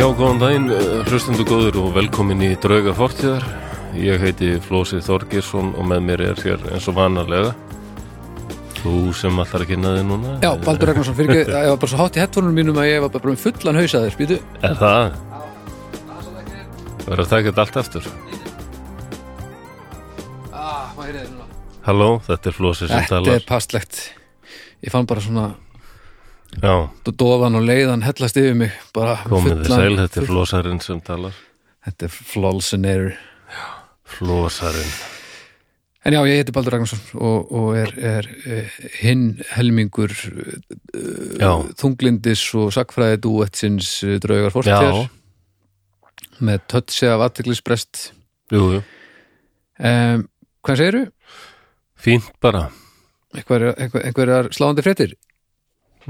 Já, góðan daginn, eh, hlustundu góður og velkomin í Drauga fortíðar. Ég heiti Flósi Þorgirsson og með mér er hér eins og vanarlega. Þú sem allar að kynna þig núna. Já, Baldur Ragnarsson, fyrir ekki, ég var bara svo hátt í headphone-unum mínum að ég var bara með fullan hausaður, býtu. Er það? Það er að taka þetta allt eftir. Ah, hvað er þetta núna? Halló, þetta er Flósi sem Þetta talar. er passlegt. Ég fann bara svona Já, dofan og leiðan hellast yfir mig, komið þið sæl, þetta er Flósarinn sem talar. Þetta er flolsinator. Flósarinn. En já, ég heiti Baldur Ragnarsson og, og er, er eh, hinn helmingur uh, þunglindis og sakfræði dúetsins uh, draugar fórstjær já, með tötsi af aðteglisbrest. jú, jú. Um, hvað segirðu? Fínt bara. Einhver, einhver, einhverjar sláandi fréttir?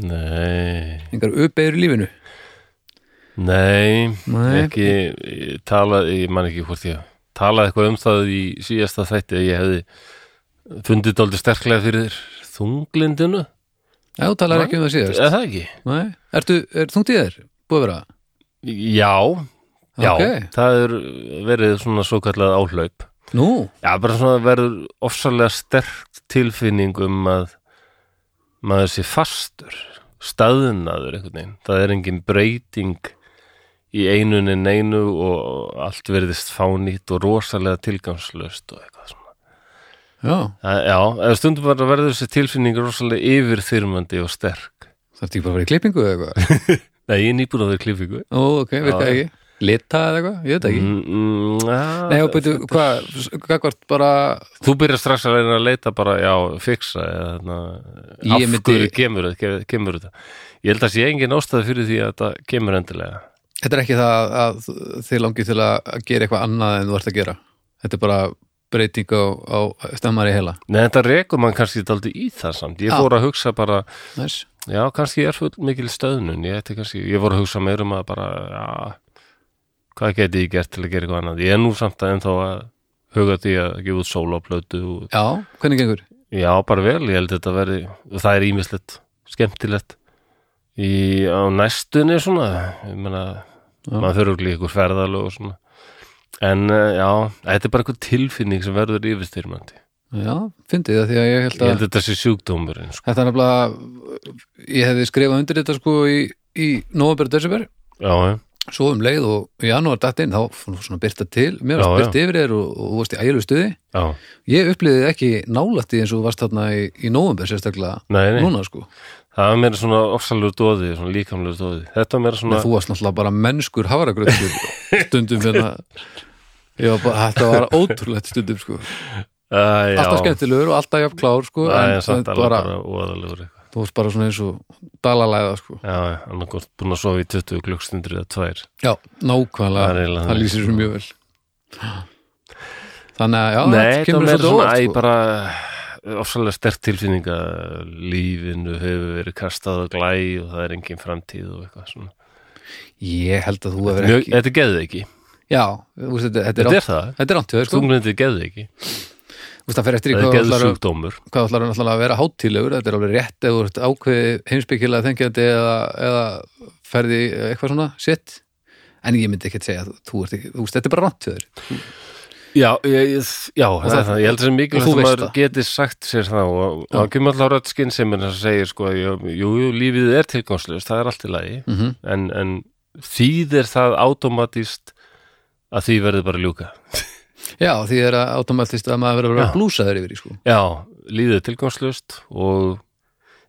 Nei, Einhverjar uppeyður í lífinu? nei, Nei. ekki, ég talaði, ég man ekki hvort ég talaði eitthvað um það í síðasta þætti að ég hefði fundið dálítið sterklega fyrir þunglindinu Já, Nei. ekki um það síðast. eða það ekki? Nei, ertu, er þungt í þér? Búið að vera? Já, já, Ok. það er verið svona svo kallað áhlaup Nú, Já, bara svona verður ofsalega sterk tilfinning um að maður sé fastur staðnaður einhvern veginn það er engin breyting í einunni neinu og allt verðist fánýtt og rosalega tilgangslöst og eitthvað svona já, Það- Já, stundum bara verður þessi tilfinning rosalega yfirþyrmandi og sterk það er ekki bara að vera í klippingu eða eitthvað? Nei, ég er nýbúin að vera klippingu Ó, ok, virkaði Já. ekki. Lita eða eitthvað? Ég veit ekki. mm, mm, ja, Nei, byrju, hvað, hvað bara, Þú byrjar strax að reyna að leita bara, já, fixa eða þarna, Ég af myndi- hverju kemur, kemur þetta Ég held að sé engin ástæði fyrir því að þetta kemur endilega þetta er ekki það að þið langið til að gera eitthvað annað en þú ert að gera. Þetta er bara breyting á, á stemmari heila. Nei, þetta rekur mann kannski daldi í það samt Ég Já. fór að hugsa bara, Næs. já, kannski er full mikil stöðnun Ég, kannski, ég fór að hugsa meir um að bara, já Hvað geti ég gert til að gera eitthvað annað? Ég er nú samt að ennþá að huga því að gefa út sólaplötu og Já, hvernig gengur? Já, bara vel, ég held að þetta verði og það er ímislegt, skemmtilegt í, á næstunni svona, ég meina Já. maður fyrir okkur ykkur ferðalög og svona. En eh, já, þetta er bara eitthvað tilfinning sem verður yfirstyrmandi. Já, fyndið það því að ég held ég að held að þetta sé sjúkdómurinn sko. þetta er nefnilega, ég hefði skrifað undir þetta sko í, í november og desember. Já, já, svo um leið og í janúar datt inn þá svona byrta til, mér varst byrta yfir þér og, og þú varst í ægilegu stuði. Já, ég upplýði ekki nálætti eins og þú varst þarna í, í november sérstaklega nei, nei. núna sko, það var meira svona ofsalur dóði, svona líkamlegur dóði þetta var en svona, þú varst náttúrulega bara mennskur hafragröðskur stundum hérna. Þetta var ótrúlegt stundum sko, já, alltaf skemmtilegur og alltaf jafn klár sko, það en þetta alveg bara, bara óðalegur eitthvað þú varst bara svona eins og dalalæða sko, já, annarkort búin að sofa í 20 klukkstundur eða tvær já, Það er nákvæmlega það þannig, lýsir sko. svo mjög vel þannig að já, Nei, þetta þetta kemur var meira svolítið svona óvart æ, sko. bara ofsalega stert tilfinning að lífinu hefur verið kastað á glæ og það er engin framtíð og eitthvað svona. ég held að þú hefur ekki þetta geði ekki. já, þú veist, þetta, þetta Þetta er er það. Þetta er rámt hjá þér sko. Þú veist, það fer eftir í hvað ætlar ætlar að vera hátílegur þetta er alveg rétt ert ákveði heimsbyggilega þengjandi eða, eða ferði eitthvað svona sitt en ég myndi ekki að segja þú veist, þetta er bara rátt þér. Já, ég, já það það-. Ég held sem mikilvægt þú að maður geti sagt sér það og það kemur alltaf rödd skinn sem er að segja sko, jú, jú, lífið er tilgangslust, það er allt í lagi. Mm -hmm. en, en þýðir það automatist að því verður bara ljúka. Já, því er að automatist að maður verður að vera blúsaður yfir í sko Já, lífið er tilgangslust og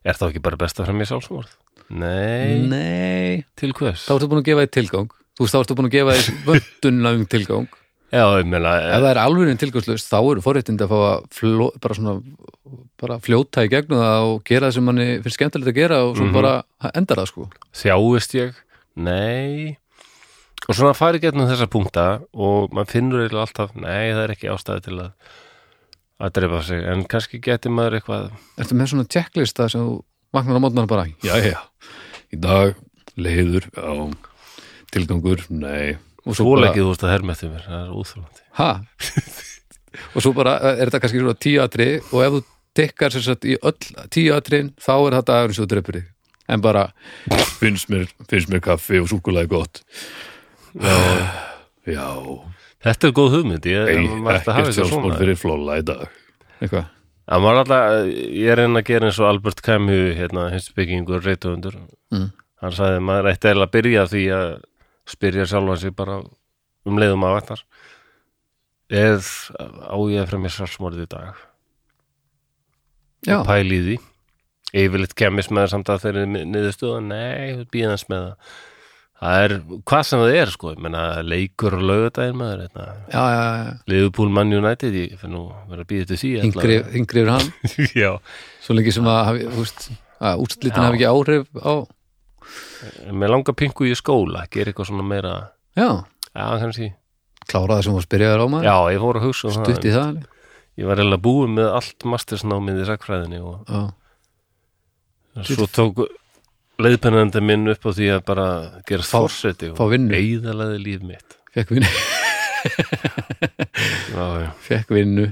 er þá ekki bara best að fremja sjálfsmorð? Nei, Nei, til hvers? þá ertu búin að gefa þér tilgang þú veist, þá ertu búin að gefa þér vöndunna um tilgang Já, ég meina, ef það er alveg tilgangslust, þá eru forréttindi að fá að fló, bara svona bara fljóta í gegnum það og gera það sem manni finnst skemmtilegt að gera og svo Mhm. bara endar það sko þjáist ég? Nei og svona fari getnum þessa punkta og maður finnur eiginlega alltaf nei, það er ekki ástæði til að að drefa sig, en kannski geti maður eitthvað Ertu með svona checklista sem þú vaknar á mótnar bara, já, já, í dag leiður, já, tilgangur, nei. Og svo svoleikið þú veist að herma eftir mér, það er úþjólandi ha? Og svo bara er þetta kannski svona tíu atri og ef þú tekkar sagt í öll tíu atrin þá er þetta aðeins svo dreipur þig. En bara finnst mér, finnst mér kaffi og súkulega gott já, já Þetta er góð hugmynd, ég Ei, maður ætti að hafa ekkert eitthvað sjálfsmál svona. fyrir flóla í dag eitthvað Það var alltaf, ég er einn að gera eins og Albert Camus, hérna, hinsbyggingur reytuðundur. Mm. Hann sagði að maður ætti eiginlega að byrja á því að spyrja sjálfan sig bara um leiðum að vatnar. Eð á ég að fremja sarsmórið í dag. já, Og pæli í því. Yfirleitt kemist með það samt að þeirri niðurstöða. Nei, býðans með það. Það er, hvað sem það er, sko, ég menna, leikur og laugardaginn maður, hérna. já, já, já. Liverpool Man United, ég fyrir nú að vera að býða til því. Yngri, yngri yfir hann svo lengi sem að, þú að úrslitin Já. hafi ekki áhrif á Mér langar pingu í skóla, gera eitthvað svona meira já, Já, kannski klára það sem var spyrjaður á maður Já, ég fór að hugsa um stutt í það. Ég var eiginlega búið með allt mastersnámið í sakfræðinni og já, svo tók leiðpennandi minn upp á því að bara gera fórseti og eigðalaði líf mitt. Fekk vinnu. Já, já, fekk vinnu.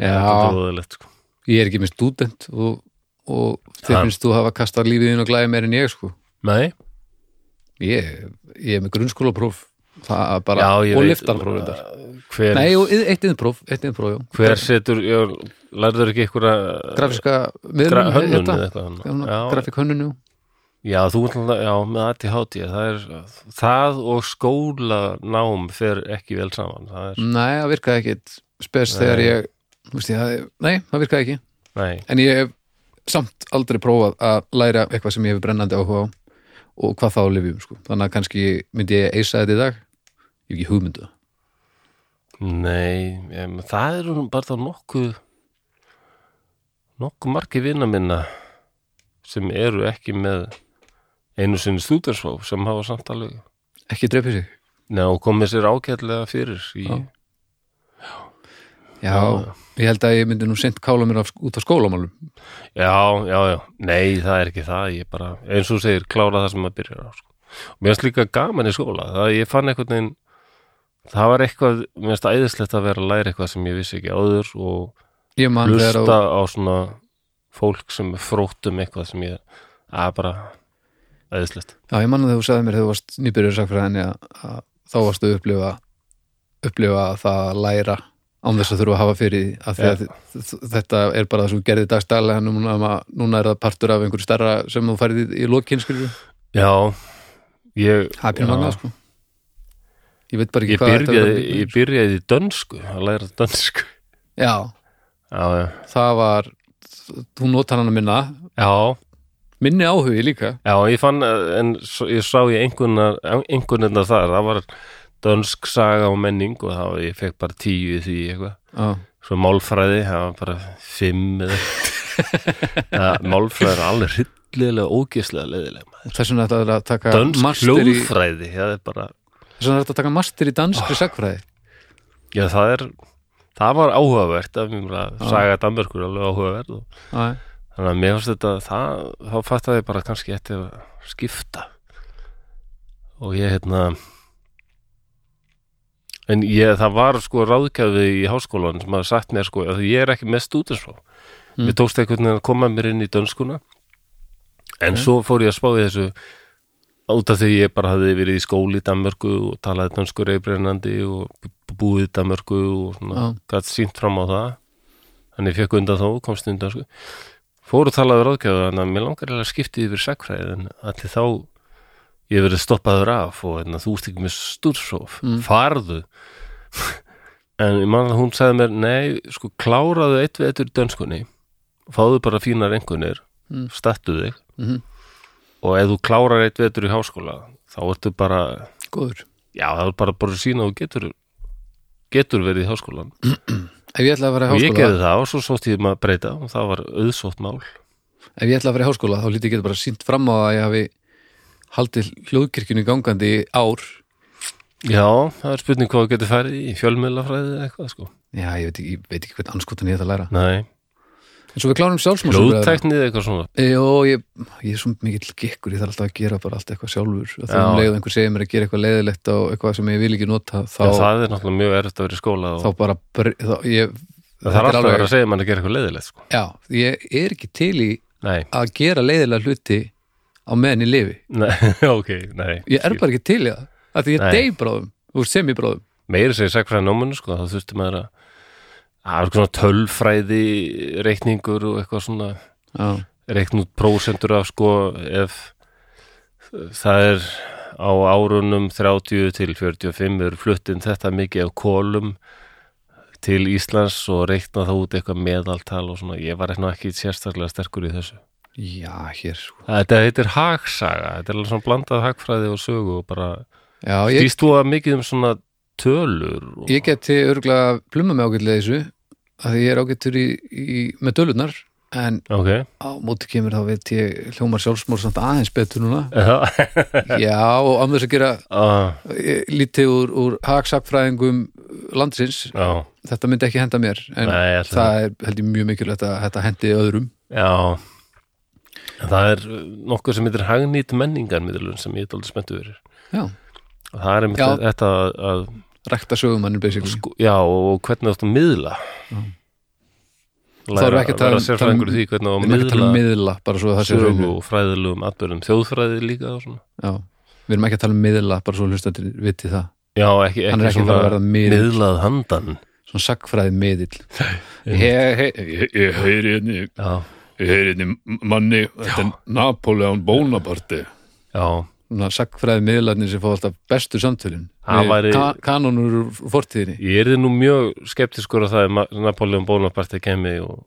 Já, óðalegt sko. ég er ekki með stúdent og, og Ha. finnst þú hafa kastað lífið inn og glæði meir en ég sko. Nei, ég, ég er með grunnskólapróf það er bara, já, og liftarpróf Hver, nei, og eitt innpróf, eitt innpróf, hver setur, ég lærður ekki eitthvað grafíska gra, miðlun hönnun eitthvað? Já, þú já, með ADHD það er, það og skólanám fer ekki vel saman það er, nei, það virkaði ekkit spes þegar ég, veist ég, það- nei, það virkaði ekki. Nei, en ég hef samt aldrei prófað að læra eitthvað sem ég hef brennandi áhuga á og hvað þá lifjum sko. þannig að kannski myndi ég eisa þetta í dag ég hef ekki hugmyndu Nei, em, það eru bara þá nokkuð nokkuð margi vina minna sem eru ekki með einu sinni stúdarsfá sem hafa samt alveg ekki dreipið sig Nei, og komið sér ágætlega fyrir í, Já. Já, ég held að ég myndi nú sent kála mér af, út á skólamálum. Já, já, já, nei, það er ekki það. Ég bara, eins og segir, klára það sem maður byrjar á sko. og mér finnst líka gaman í skóla. Það ég fann einhvern veginn það var eitthvað, mér finnst æðislegt að vera að læra eitthvað sem ég vissi ekki áður og hlusta á, á svona fólk sem er frótt um eitthvað sem ég að bara æðislegt. Já, ég man þegar þú sagði mér þegar þú varst nýbyrður sakfræðinni að, að þá varstu að upplifa upplifa það að læra án þess að þurfa að hafa fyrir því af því að þ- þetta er bara það sem gerði dagstæðlega núna, núna er það partur af einhverju stærra sem þú færði í lokin skilju já, ég það já, magnað sko. Ég veit bara ekki ég hvað þetta byrjaði, var ég byrjaði í dönsku að læra dönsku. Já, já, já, það var þú notar hann að minna. Já, minni áhugi líka. Já ég fann að- en s- ég sá ég einhvernar einhvernar þar, það var dönsk saga og menning og það, var- ég fekk bara tíu í því eitthvað. Já, svo málfræði, það var bara fimm eða málfræði er alveg hryllilega ógislega leiðilega maður. þess vegna þetta er að taka dönsk master í, það er þess vegna er þetta að taka master í danskri sagfræði já það er það var áhugavert af mér að saga Danmörkur er alveg áhugavert og, já, þannig að mér fannst þetta það, þá fattaði ég bara kannski eftir að skipta. Og ég hérna en ég, það var sko ráðgjafi í háskólan sem hafði sagt mér sko að ég er ekki með stúdensfrá Mm. mér tókst einhvern veginn að koma mér inn í dönskuna en Ok. svo fór ég að spá í þessu út af því ég bara hafði verið í skóli í Danmörku og talaði dönsku reybrennandi og búið í Danmörku og svona, Já. gætt sínt fram á það þannig ég fekk undan þó, komst undan sko. fór og talaði ráðgjafi þannig að mér langar eiginlega að skipti yfir sakfræði en allir þá ég verið stoppaður af og hérna, þú ert ekki með stúrsóf Mm. farðu en ég man að hún sagði mér nei, sko kláraðu eitt við eittur dönskunni fáðu bara fínar engunir Mm. stattu þig Mhm. og ef þú klárar eitt vetur í háskóla þá ertu bara, góður já það er bara bara að sína og getur getur verið í háskólan ef ég ætla að vera í og ég háskóla gerði það og svo sótt ég maður að breyta og það var auðsótt mál ef ég ætla að vera í háskóla þá lítið geta bara sínt fram á að ég hafi haldið hljóðkirkjunni gangandi ár? Já, það er spurning hvað þú getur færið í fjölmiðlafræði eða eitthvað sko. Já, ég veit ég veit ekki hvern anskotan ég ætla að læra. Nei, en svo við klárum sjálfsmálsumræðina hljóðtæknið eitthvað svona? Jó, ég, ég er svo mikill gekkur, ég þarf alltaf að gera bara allt eitthvað sjálfur. Já. þegar um leið og einhver segir mér að gera eitthvað leiðilegt og eitthvað sem ég vil ekki nota þá, Já, það er náttúrulega mjög erfitt að vera í skóla og þá bara þá, ég, það þarf alltaf að vera að segja mann að gera eitthvað leiðilegt sko. Já, ég er ekki til í nei, að gera leiðilega hluti á meðan í lifi. Nei, ok, nei ég er bara ekki til í það, af því ég Nei. dey bráðum úr semibráðum meiri segir sagfræði námanu sko, þá þurfti maður að það er svona tölfræði reikningur og eitthvað svona já, reikn út prósentur af sko ef það er á árunum 30 til 45 er fluttin þetta mikið af kólum til Íslands og reikna það út eitthvað meðaltal og svona, ég var ekki sérstaklega sterkur í þessu. Já, hér sko. Þetta heitir hagsaga, þetta er alveg svona blandað hagfræði og sögu og bara já, ég, stýst þú að mikið um svona tölur og... ég geti örgulega pluma með ágætlega þessu að ég er ágættur í, í, með dölurnar en Ok, á móti kemur þá veit ég hljómar sjálfsmór samt aðeins betur núna. Já, og án þess að gera eh, lítið úr, úr hagsakfræðingum landsins, já, þetta myndi ekki henda mér en Nei, það. er held ég mjög mikilvægt að þetta hendi öðrum. Já. Það er nokkuð sem heitir hagnýtt menningarmiðlun sem ég er aldrei spenntu fyrir. já, Og Það er einmitt Já. þetta að, að rekta sögumannir basically sko, já, og hvernig áttu að miðla. Þá erum við ekki að tala um- því hvernig á við að um miðla miðla bara svo það sé sögu hreinu. og fræðilegum atbyrðum, þjóðfræði líka svona. já, við erum ekki að tala um miðla bara svo hlustandir viti það Já, ekki, er ekki ekki fara að miðl miðlað handan. svona sagfræði miðill ég, heyri henni Já, ég heyri henni manni þetta er Napoleon Bonaparte. Já, svona sagfræði miðlarnir sem fá alltaf bestu samtölin. Væri- ka kanonur úr fortíðinni. Ég er nú mjög skeptiskur að það Ma- Napoleon Bonaparte kemi og,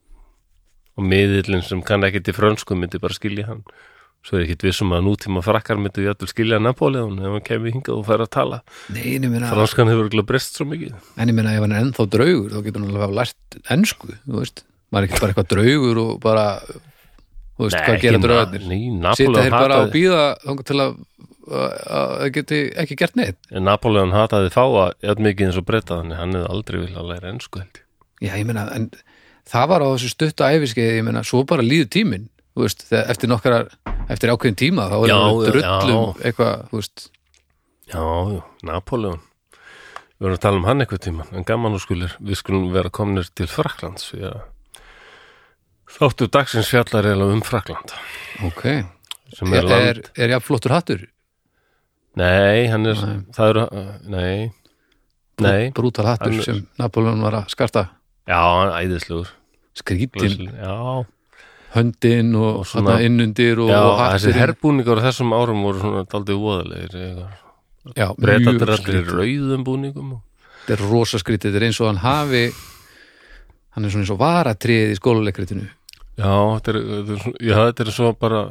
og miðillin sem kann ekki til frönsku myndi bara skilja hann. Svo er ég ekkit vissum að nútíma frakkar myndi við allir skilja Napoleon ef hann kemi hingað og fær að tala. Nei, en ég meina, franskan hefur ekki breyst svo mikið. En ég meina ef hann er ennþá draugur þá getur hann alveg hafa lært ensku þú veist, maður er ekki bara eitthvað draugur og bara, þú veist, hvað gera draugarnir Napoleon þeir bara hataði, býða til að að það geti ekki gert neitt Napoleon hataði fáa jafn mikið eins og breyta þannig hann hefði aldrei vilja að læra ensku held. Já, ég meina, en það var á þessu stutta æfiskeiði, ég meina, svo bara líður tíminn þú veist, þegar, eftir nokkar eftir ákveðin tíma, þá er Já, það já, drullum já. eitthvað, þú veist Já, já, Napoleon Við verðum að tala um hann eitthvað tíma en gaman og skulir, við skulum vera komnir til Fraklands að þáttu dagsins fjallar er um Frakland ok, sem er, er er, er já flottur hattur? Nei, hann er, Nei. það eru uh, Nei, nei. brútal hattur sem Napoleon var að skarta. Já, hann er æðislegur. Skrítin, Já, höndin og, Og svona- innundir og, já og þessi herbúningar þessum árum voru svona daldið voðalegir já, Breytaður mjög allir rauðum búningum þetta er rosa skrítið, þetta er eins og hann hafi hann er svona eins og varatriðið í skóluleikritinu Já, þetta er, þetta er, svo- já, þetta er svo bara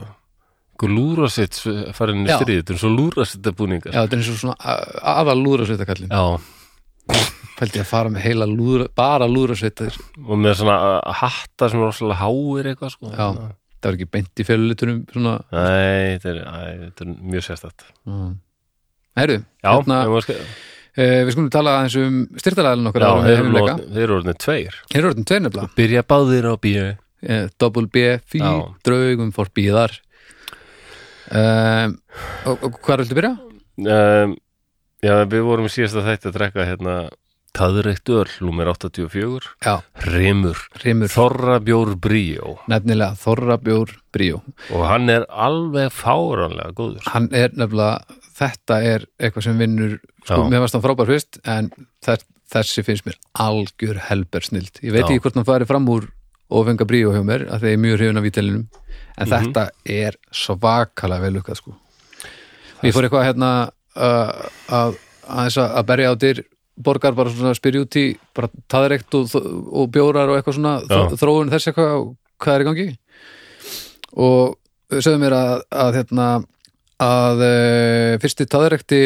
einhver lúrasitt farin í Já. stríð, þetta er svo lúrasitt búningar já, þetta er og svona aðal lúðrasveitakallin Já, fældi að fara með heila lúðra, bara lúðrasveitar og með svona hatta sem er rosalega háir eitthvað sko. Já. það var ekki beint í fjölulitunum svona, Nei, þetta er, æ, þetta er mjög sérstætt herru, hérna, eh, við skulum tala aðeins um styrtalæðin okkar já þeir, eru orðinni tveir. Þeir eru orðin tveir nefnilega. Byrja báðir á bíu Double B, Já. draugum fór bíðar um, og, og hvað viltu byrja? um, Já, við vorum í síðasta þætti að drekka hérna Taðreitt öll, númer 84 Já, Rimur, Rimur, Þorra bjór bríó nefnilega Þorrabjór Bríó og hann er alveg fáranlega góður Hann er nefnilega, þetta er eitthvað sem vinnur, sko, Já. mér varst hann frábær fyrst en þess, þessi finnst mér algjör helber snild. Ég veit Já. ekki hvort hann fari fram úr og fenga Bríó hjá mér, að þeir er mjög hrifin af vítelinum en Mhm. þetta er svakalega vel lukkað sko. Ég fór eitthvað hérna uh, að, að að berja á dyr borgar bara svona spyrja út í bara taðrekt og, og bjórar og eitthvað svona Já. þróun þess eitthvað og hvað er í gangi og sögðu mér að, að hérna að e, fyrsti taðrekti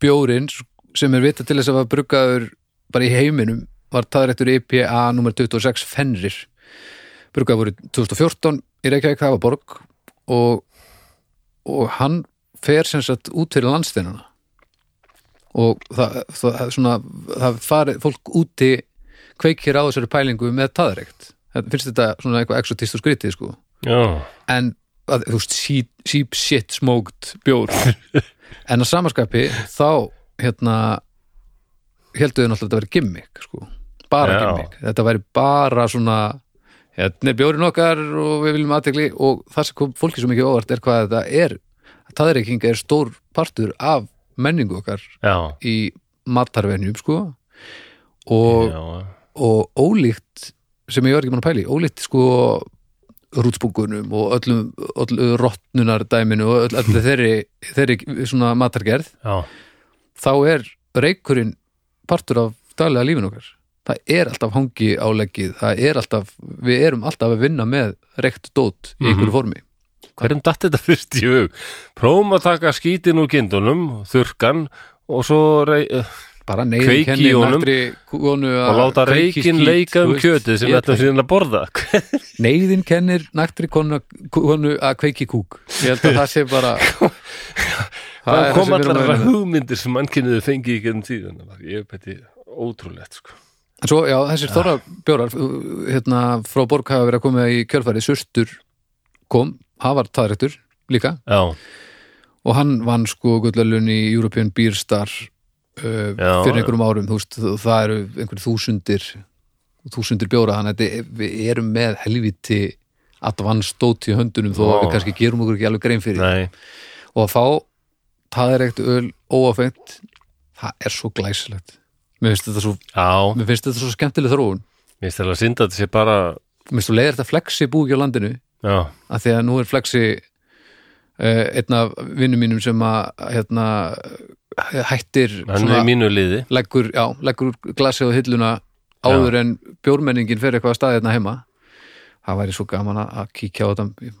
bjórin sem er vita til þess að var bruggaður bara í heiminum var taðrektur IPA nummer 26 Fenrir bruggaður voru 2014 í Reykjavík það var borg og, og hann fer sem sagt út fyrir landsteinana. Og það, það, svona, það farið fólk úti kveikir á þessari pælingu með taðrekt finnst þetta svona eitthvað exotist og skrítið sko. Já, en að, þú veist, cheap shit smoked bjór. En að samaskapi þá hérna heldur þau náttúrulega að þetta væri gimmick sko, bara Já. gimmick. Þetta væri bara svona hérna er bjórin okkar og við viljum aðtekli og það sem kom fólki svo mikið óvart er hvað þetta er. Taðreiking er stór partur af menningu okkar já, í matarvenjum sko. Og, og ólíkt sem ég var ekki mann að pæli, ólíkt sko rútspungunum og öllum, öllum rottnunar dæminu og öll, öll þeirri, þeirri svona matargerð já, þá er reykurinn partur af daglega lífin okkar það er alltaf hangi áleggið það er alltaf, við erum alltaf að vinna með reykt dót í einhverju formi. Hverjum datt þetta fyrst í hug? Prófum að taka skítin úr kindunum þurrkan og svo rey, bara Kveiki neyðin honum naktri konu og að láta kveiki reikin skít, leika um kjötið sem ætlum síðan að borða. Neyðin kennir naktri konu, konu að kveiki kúk. Ég held að það sé bara það kom með. hugmyndir sem mannkynnið fengi í gennum tíðan ég beti ótrúlegt sko. En svo, já, þessir þorra bjórar hérna, frá Borg hafa verið að koma í kjölfæri Sustur kom, hann var taðrættur líka. Já, og hann vann sko gullalun í European Beer Star uh, Já, fyrir einhverjum árum. Þú veist, það eru einhverjum þúsundir þúsundir bjóra, þannig að við erum með helviti advanced dót í höndunum þó að við kannski gerum okkur ekki alveg grein fyrir. Nei, og að fá taðrækt öl óafengt það er svo glæsilegt mér finnst þetta svo, já. mér finnst þetta svo skemmtileg þróun. Mér finnst það að synda þetta sé bara mér finnst þú leiðir þetta flexi búi á landinu. Já, að því að nú er flexi uh, einn af vinnum mínum sem að hérna, hættir liði. leggur, já, leggur glasi á hilluna áður en bjórmenningin fer eitthvað að staði hérna heima. Það væri svo gaman að að kíkja á þetta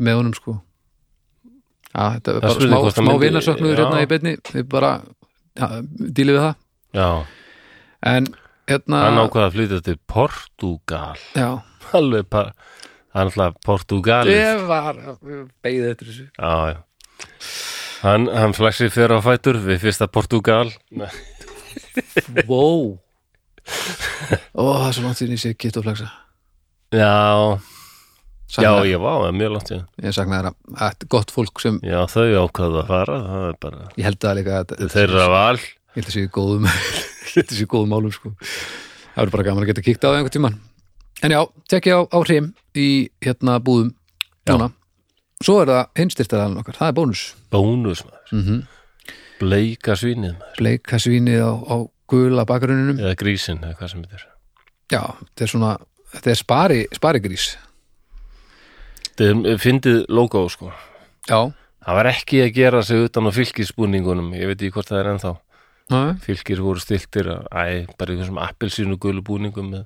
með honum sko. Já, þetta er bara smá, smá já. hérna í beinni. Við bara dílið við það já, en hérna hann ákvaða að flytja til Portugal já, alveg bara það er alltaf Portugalið ég var beigðið eftir þessu. Já, já. Hann, hann flexi fyrir á fætur við fyrsta Portugal wow ó, það er svo langt síðan ég sé kitt og flexa. Já, já, Sakna- ég var mjög langt síðan. Ég þeirra, þetta er gott fólk sem já, þau ákvaða að fara það er bara ég held að líka að þeirra val ég held að sé í góðum ég held að sé í góðum málum sko. Það verður bara gaman að geta kíkt á það einhvern tímann. En já, tekja á, á hreim í hérna búðum núna. Svo er það hinstyrtaðalinn okkar, það er bónus. Bónus maður. Mm bleika svínið maður. Bleika svínið á, á gula bakgrunninum eða grísin eða hvað sem þetta er. Já, þetta er svona þetta er spari, sparigrís þetta er fyndið logo sko. Já, það var ekki að gera sig utan á fylgisbúningunum ég veit ekki hvort það er ennþá Nei, fylgir voru stiltir að, æ, bara í þessum appelsínu gulu búningum með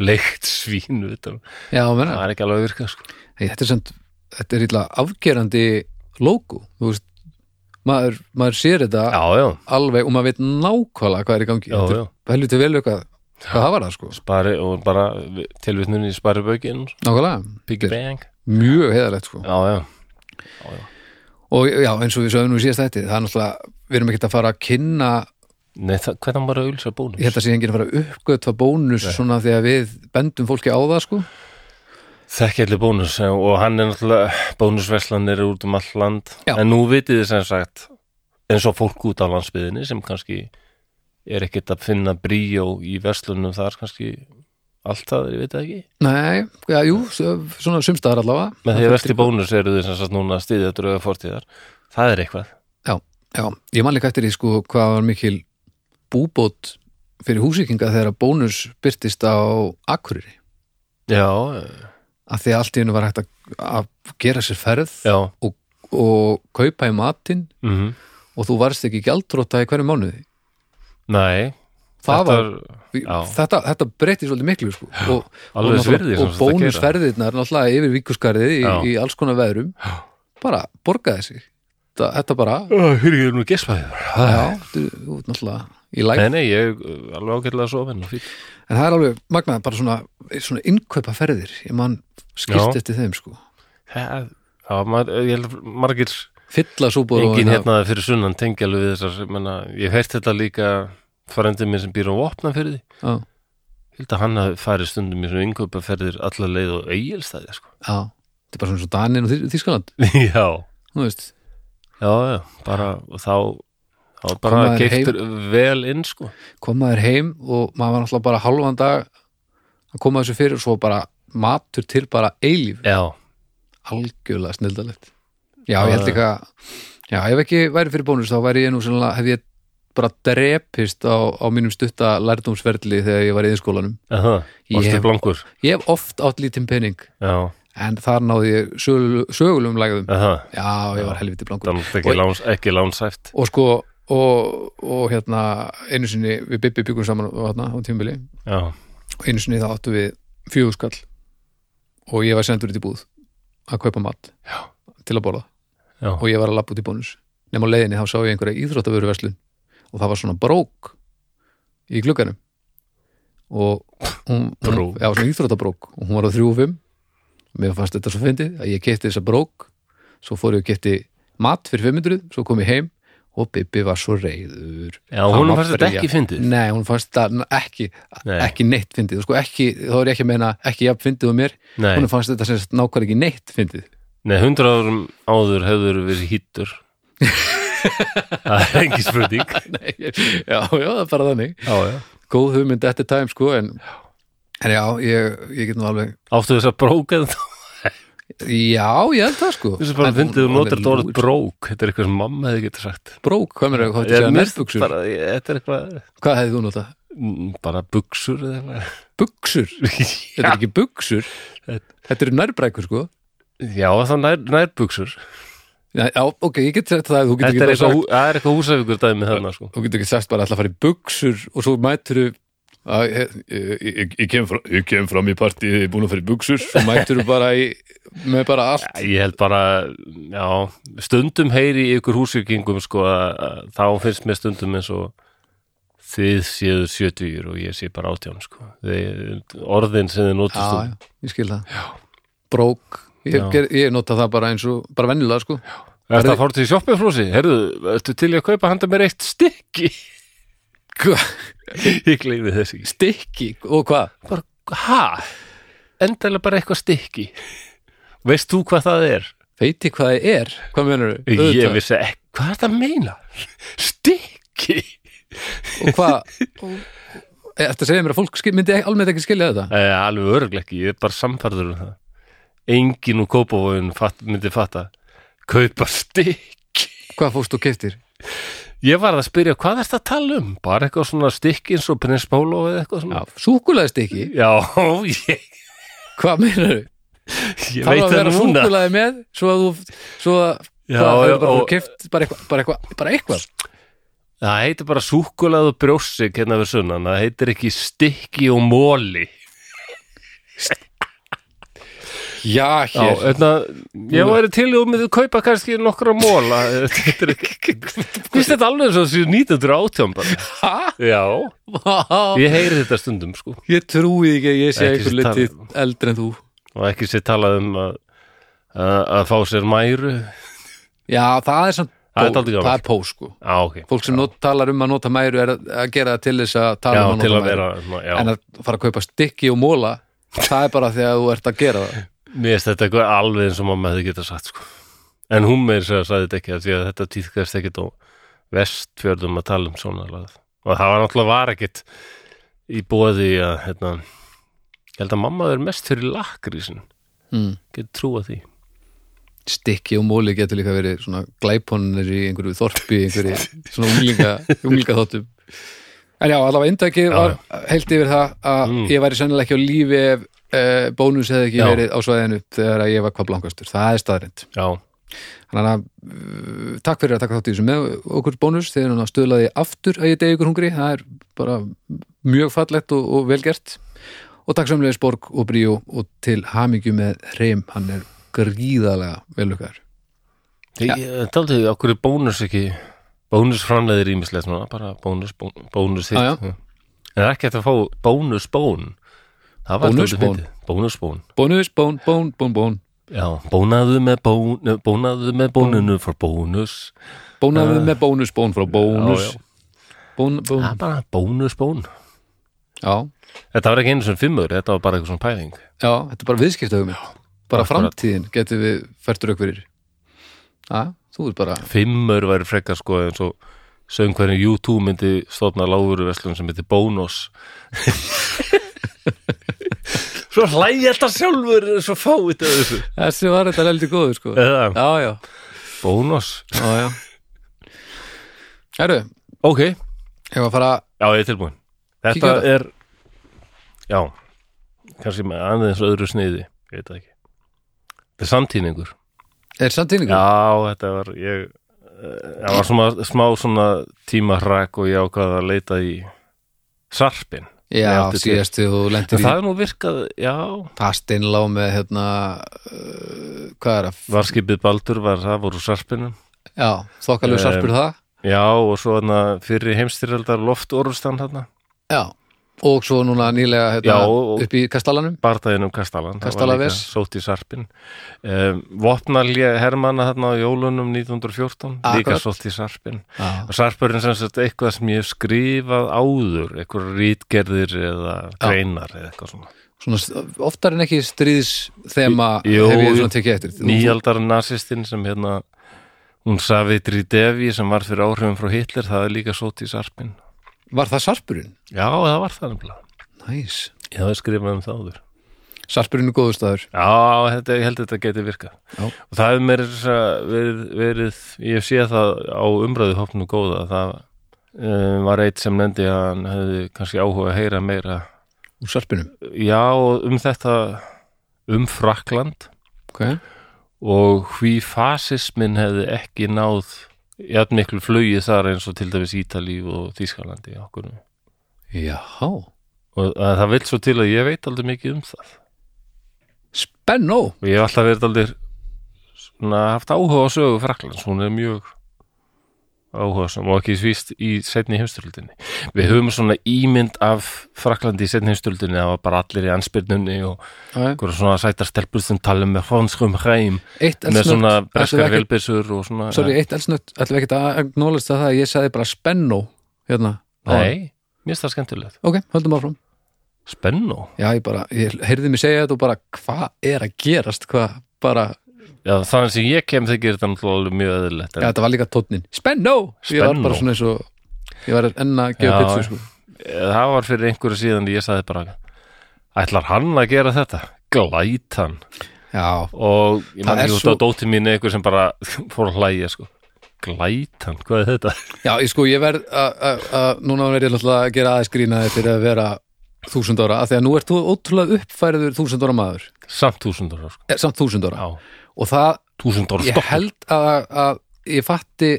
bleikt svínu utan. já, það er ekki alveg að virka sko. Hey, þetta er samt, þetta er illa afgerandi logo, þú veist maður, maður sér þetta já, já, alveg og maður veit nákvæmlega hvað er í gangi. Já, þetta er helviti vel eitthvað hvað það var það sko, spari og bara tilvitnun í spari bökin nákvæmlega. Þetta mjög heiðalegt sko. Já, já, og já, eins og við sögum nú síðast þetta það er náttúrulega, við erum ekkert að fara að kynna Nei, það, hvernig var að ulsa bónus? Ég held að sé enginn að fara að uppgötva bónus svona því að við bendum fólki á það sko. Þekki allir bónus og hann er náttúrulega bónusverslanir út um all land. Já. en nú vitið þið sem sagt eins og fólk út á landsbyðinni sem kannski er ekkert að finna bríó í verslunum þar kannski allt það, ég veit ekki. Nei, já, jú, svona sumstaðar allavega. Með því að versti bónus eru þið sem sagt núna að styðja drauga fortíðar það er eitthvað. Já, já, ég man líka eftir því sko hvað var mikil búbót fyrir húsíkinga þegar bónus byrtist á Akureyri. Já, að því að allt í hennu var hægt að, að gera sér ferð já. og, og kaupa í matinn mm og þú varst ekki gjaldróta í hverju mánuði. Nei. Þetta var, er- já. þetta, þetta breytti svolítið miklu sko. og, alveg og, svirði og bónusferðirnar náttúrulega yfir vikuskarðið í, Já. í alls konar veðrum bara borgaði sig. Þetta, þetta bara, Hyrri, ég er nú gespaðið já, er þú náttúrulega í læk, Nei, nei, ég er alveg ágætlega sofin og fín en það er alveg magnað bara svona, svona innkaupa ferðir ég man skilt eftir þeim sko. Það, ég held að margir fylla súbúr engin hérna fyrir sunnan tengja alveg við þessar menna, ég hef heyrt þetta líka frændið mér sem býr á vopna fyrir því já, ég held að hann hafi farið stundum í svona innkaupaferðir alla leið og eigilstæði sko. já, þetta er bara svona svo Danin og Þýskaland. Já, já, já bara, og þá, þá bara keiftur vel inn sko. koma þér heim og maður var náttúrulega bara halvan dag að koma þessu fyrir og svo bara matur til bara eilíf já, algjörlega snildalegt. Já, ég held ekki að já, ef ekki væri fyrir bónus þá væri ég nú sannlega, hef ég bara drepist á, á mínum stutta lærdómsferli þegar ég var í skólanum Ég- blankur? ég hef oft átt lítinn pening. Já, en þar náði ég sögul, sögulum lægðum. Eða, já, ég var helviti blankur. Ekki lánsæft og sko og, og hérna einu sinni við Bibbi byggum saman hérna, á tímabili. Já, og einu sinni þá áttu við fjögurskall og ég var sendur út í búð að kaupa mat Já. til að borða. Já, og ég var að lappa út í bónus. Nema á leiðinni þá sá ég einhverja íþróttavöruverslun og það var svona brók í glugganum. Og hún, hún já, svona íþróttabrók. Og hún var á þrjú og fimm. Mér fannst þetta svo fyndið að ég kefti þessa brók. Svo fór ég og kefti mat fyrir 500 svo kom ég heim og Bibi var svo reyður já, hún fannst þetta ekki fyndið. Nei, hún fannst það ekki, ekki neitt fyndið. Sko ekki, þá er ég ekki að meina ekki jafn fyndið um mér, nei, hún fannst þetta sem sagt nákvæmlega ekki neitt fyndið. Nei, hundra árum áður hefur verið hýttur það er engi spurning. Nei, já, já, það er bara þannig. Já, já. Góð hugmynd eftir time sko en, en já, ég, ég get nú alveg áttu þess að bróka þá já, ég held það sko. Þessu bara En fyndið þú notar þetta er orð lúr. brók þetta er eitthvað sem mamma hefði getur sagt. Brók, hvað er Ég þetta er eitthvað hvað hefði þú notað? mm, bara buksur buxur, þetta er ekki buxur. Þetta eru nærbrækur sko. Já, þá nær, nærbuksur já, já, ok, ég get sagt það þú þetta er eitthvað, sagt hú- það er eitthvað húsavíkur dæmi þarna sko. þú getur ekki sagt bara alltaf að fara í buxur og svo mætur þú að ég, ég, ég, ég, kem fram, ég kem fram í partí búin að fara í buxur og mætur þú bara í með bara allt ég held bara já, stundum heyri í ykkur húsvíkingum sko, að, að, þá finnst mér stundum eins og þið séu sjötugir og ég sé bara átján sko. þið, orðin sem þið notast já, já, ég skil það já. brók, ég, Já. ger, ég nota það bara eins og bara venjulega sko Er það fór til sjoppiflósi? Herðu, ertu til að kaupa handa mér eitt stykki? Hva? Ég gleymi þess ekki. stykki og hvað? Ha? Endalega bara eitthvað stykki. Veist þú hvað það er? veit ég hvað það er, hvað menur Ég vissi ekki, hvað er það að meina? Stykki? og hvað eftir að segja mér að fólk myndi almennt ekki skilja þetta Eh, alveg öruglega ekki, ég er bara samfærður um það. Engin úr kópavóin fatt, myndi fatta. Kaupa stykki? hvað fórst og keftir? Ég var að spyrja, hvað er það að tala um? Bara eitthvað svona stykki eins og Prins Pólo eða eitthvað svona? súkulaði stykki, Já, ég, hvað menur ég það veit var að það vera núna. súkulaði með svo að þú svo að Já, það já, er bara og- keft bara eitthvað bara eitthvað, bara eitthvað. Það heitir bara súkulað og brjósik hérna við sunnan, það heitir ekki stykki og móli. já, Já, hér hérna, ég væri til og með að kaupa kannski nokkra móla. Þetta er ekki, hvist þetta alveg svo þessu 1918 bara. ha? Já, ég heyri þetta stundum sko. ég trúi ekki að ég sé sem litið tala- eldri en þú Og ekki sér talað um að, að, að fá sér mæru. já, það er samt Það er pó- það sko Já, ok. fólk sem not, talar um að nota mæru er að, að gera það til þess að tala Já, um að til nota að mæru vera, svona, já. en að fara að kaupa stykki og móla það er bara því að þú ert að gera það Mér finnst þetta eitthvað alveg eins og mamma hefði getað sagt sko. En hún meir sér að sagði þetta ekki af því að þetta tíðkast ekkit á vestfjörðum að tala um svona lagað. Og það var náttúrulega var ekkit í bóði að hérna, ég held að mamma er mest fyrir lakrísin. mm. Getur trúa því. stykki og móli getur líka verið svona glæponir í einhverju þorpi einhverju svona unglinga, unglinga þóttum en já, allavega indækið var heilt yfir það að Mm. ég væri sennilega ekki á lífi ef uh, bónus hefði ekki Já. verið á svæðinu þegar að ég var hvað blankastur, það er staðrind Já, þannig að uh, takk fyrir að taka þátt í þessu með okkur bónus. Þegar hann stöðlaði aftur að ég degi ykkur hungri. Það er bara mjög fallegt og, og velgert og takk samlega Borg og Bríó og til hamingju með Reym, hann er gríðalega velukar ég taldi því okkur er bónus ekki bónus framleiðir ímislegt svona, bara bónus, bón, bónus þitt. Já, já. En það er ekki hægt að fá bónus bón. Það var Bónus dálítið bón. bón. bón, Já, bónaðu með, bón, bónaðu með bónunu for bónus. Bónaðu með bónus, bón frá bónus. Já, já. bón, bón, Það er bara bónus bón. Já, Þetta var ekki einu sem fimmur, þetta var bara eitthvað svona pæling. Já, þetta er bara viðskiptahugum bara framtíðin getur við fært rauk fyrir. Já, þú er bara Fimmur væri frekar sko eins og söng hvernig YouTube myndi stofna láguru verslun sem heitir Bónus Svo hlæði þetta sjálfur Svo fáið þetta þessu. Þessi var þetta heldur góður sko. Eða, Já, já, bónus. Já, já. Herru, Ok, ég var að fara já ég er tilbúin Þetta Kíkja á þetta. er Já Kannski með aðeins öðru sniði Ég veit það ekki. Þetta er samtíningur. Er samtíningur? Já, þetta var ég eh, Það var svona, smá svona tímarak og ég ákvað að leita í sarpin Já, síðast þegar þú En lendir í það er nú virkað, já. Pastinn lá með hérna uh, hvað er það? Varskipið Baldur var það voru sarpinum. Já, þokkalegu Em, sarpur það. Já, og svo hana fyrir heimstyrjaldar loftorustan hérna Já, og svo núna nýlega hérna, Já, upp í kastalanum. Bardaðin um Kastalan líka Sótt í sarpin. Um, Vopnalje Hermanna þarna á jólunum 1914 Líka Akkurat. sótt í sarpin. Já, Og Sarpurinn sem sagt eitthvað sem ég hef skrifað áður Eitthvað rítgerðir eða greinar eða eitthvað svona. Svona oftar en ekki stríðs þema Jú, hef ég svona tekið eftir. Nýjaldar nasistinn sem hérna Hún Savitri Devi sem var fyrir áhrifum frá Hitler Það er líka sótt í sarpin Var það sarpurinn? Já, það var það nefnilega. Næs. Ég hafði skrifað um það áður. Sarpurinn er góður staður. Já, þetta, ég held að þetta geti virkað. Já. og það hefur mér verið, verið ég sé það á umræðu hófnum góða. Það um, var eitt sem nefndi að hann hefði kannski áhuga að heyra meira Úr sarpinum? Já, um þetta um Frakland okay. og hví fasismin hefði ekki náð jafn miklu flugi þar eins og til dæmis Ítalí og Þýskalandi okkur. Já, og að það vil svo til að ég veit aldrei mikið um það. Spennó ég hef alltaf verið aldrei svona haft áhuga á sögu Fraklands hún er mjög áhuga sem og ekki svíst í setni heimstöldinni við höfum svona ímynd af Fraklandi í setni heimstöldinni það var bara allir í anspyrnunni og einhverja svona sætar stelpur sem tala með fónskum hreim með svona breskar helbissur og svona Sorry, eitt elsnött, ætlum við ekki að acknowledge það að ég sagði bara spennó hérna nei, mér finnst það skemmtilegt. Ok, höldum áfram. Spennó, Já, ég bara, ég heyrði mig segja þetta og bara hvað er að gerast, hvað bara já þannig sem ég kem þykir þetta náttúrulega mjög eðlilegt Já, þetta var líka tónnin Spennó! Ég var Spennó. bara svona eins og ég var enn að gefa pitsu sko. það var fyrir einhverju síðan ég sagði bara ætlar hann að gera þetta? Glætan Já, og ég man ekki út á dóti mín einhver sem bara fór að hlæja sko Glætan, hvað er þetta? já, ég sko, ég verð að- núna verð ég alltaf að gera aðeins grína fyrir að vera þúsund ára, af því að nú ert þú ótrúlega uppfæriður þúsund ára maður Samt þúsund ára sko. eh, samt þúsund ára Já, og það, þúsund ára ég held að, að ég fatti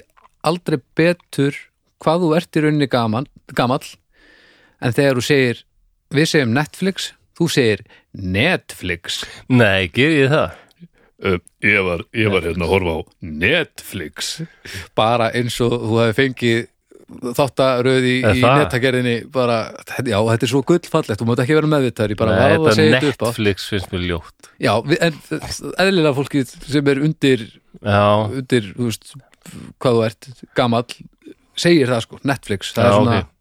aldrei betur hvað þú ert í rauninni gaman, gamall en þegar þú segir við segjum Netflix, þú segir Netflix Nei, ger ég það? um, ég, var, ég var hérna að horfa á Netflix. Bara eins og þú hefði fengið þáttaröð í, Er í það? netagerðinni bara, já, þetta er svo gullfallegt þú mátt ekki vera meðvitað, ég bara Nei, þetta Netflix finnst mér ljótt. Já, en eðlilega fólkið sem er undir Já, undir, þú veist, hvað þú ert gamall, segir það sko Netflix, það Já, er svona ok.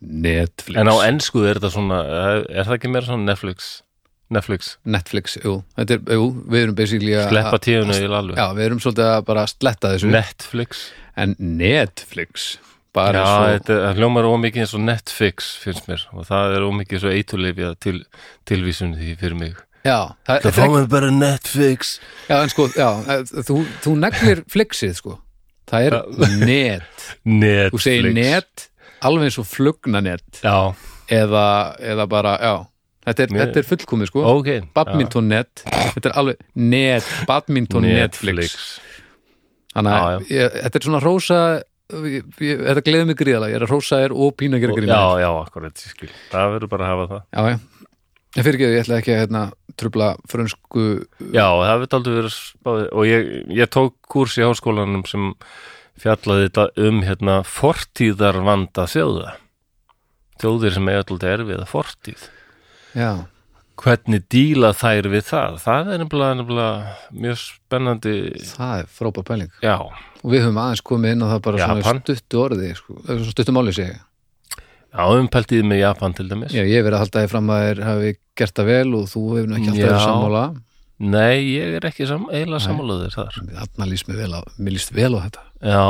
Netflix, en á ennsku er þetta svona er, það ekki meira svona Netflix? Netflix, Netflix, jú, þetta er, jú, við erum basically að sleppa tíðinu í alveg. Já, við erum svolítið að bara sletta þessu. Netflix en Netflix bara Já, svo þetta hljómar ómikið eins og Netflix finnst mér. Og það er ómikið svo eitulefja til, tilvísun því fyrir mig. Já, það, Það þetta fá er ekki, bara Netflix. Já, en sko, já, eh, þú, þú neglir flixið sko, það er net, Netflix. þú segir net alveg eins og flugna net Já, eða, eða bara, já. Þetta er, þetta er fullkomið sko. Ok badminton net, þetta er alveg net, badminton netflix þannig að þetta er svona ég, þetta gleður mig gríðalega, ég er að rósa þér og pína að gera grína Já, já, akkurat, skil. Það verður bara að hafa það. Já, já, ég fyrir ekki ég ætla ekki að hérna, trubla frönsku Já, það verður aldrei verið spáði og ég, ég tók kurs í háskólanum sem fjallaði þetta um hérna fortíðarvanda þjóða. Þjóðir sem eiga alltaf erfið að fortíð. Já, hvernig díla þær við það. Það er nefnilega, mjög spennandi. Það er frábær pæling. Já, og við höfum aðeins komið inn á það bara stuttu orði sko, stuttu máli segja já umpeltið með Japan til dæmis. Já, ég hef verið að halda þér fram að þér hafi gert það vel og þú hefur ekki alltaf verið sammála. Nei, ég er ekki sam, eiginlega sammálaður þar. Þarna líst mér vel á, mér líst vel á þetta. Já,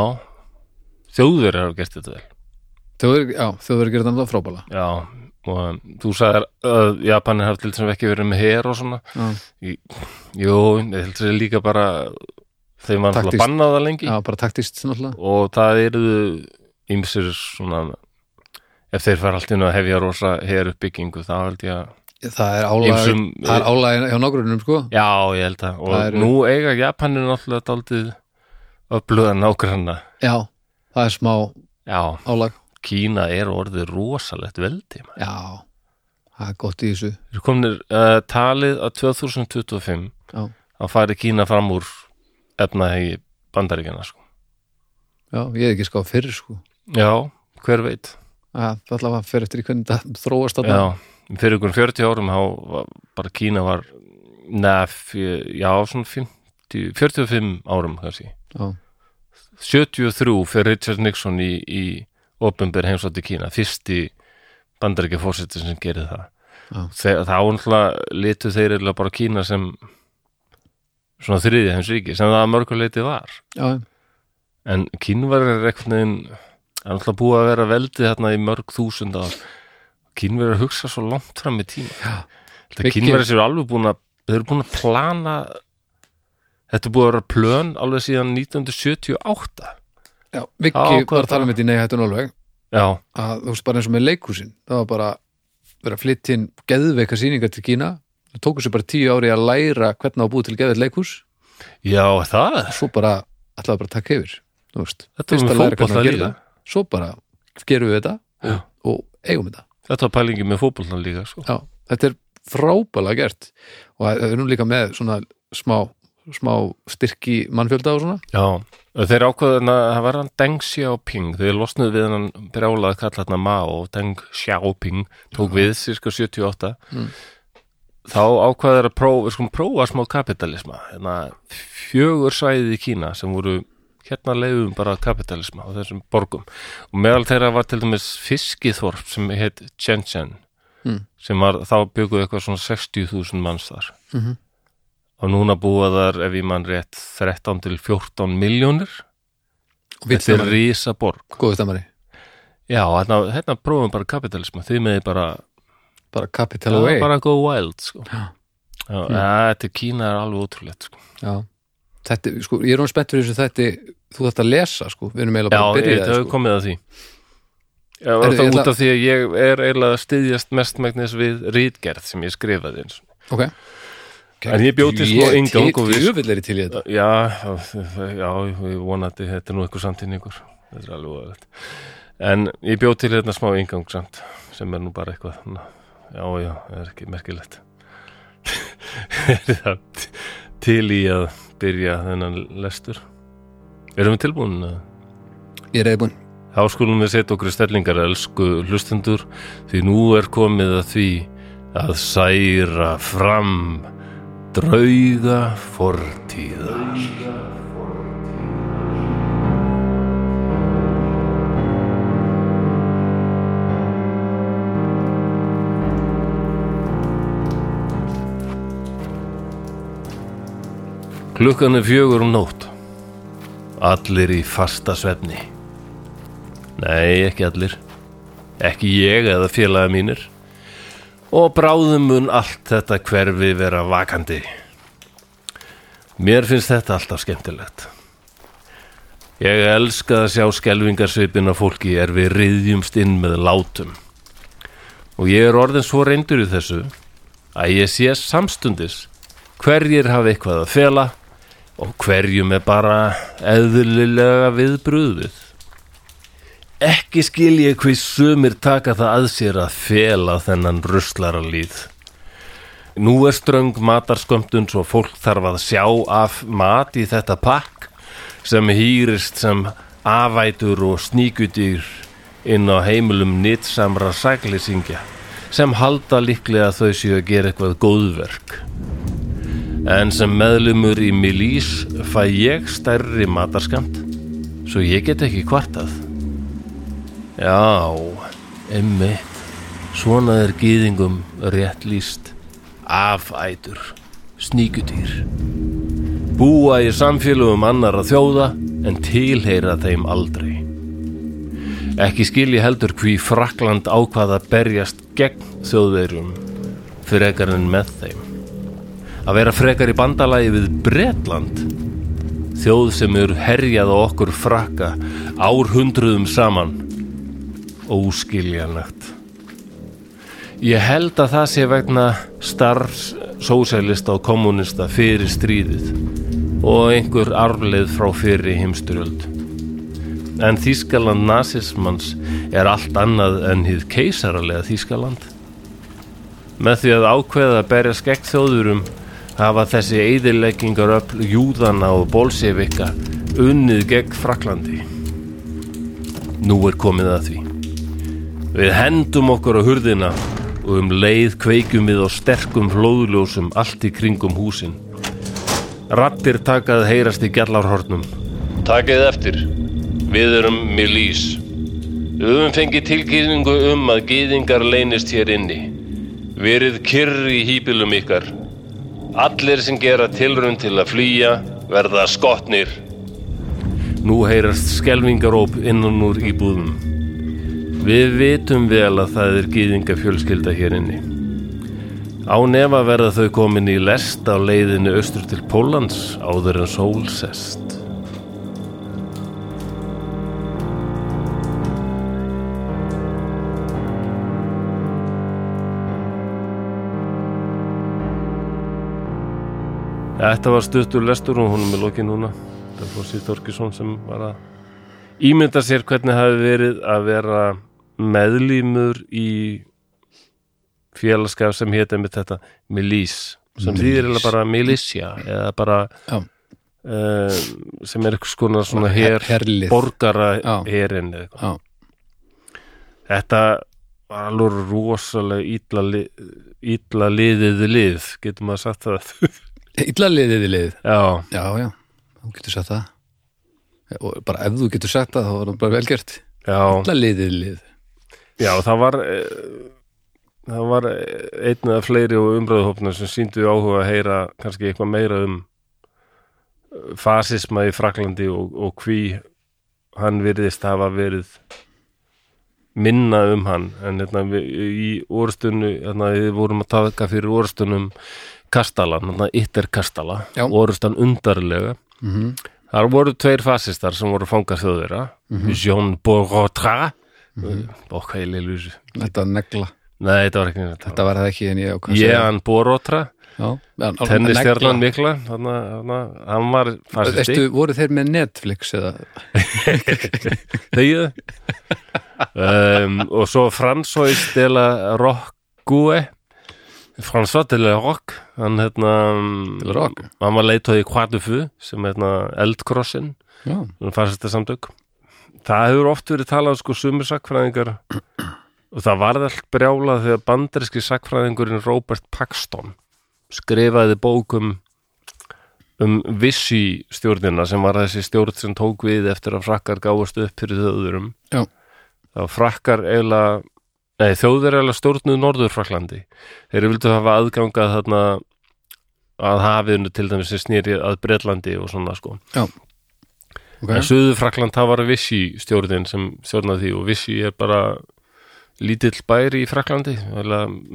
þjóðverið hafa gert þetta vel. Verður, já, verður að gera þetta frábæla já, og þú sagðir að Japanir hafa til þess að ekki verið með her og svona. Já, jú, ég held er líka bara þeim var alltaf Taktískt. bannað það lengi. Já, bara taktist náttúrulega. Og það eru ýmsir svona ef þeir fara alltaf inn að hefja rosa her uppbyggingu þá held ég að það er er álag hjá nágrunum sko. Já, ég held að og eru- nú eiga Japanir náttúrulega daldið öfluga nágranna. Já, það er smá já, álag Kína er orðið rosalegt veldi maður. já, það er gott í þessu Þeir komnir uh, talið að 2025 já, að fari Kína fram úr efnahegi bandaríkjana sko. já, ég hef ekki skáð fyrir sko já, hver veit að það allavega fyrir eftir í hvernig það þróast þarna. já, fyrir ykkur 40 árum var, bara Kína var nef, já, svona 50, 45 árum kannski já, 73 fyrir Richard Nixon í, í opinber heimsótti Kína fyrsti bandaríkja fórsetin sem gerir það. Já. Þeir, þá náttúrulega litu þeir eiginlega bara Kína sem svona þriðja heims ríki sem það að mörguleiti var. Já, en Kínverjar er eitthvað er náttúrulega búið að vera veldið þarna í mörg þúsund ár. Kínverjar hugsa svo langt fram í tíma. Já, Þetta Kínverjar séu alveg búin að þeir eru búin að plana þetta er búið að vera plön alveg síðan 1978 já Viki var að tala með þetta í nei hættun alveg. Að þú veist bara eins og með leikhúsin. Það var bara verið að flytja inn geðveika sýningar til Kína. Það tóku sér bara tíu ári að læra hvernig að búið til geðveit leikhús. Já það? Svo bara ætlaði bara að taka yfir Þetta var með gera líka. svo bara gerum við þetta og, og eigum þetta. Þetta var pælingi með fótboltan líka sko. Já, þetta er frábælega gert. Og það er nú líka með svona smá, smá styrki mannfjölda og svona Já, þeir ákveðu að það var hann Deng Xiaoping þeir losnuðu við hann brjálað kalla hann Mao, Deng Xiaoping tók við cirka 78 Mm. þá ákveðu þeir að prófa, skulum prófa smá kapitalisma hérna, fjögur svæðið í Kína sem voru hérna leiðum bara kapitalisma á þessum borgum og meðal þeirra var til dæmis fiskiþorp sem heit Shenzhen Mm. sem var, þá bygguðu eitthvað svona 60.000 manns þar Mhm. Og núna búa þar ef ég mann rétt 13 til 14 miljónir og þetta er rísa borg góðu stæmari já, hérna, hérna prófum bara kapitalismu þið meði bara, bara capital já, away bara go wild sko. Já. já, Mm. ja, þetta Kína er alveg ótrúlegt sko. Já. Þetta, sko, ég er hún spennt fyrir þessu þetta þú þarft að lesa, sko, við erum eiginlega já, bara að byrja það það, hefur sko. komið að því já, það ég ætla- út af því að ég er eiginlega að styðjast mestmægnis við rítgerð sem ég skrifaði eins ok En ég bjó til smá inngang og við- er í til í þetta. Já, já, ég vonandi þetta er nú eitthvað samtíningur. Þetta er alveg óæðilegt en ég bjóð til hérna smá ingang samt sem er nú bara eitthvað já, já, það er ekki merkilegt. Er það til í að byrja þennan lestur? Erum við tilbúin Ég er reyðbúin Þá skulum við setja okkur stellingar elsku hlustendur því nú er komið að því að særa fram drauga fortíðar. Klukkan er fjögur um nótt. Allir í fasta svefni. Nei, ekki allir. Ekki ég eða félaga mínir. Og bráðum mun allt þetta hverfi vera vakandi. Mér finnst þetta alltaf skemmtilegt. Ég elska að sjá skelfingarsvipin á fólki er við riðjumst inn með látum. Og ég er orðin svo reyndur í þessu að ég sé samstundis hverjir hafa eitthvað að fela og hverjum er bara eðlilega viðbröðið. Ekki skil ég hví sumir taka það að sér að fela þennan ruslara líð. Nú er ströng matarskömmtun svo fólk þarf að sjá af mat í þetta pakk sem hýrist sem afætur og sníkudýr inn á heimilum nýtsamra sæklýsingja sem halda líklega þau séu að gera eitthvað góðverk. En sem meðlumur í Milís fæ ég stærri matarskamt svo ég get ekki kvartað. Já, emmitt, svona er gýðingum rétt líst, afætur, sníkudýr. Búa í samfélögum annara þjóða en tilheyra þeim aldrei. Ekki skilji heldur hví Frakland ákvað að berjast gegn þjóðverjum frekar en með þeim að vera frekar í bandalagi við Bretland þjóð sem eru herjað á okkur frakka árhundruðum saman óskiljanlegt ég held að það sé vegna starfs sósælista og kommunista fyrir stríðið og einhver arfleið frá fyrir heimsturöld en Þískaland nazismans er allt annað en hið keisaralega Þískaland með því að ákveða að berja skegg þjóðurum hafa þessi eidileggingar öll júðana og bolsevika unnið gegn Fraklandi. Nú er komið að því. Við hendum okkur á hurðina og um leið kveikjum við á sterkum flóðljósum allt í kringum húsin. Rattir takað heyrast í gjallarhornum. Takið eftir. Við erum Milís. Við höfum fengið tilkynningu um að gýðingar leynist hér inni. Verið kyrr í hýpilum ykkar. Allir sem gera tilrund til að flýja verða skotnir. Nú heyrast skelvingaróp innan úr íbúðum. Við vitum vel að það er gýðinga fjölskylda hér inni. Á nefa verða þau komin í lest á leiðinu austur til Pólans áður en sól sest. Þetta var stuttur lestur og hún er lokið núna. Það er Fossi Þorkisson sem var að ímynda sér hvernig hafi verið að vera meðlímur í félagskaf sem hétt einmitt þetta Milís sem þýðir bara Milísja eða bara uh, sem er eitthvað skona svona her, borgara herin. Þetta var alveg rosalega ítla, li, ítla liðið lið, getur maður sagt það? Illa liðið í lið? Já, já, já, þú getur sagt það. Og bara ef þú getur sagt það þá var það bara velgert já. Illa liðið í lið Já, það var eh, það var einn eða fleiri og umröðuhópna sem síndu áhuga að heyra kannski eitthvað meira um eh, fasisma í Fraklandi og, og hví hann virðist hafa verið minna um hann. En hérna, í orðstunnu hérna, við vorum að taka fyrir orðstunum Kastalan, hérna, Itter Kastala orðstan undarlega. Mm Þar voru tveir fasistar sem voru fangar þjóðira Jean Borotra mm -hmm. og hvað ég lilu þetta negla, Nei, þetta var ekki þetta þetta var það ekki en ég ákvað Jean Borotra, já, tennistjarnan mikla þannig hann var Veistu, voru þeir með Netflix eða? Þegið um, og svo François de la Rocque François de la Rocque hann hérna hann var leitóði Quatufu sem hérna eldkrossin. Já, fasista samtök það hefur oft verið talað sko sumir sakfræðingar og það varð allt brjálað þegar bandaríski sakfræðingurinn Robert Paxton skrifaði bókum um Vichy stjórnina sem var þessi stjórn sem tók við eftir að frakkar gáast upp fyrir Já. það var frakkar eiginlega nei, þjóður eiginlega stjórnuð Norður Fraklandi þeir vildu hafa aðgangað þarna að hafinu til dæmis sem snýri að Bretlandi og svona sko. Ok En Suðu Frakland, það var Vichy stjórnin sem stjórnaði því og Vichy er bara lítill bær í Fraklandi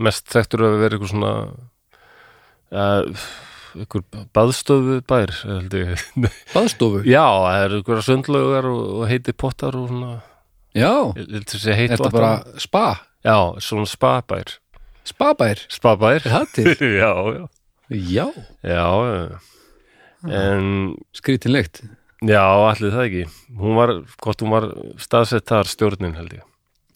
mest þekktur að vera eitthvað svona uh, eitthvað baðstofu bær baðstofu, Já, það eru eitthvað sundlaugar og, og heiti pottar og svona. Já, þetta vatn. bara spa? Já, svona spabær. Spabær, Spabær. Er það til? Já, já. Já, Já, já. en skrítinlegt já, allir það ekki. Hún var, hvort hún var staðsett þar stjórnin held ég.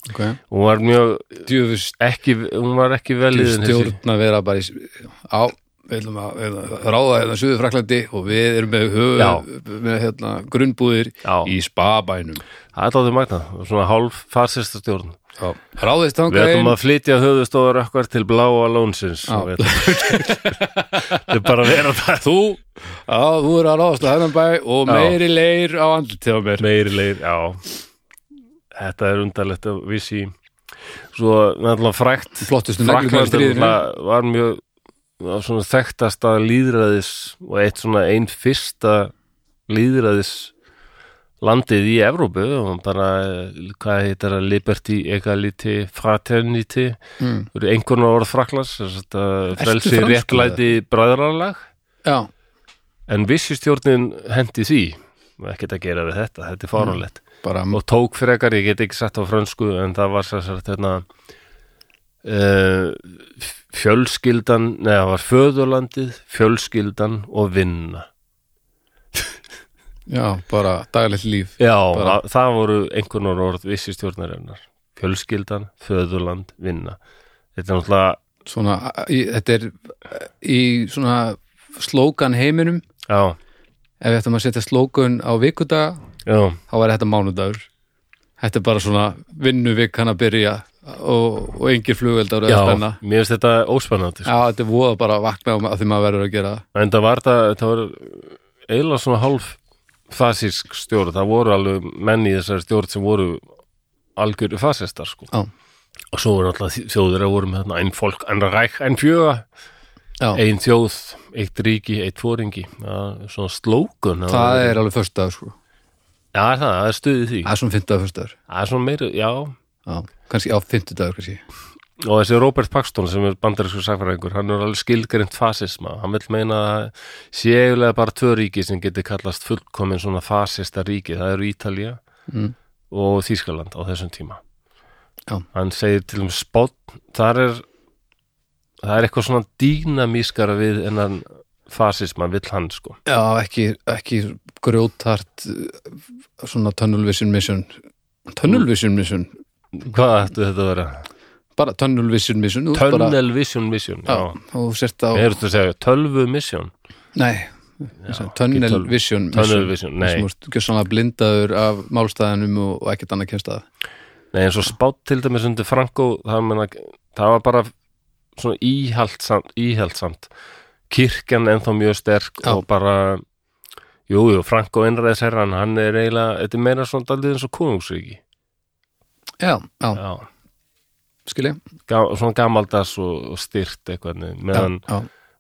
Ok, hún var mjög djöfust ekki, hún var ekki veliðin stjórn að vera bara í, á, við ætlum að, við ætlum að ráða hérna Suður Fraklandi og við erum með, höf, með hérna, grunnbúðir Já. í spabænum. Það er tótið magna, svona hálf farsista stjórn Já. ráðist við þangað ætlum inn. að flytja höfustofar okkar til bláa lónsins. Já. við ætlum- þetta er bara að vera það þú, já, þú er að ráðast að hennan bæ og Já. meiri leir á andlitið á mér. Meiri leir, já. Þetta er undarlegt að vissi svo náttúrulega frækt flottustu neglum Frakland stríðinu. var mjög svona þekktasta líðræðis og eitt svona einn fyrsta líðræðis landið í Evrópu og bara, eh, hvað heitir það, Liberty, Egality, Fraternity mm. einhvern orð Ertu frelsi réttlæti bræðralag? En vissistjórnin hendi því? Ekkert að gera við þetta, þetta er fáránlegt. Bara og tók frekar, ég get ekki sagt á frönsku en það var sér sagt hérna uh, fjölskyldan neða, það var föðurlandið fjölskyldan og vinna já, bara daglegt líf. Já, Bara- það, voru einhvern orð vissistjórnarinnar. Fjölskyldan, föðurland, vinna. Þetta er náttúrulega svona, í, þetta er í svona slókan heiminum. Já, ef við ættum að setja slókun á vikudaga já, þá væri þetta mánudagur. Þetta er bara svona vinnuvik hann að byrja og, og engir flugveldar já spenna. mér finnst þetta óspennandi sko. já, þetta er voða bara að vakna á því maður verður að gera það. en það var það, það var eiginlega svona hálf fasísk stjórn, það voru alveg menn í þessari stjórn sem voru algjörðu fasistar sko. Já. og svo voru alltaf þjóður að voru með þarna ein fólk, ein ræk, ein fjöga já, ein þjóð, eitt ríki, eitt fóringi svona slókun það er alveg föstudagur sko. já, það, það er stuðið því. Það er svona fymtudagur föstudagur. Það er svona meira, já. Já, kannski á fymtudagur kannski og þessi Robert Paxton sem er bandarísku sagfæringur, hann er alveg skilgrind fasisma, hann vil meina að séulega bara tvö ríki sem getur kallast fullkomin svona fasista ríki. Það eru Ítalía mm. og Þýskaland á þessum tíma. Já. hann segir til um spott þar er það er eitthvað svona dýnamískara við en fasisma vill hann sko. Já, ekki, ekki grjótart uh, svona tunnel vision mission. Tunnel vision mission? Hvað ættu þetta að vera? Bara tunnel vision mission ert bara, Tunnel Vision Mission já, og sért á ég er að segja tölvu mission. Nei, Já, tunnel tölvu. vision Tunnel Vision, nei. sem úrst gjössanlega blindaður af málstæðanum og, og ekkert annað kemst að. Nei, eins og spátt til dæmis undir Franco það, meina, það var bara svona íhaldsamt, íhaldsamt kirkjan ennþá mjög sterk Já. og bara jú, jú, Franco einræðis herran, hann er eiginlega þetta er meira svona daldið eins og konungsríki. Já, já, Já, skilja ga, svona gamaldags og, og styrt eitthvað já, meðan, já,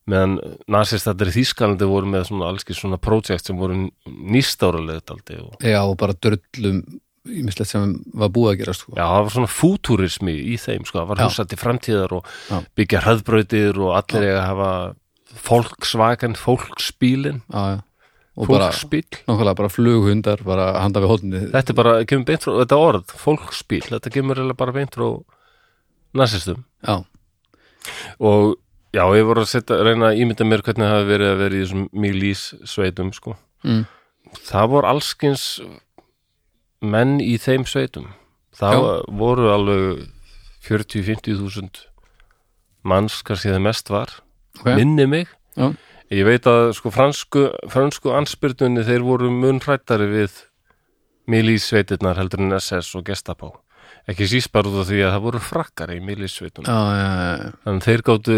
meðan nasistættir í Þýskalandi voru með svona allski svona projekt sem voru nýstáralega daldið og já, og bara drullum ímislegt sem var búið að gera sko. Já, það var svona fútúrismi í þeim, sko, það var Já. hugsað til framtíðar og Já. byggja hraðbrautir og allir eiga að hafa fólksvagan, fólksbílin, já, já. og bara, fólksbíl. nákvæmlega bara flughundar bara handa við hóðinni Þetta er bara, þetta orð, fólksbíl, þetta kemur bara beint frá nasistum. já, Og já, ég voru að setja, reyna að ímynda mér hvernig það hafi verið að vera í þessum milís sveitum, sko. mm. Það voru allskins menn í þeim sveitum. Það Já. voru alveg 40-50 þúsund manns, kannski það mest var. ok, minni mig Já. ég veit að sko fransku, fransku anspyrnunni þeir voru mun hrættari við milísveitirnar heldur en SS og Gestapo ekki síst bara út af því að það voru frakkari í milísveitunum já, já, já, þannig þeir gáttu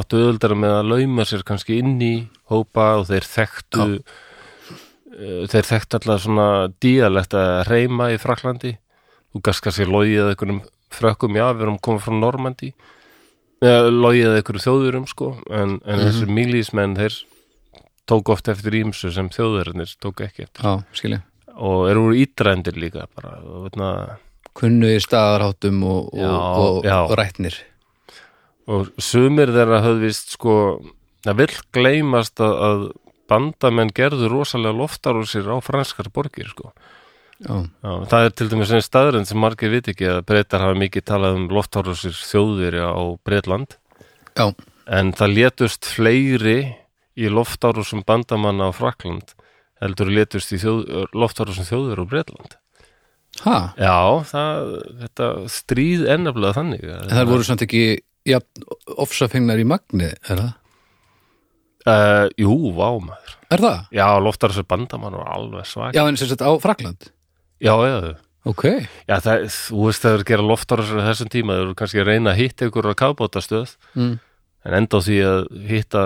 áttu öðuldara með að lauma sér kannski inn í hópa og þeir þekktu uh, þeir þekktu alltaf svona díalegt að reyma í Fraklandi þú gast kannski logið einhverjum frökkum, já, við erum komið frá Normandi eða logið einhverjum þjóðurum sko, en, en Mhm. þessir milísmenn þeir tók oft eftir ímsu sem þjóðurinnir tók ekki eftir. Já, og eru úr ítræðendir líka bara, og veitna, kunnu í staðarháttum og, og, og, og rætnir og sumir þeirra höfðvist sko, það vill gleymast að, að bandamenn gerðu rosalega loftarúsir á franskar borgir sko. já, Já, það er til dæmis einn staðurinn sem margir vit ekki að breytar hafa mikið talað um loftarúsir þjóðveri á Breitland já, en það létust fleiri í loftarúsum bandamanna á Frakland heldur létust í þjóð, loftarúsum þjóðveri á Breitland ha Já, það, þetta stríð ennaflega þannig að- en það voru samt ekki ja, ofsafengnar í magni, er það? Uh, jú, vá maður Er það? Já, loftar þessu bandamann var alveg svak Já, en sem sagt á Frakland já, já, Ok, já það, þú veist það er að gera loftar þessu þessum tíma, þau eru kannski að reyna að hitta ykkur að kafbótastöð mm. en enda á því að hitta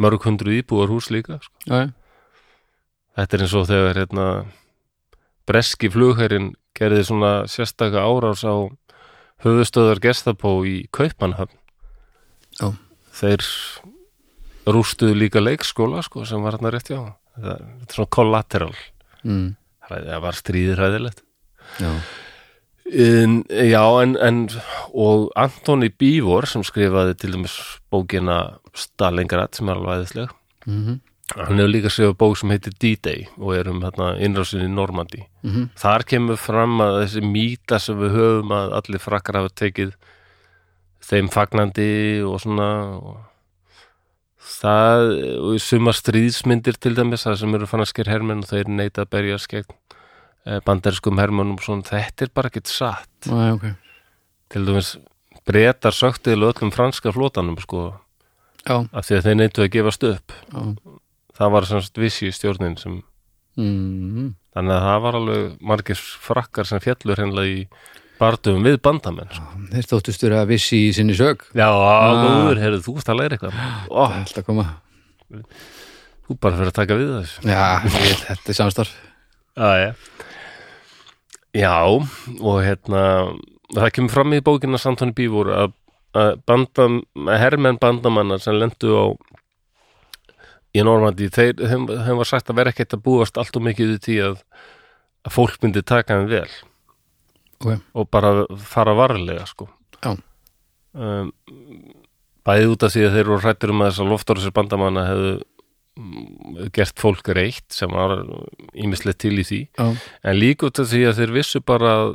mörg hundru íbúar hús líka sko. já, já, þetta er eins og þegar hérna, breski flugherrin gerði svona sérstaka árás á höfustöðar gestapó í Kaupmannhöfn Já. þeir rústuðu líka leikskóla sko, sem var hérna rétt já það þetta er svona collateral. Mm. það var stríðir hræðilegt já, en, já, en, en og Antoni Bívor sem skrifaði til dæmis bókina Stalingrad sem er alveg æðisleg. Mhm, hann hefur líka skrifað bók sem heitir D-Day og er um hérna, innrásin í Normandi mhm, þar kemur fram að þessi mýta sem við höfum að allir frakkar hafa tekið þeim fagnandi og svona og það og í sumar stríðsmyndir til dæmis það sem eru fannaskir hermenn og þeir neita að berjast gegn eh, bandariskum hermennum og svona, þetta er bara ekkert satt. Æ, ok. Til dæmis breytar söktiðlu öllum franska flotanum sko, Já, af því að þeir neitu að gefast upp. Já, það var semst vissi stjórnin sem mhm, þannig að það var alveg margir frakkar sem fjallur hennilega í barndum við bandamenn sko. þeir þóttust vera vissi í sinni sög Já, Ah. góður, heyrðu, þú veist að læra eitthvað. Alltaf að koma. Þú bara fyrir að taka við þessu. Já, ég, þetta er samstarf. Já, já. Já, og hérna það kemur fram í bókina Santoni Bífur að, að bandam, að hermenn bandamannar sem lendu á í Normandi, þeim, þeim var sagt að vera ekkert að búast allt og mikið í því að, að fólk myndi taka þeim vel. Ok, og bara fara varlega sko. Já. um, bæði út af því að þeir eru hrættir um að þess að loftárisir bandamanna hefðu mm, gert fólk reitt sem var ímislegt til í því. Já, en líka út af því að þeir vissu bara að,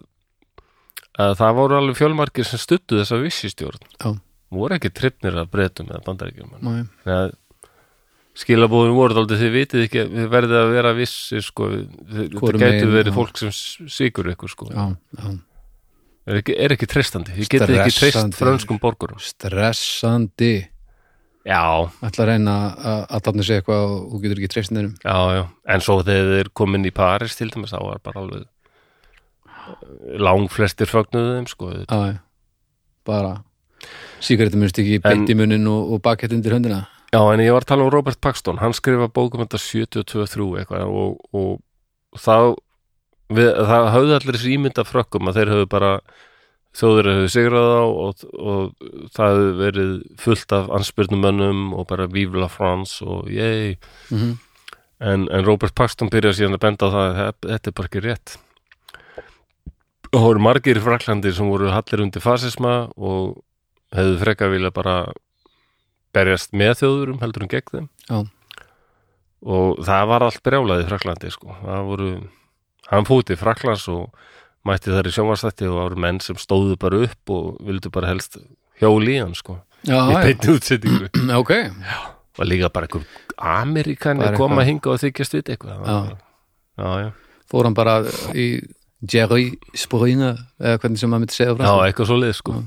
að það voru alveg fjölmarkir sem stuttu þessa vissistjórn. Já. voru ekki trippnir að breytum eða bandaríkjum Nei, skilabóðum voru þáldi þið vitið ekki að þið verðið að vera vissi sko, þetta Hvorum gætu verið já. fólk sem sigur ykkur sko. Já, já. Er ekki, er ekki treystandi? Þið getið ekki treyst Stressandi. frönskum borgurum. Stressandi. Já, ætla að reyna að allarnir segja eitthvað og þú getur ekki treyst neirum já, já. En svo þegar þið er komin í Paris til dæmis þá var bara alveg langflestir fögnuðu þeim sko. Já, já, bara Sigarettum minnst ekki beint í munnin og, og bakett undir höndina Já, en ég var að tala um Robert Paxton, hann skrifa bókum þetta 72-3 eitthvað og, og þá við, það höfðu allir þessi ímynda frökkum að þeir höfðu bara þjóður höfðu sigrað á og, og það höfðu verið fullt af anspyrnumönnum og bara Vive la France og yey mm en, en Robert Paxton byrjaði síðan að benda á það að þe- þetta er bara ekki rétt. Og það voru margir í Fraklandi sem voru hallir undir fasisma og hefðu frekar vilja bara berjast með þjóðurum heldur en gegn þeim Já. og það var allt brjálað í Fraklandi sko. það voru hann fóti Fraklands og mætti þar í sjónvarstætti og það voru menn sem stóðu bara upp og vildu bara helst hjóli í hann sko, Já, í já, beinni útsettingu ok og líka bara einhver Amerikani koma eitthvað. hinga og þykjast við eitthvað Já. já, já. Fór hann bara í Jerry Springer eða hvernig sem maður myndi segja já, frá eitthvað svo leið sko Já.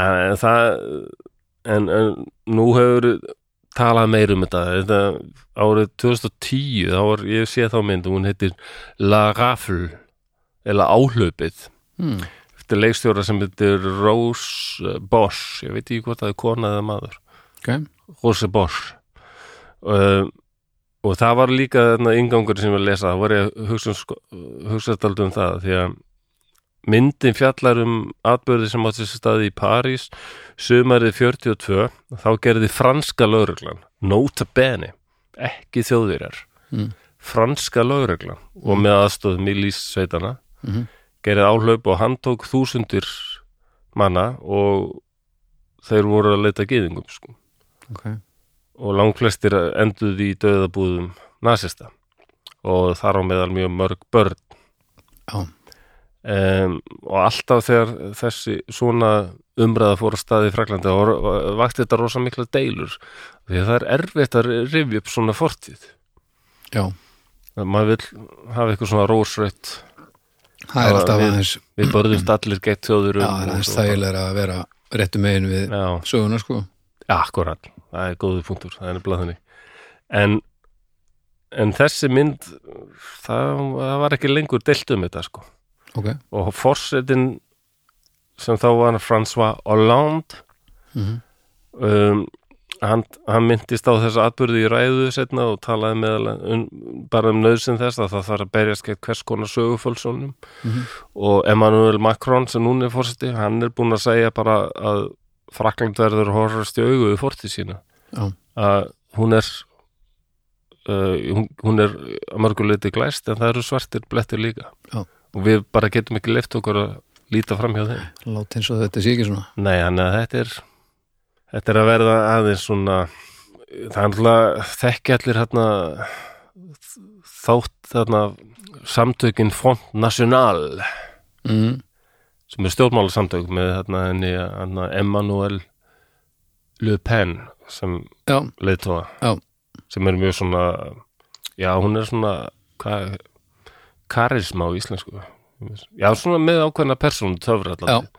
en það en, en nú hefur talað meir um þetta, þetta árið 2010, þá var ég sé þá mynd og hún heitir La Raffle eða Áhlaupið. Hmm. eftir leikstjóra sem heitir Rose Bosch, ég veit ekki hvort það er kona eða maður. Ok, Rose Bosch. Uh, og það var líka þarna ingangur sem ég var að lesa, það var ég að hugsa, um sko, hugsa þetta um það því að myndin fjallar um atbyrði sem átti sér staði í París sumarið 42 þá gerði franska lögreglan nota bene, ekki þjóðverjar Mm. franska lögreglan og með aðstóð Milís sveitana Mhm. gerði áhlaup og hann tók þúsundir manna og þeir voru að leita gyðingum sko. Ok. Og langflestir enduði í döðabúðum nasista og þar á meðal mjög mörg börn. Já, um, og alltaf þegar þessi svona umræða fór að staði í Fraklandi og vakti þetta rosa mikla deilur. Því að það er erfitt að rifja upp svona fortíð. Já, að maður vil hafa eitthvað svona rósrött það er alltaf við- aðeins við börðumst allir gett þjóður Já, það er aðeins þægilega að vera réttu megin við Já, söguna sko. Akkurat, það er góður punktur það er nefnilega þannig. En, en þessi mynd það, það var ekki lengur deilt um þetta sko Ok, og forsetin sem þá var François Hollande mhm, um, hann, hann myndist á þessa atbyrði í ræðu setna og talaði meðal um, bara um nöðsinn þess að það þarf að berjast gegn hvers konar sögufölsunum. Mhm. og Emmanuel Macron sem núna er fórseti, hann er búin að segja bara að Frakland verður horfast í augu við fortið sína. Já, að hún er uh, hún, hún er að mörguleiti glæst en það eru svartir blettir líka. Já. Og við bara getum ekki leift okkur að líta fram hjá þeim. Lát eins og þetta sé ekki svona. Nei, hann að þetta er þetta er að verða aðeins svona það er alltaf þekki allir hérna þátt þarna samtökin Front National. Mm. sem er stjórnmála samtök með hérna henni hérna, Emmanuel Le Pen sem já, leiðtóa já, sem er mjög svona já, hún er svona hvað, karisma á íslensku já, svona með ákveðna persónu töfra alltaf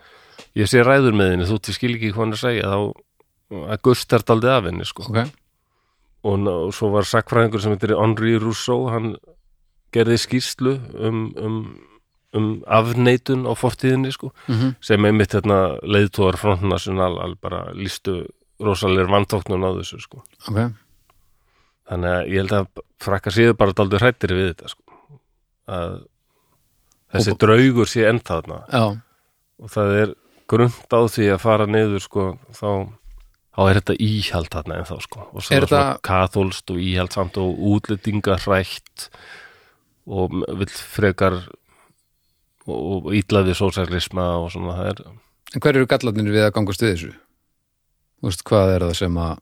ég sé ræður með henni, þú til skil ekki hvað hann er að segja þá að gustar daldið af henni sko. ok og, og svo var sakfræðingur sem heitir Henri Rousseau hann gerði skýrslu um, um, um afneitun á fortíðinni sko, mm sem einmitt hérna, leiðtóðar frontnational alveg bara lístu rosalegir vantóknun á þessu sko. ok, þannig að ég held að frakka séu bara daldur hrættir við þetta sko. Að þessi Og- draugur sé ennþá þarna. Já, og það er grunnt á því að fara niður sko, þá, þá er þetta íhald þarna ennþá sko. og svo Er er þetta- kathólst og íhaldsamt og útlendinga hrætt og vill frekar og, og ítlaði sósælisma og svona það er en hver eru gallarnir við að gangast við þessu? Þú veist, hvað er það sem að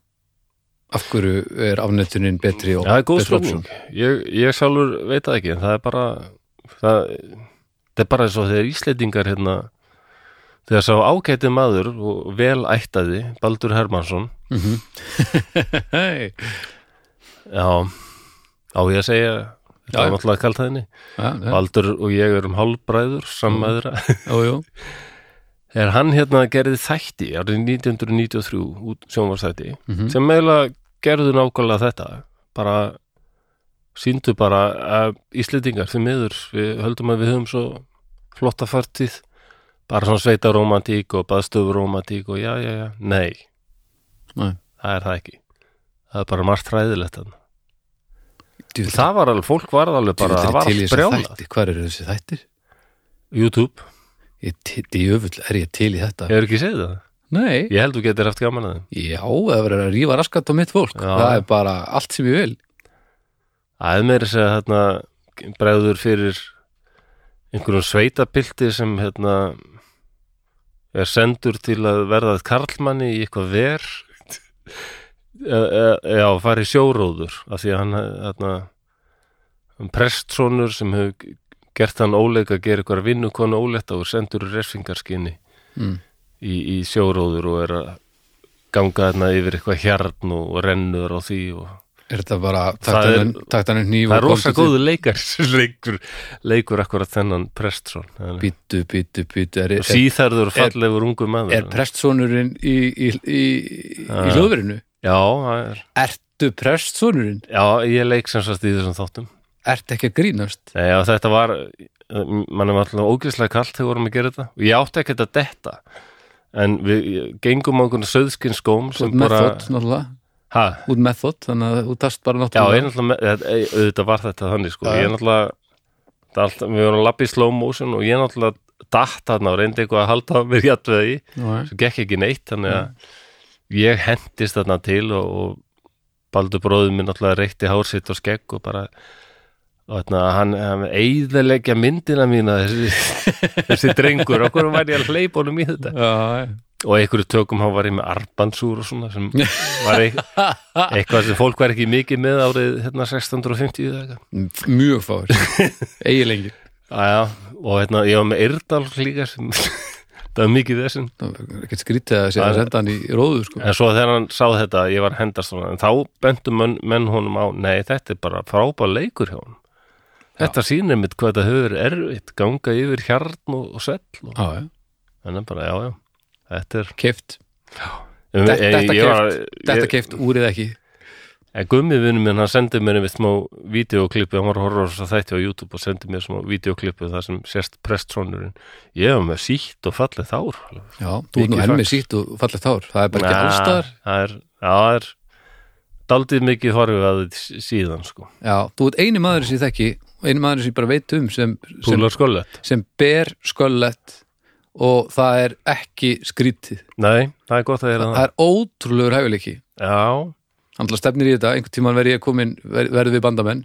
af hverju er afnettunin betri og góð betri spurning. Ég, ég sjálfur veit það ekki, en það er bara það, það er bara eins og þegar Íslendingar hérna þegar sá ágæti maður og vel ættaði, Baldur Hermansson mm hey. já, á ég að segja þetta var náttúrulega ja, ja. Baldur og ég erum hálfbræður sammæðra, jú, þegar hann hérna gerði þætti árið 1993 út sjónvarsþætti Mhm. sem meðlega gerðu nákvæmlega þetta. Bara síndu bara að Íslendingar því miður, við höldum að við höfum svo flotta fartíð bara svona sveita romantík og baðstöfu romantík og já, já, já, nei. Nei. það er það ekki. Það er bara margt hræðilegt þarna. Djú, það var alveg, fólk var alveg bara, það var brjálað. þætti hvað eru þessi þættir? YouTube, Djöfull, er ég til í þetta? hefur ekki séð það? Nei, ég held þú getur haft gaman að þeim. Já, það verður að rífa raskat á mitt fólk Já. það er bara allt sem ég vil. Það er meira að segja hérna bregður fyrir einhverjum sveitapilti sem hérna er sendur til að verða karlmanni í eitthvað ver. E- e- já, fari í sjóróður af því að hann hérna, hann prestsonur sem hefur gert hann óleik að gera eitthvað vinnukonu óletta og sendur refsingarskinni mm. í, í sjóróður og er að ganga þarna yfir eitthvað hjarn og, og rennur á því og Er þetta bara taktanum nýf Það er rosa góðu leikar leikur, leikur akkurat þennan býtu, býtu Er, er, síðarður fallegur ungu maður er prestsonurinn í, í, í, í Já. hljóðverinu? Já, það er, Ertu prestsonurinn? já, ég leik sem sagt í þessum þáttum Ert ekki að grínast? Nei, já, þetta var mann er alltaf ógeðslega kalt þegar við vorum að gera þetta. Og ég átti ekkert að detta. En við gengum á einhvern söðskinn skóm sem Út bara method, náttúrulega. Ha, Út method, þannig að þú tast bara Já, ég náttúrulega náttúrulega, með- þetta- ei, auðvitað var þetta þannig sko, já. ég náttúrulega alltaf, við vorum að lappa í slow motion og ég náttúrulega datt þarna og reyndi eitthvað að halda mér hjátt við því, Já, svo gekk ekki neitt þannig að ég hendist þarna til og, og Baldur bróður minn náttúrulega reykti hár sitt og skegg og bara og þarna, hann, hann eiðalegja myndina mína þessi, þessi drengur, okkur var ég að hleypa honum í þetta? Já, og einhverju tökum hann var ég með arbandsúr og svona sem var eitthvað, eitthvað sem fólk var ekki mikið með árið hérna 1650 eða eitthvað. Mjög fáir. Egið lengi og hérna ég var með Eirdal líka sem það var mikið þessum Ekkert skrítið að að Það senda hann í róðu sko. en svo þegar hann sá þetta ég var að hendast svona en þá bentu menn, honum á nei þetta er bara frábær leikur hjá hann þetta sýnir mitt hvað þetta verið erfitt ganga yfir hjarn og, og svell og, Já, já, þannig bara já já. Þetta er keift en, Þetta- keift úrið ekki. En gummi vinnu minn, hann sendi mér einmitt smá videoklippu, hann var þess að þætti á YouTube og sendi mér smá videoklippu þar sem sérst prestsonurinn. Ég var með sítt og fallið þár. Já, þú ert nú enn með sítt og fallegt hár. Það er bara ekki allstaðar Það er, já, það er daldið mikið horfið að þetta síðan, sko. Já, þú ert eini maður sem ég þekki og eini maður sem ég bara veit um sem, sem, sem ber sköllett og það er ekki skrítið Nei, það er gott að gera það það. er ótrúlegur hæfileiki Já, hann ætla stefnir í þetta, einhvern tímann verð ég komin ver, verð við bandamenn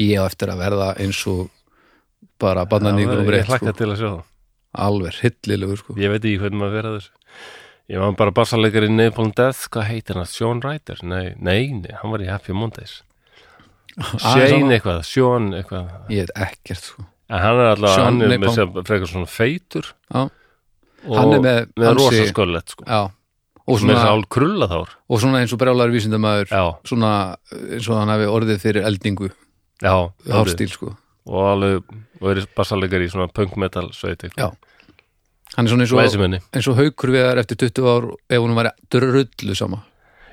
ég á eftir að verða eins og bara bandaníkur og ég breytt hlakka sko. til að sjá það alveg hillilegur sko. Ég veit ekki hvernig maður verða þessu Ég var bara bassalegur í Napalm Death Hvað heitir hann? Sean Ryder? Nei, nei, nei, hann var í Happy Mondays Shane eitthvað, Sean eitthvað ég veit ekkert sko. En hann er alltaf, Sean hann er með sem frekar svona feitur Já. og Hann er með með ansi- rosa sköllett sko. Já. og Með þess svona, að ál krulla þár og svona eins og brjálar vísindamæður Já, svona eins og hann hafi orðið fyrir eldingu já, hafstíl sko. og alveg, og er bassalegur í svona punk metal sveit Já. hann er svona eins og, Læsimenni eins og haukur við þar eftir 20 ár ef hún væri drullu sama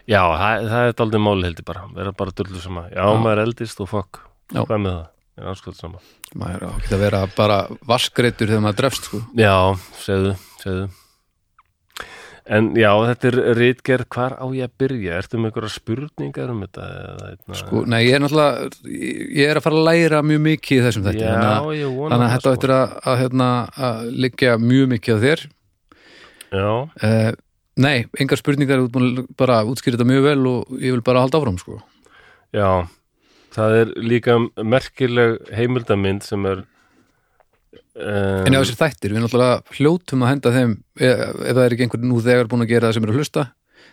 Já, það, það er aldrei máli heldur bara. Vera bara dullu sama, já, Já. maður er eldist og fokk, hvað með það? Er anskoð sama. Maður á ekki að vera bara vaskreitur þegar maður drefst sko. Já, segðu, segðu. En já, þetta er rítgerð, hvar á ég að byrja? Ertu með einhverja spurningar um þetta? Eða, sko, nei, ég er náttúrulega ég er að fara að læra mjög mikið í þessum þetta Já, að, ég vona þannig að það, þetta ættir að, að, hérna, að liggja mjög mikið á þér. Já, uh, nei, engar spurningar bara útskýra þetta mjög vel og ég vil bara halda áfram sko. já Það er líka merkileg heimildamind sem er um, en ef þessir þættir, við náttúrulega hljótum að henda þeim ef, ef það er ekki einhver nú þegar búin að gera það sem er að hlusta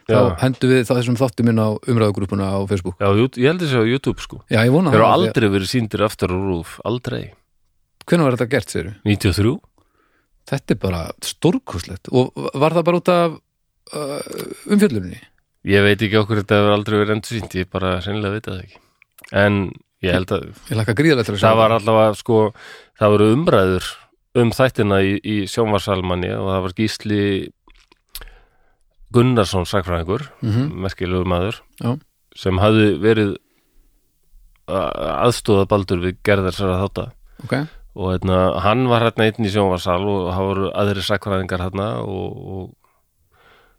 þá Já. hendum við það þessum þáttum inn á umræðugrúpuna á Facebook Já, ég held þessi á YouTube sko já, ég vona Þeir eru það, aldrei verið síndir aftur á rúf, aldrei hvenær var þetta gert, segir 93? þetta er bara stórkoslegt og var það bara út af uh, umfjöllunni Ég veit ekki okkur þetta hefur aldrei verið endur sínt ég bara sennilega veit það ekki. En ég held að ég að það var allavega sko það voru umræður um þættina í, í sjónvarsalmanni og það var Gísli Gunnarsson sagfræðingur, mm merkilegur maður Já. sem hafði verið aðstóða baldur við gerðar sér að þátta. Ok, og hérna, hann var hérna einn í sjónvarsal og það voru aðri sagfræðingar hérna og, og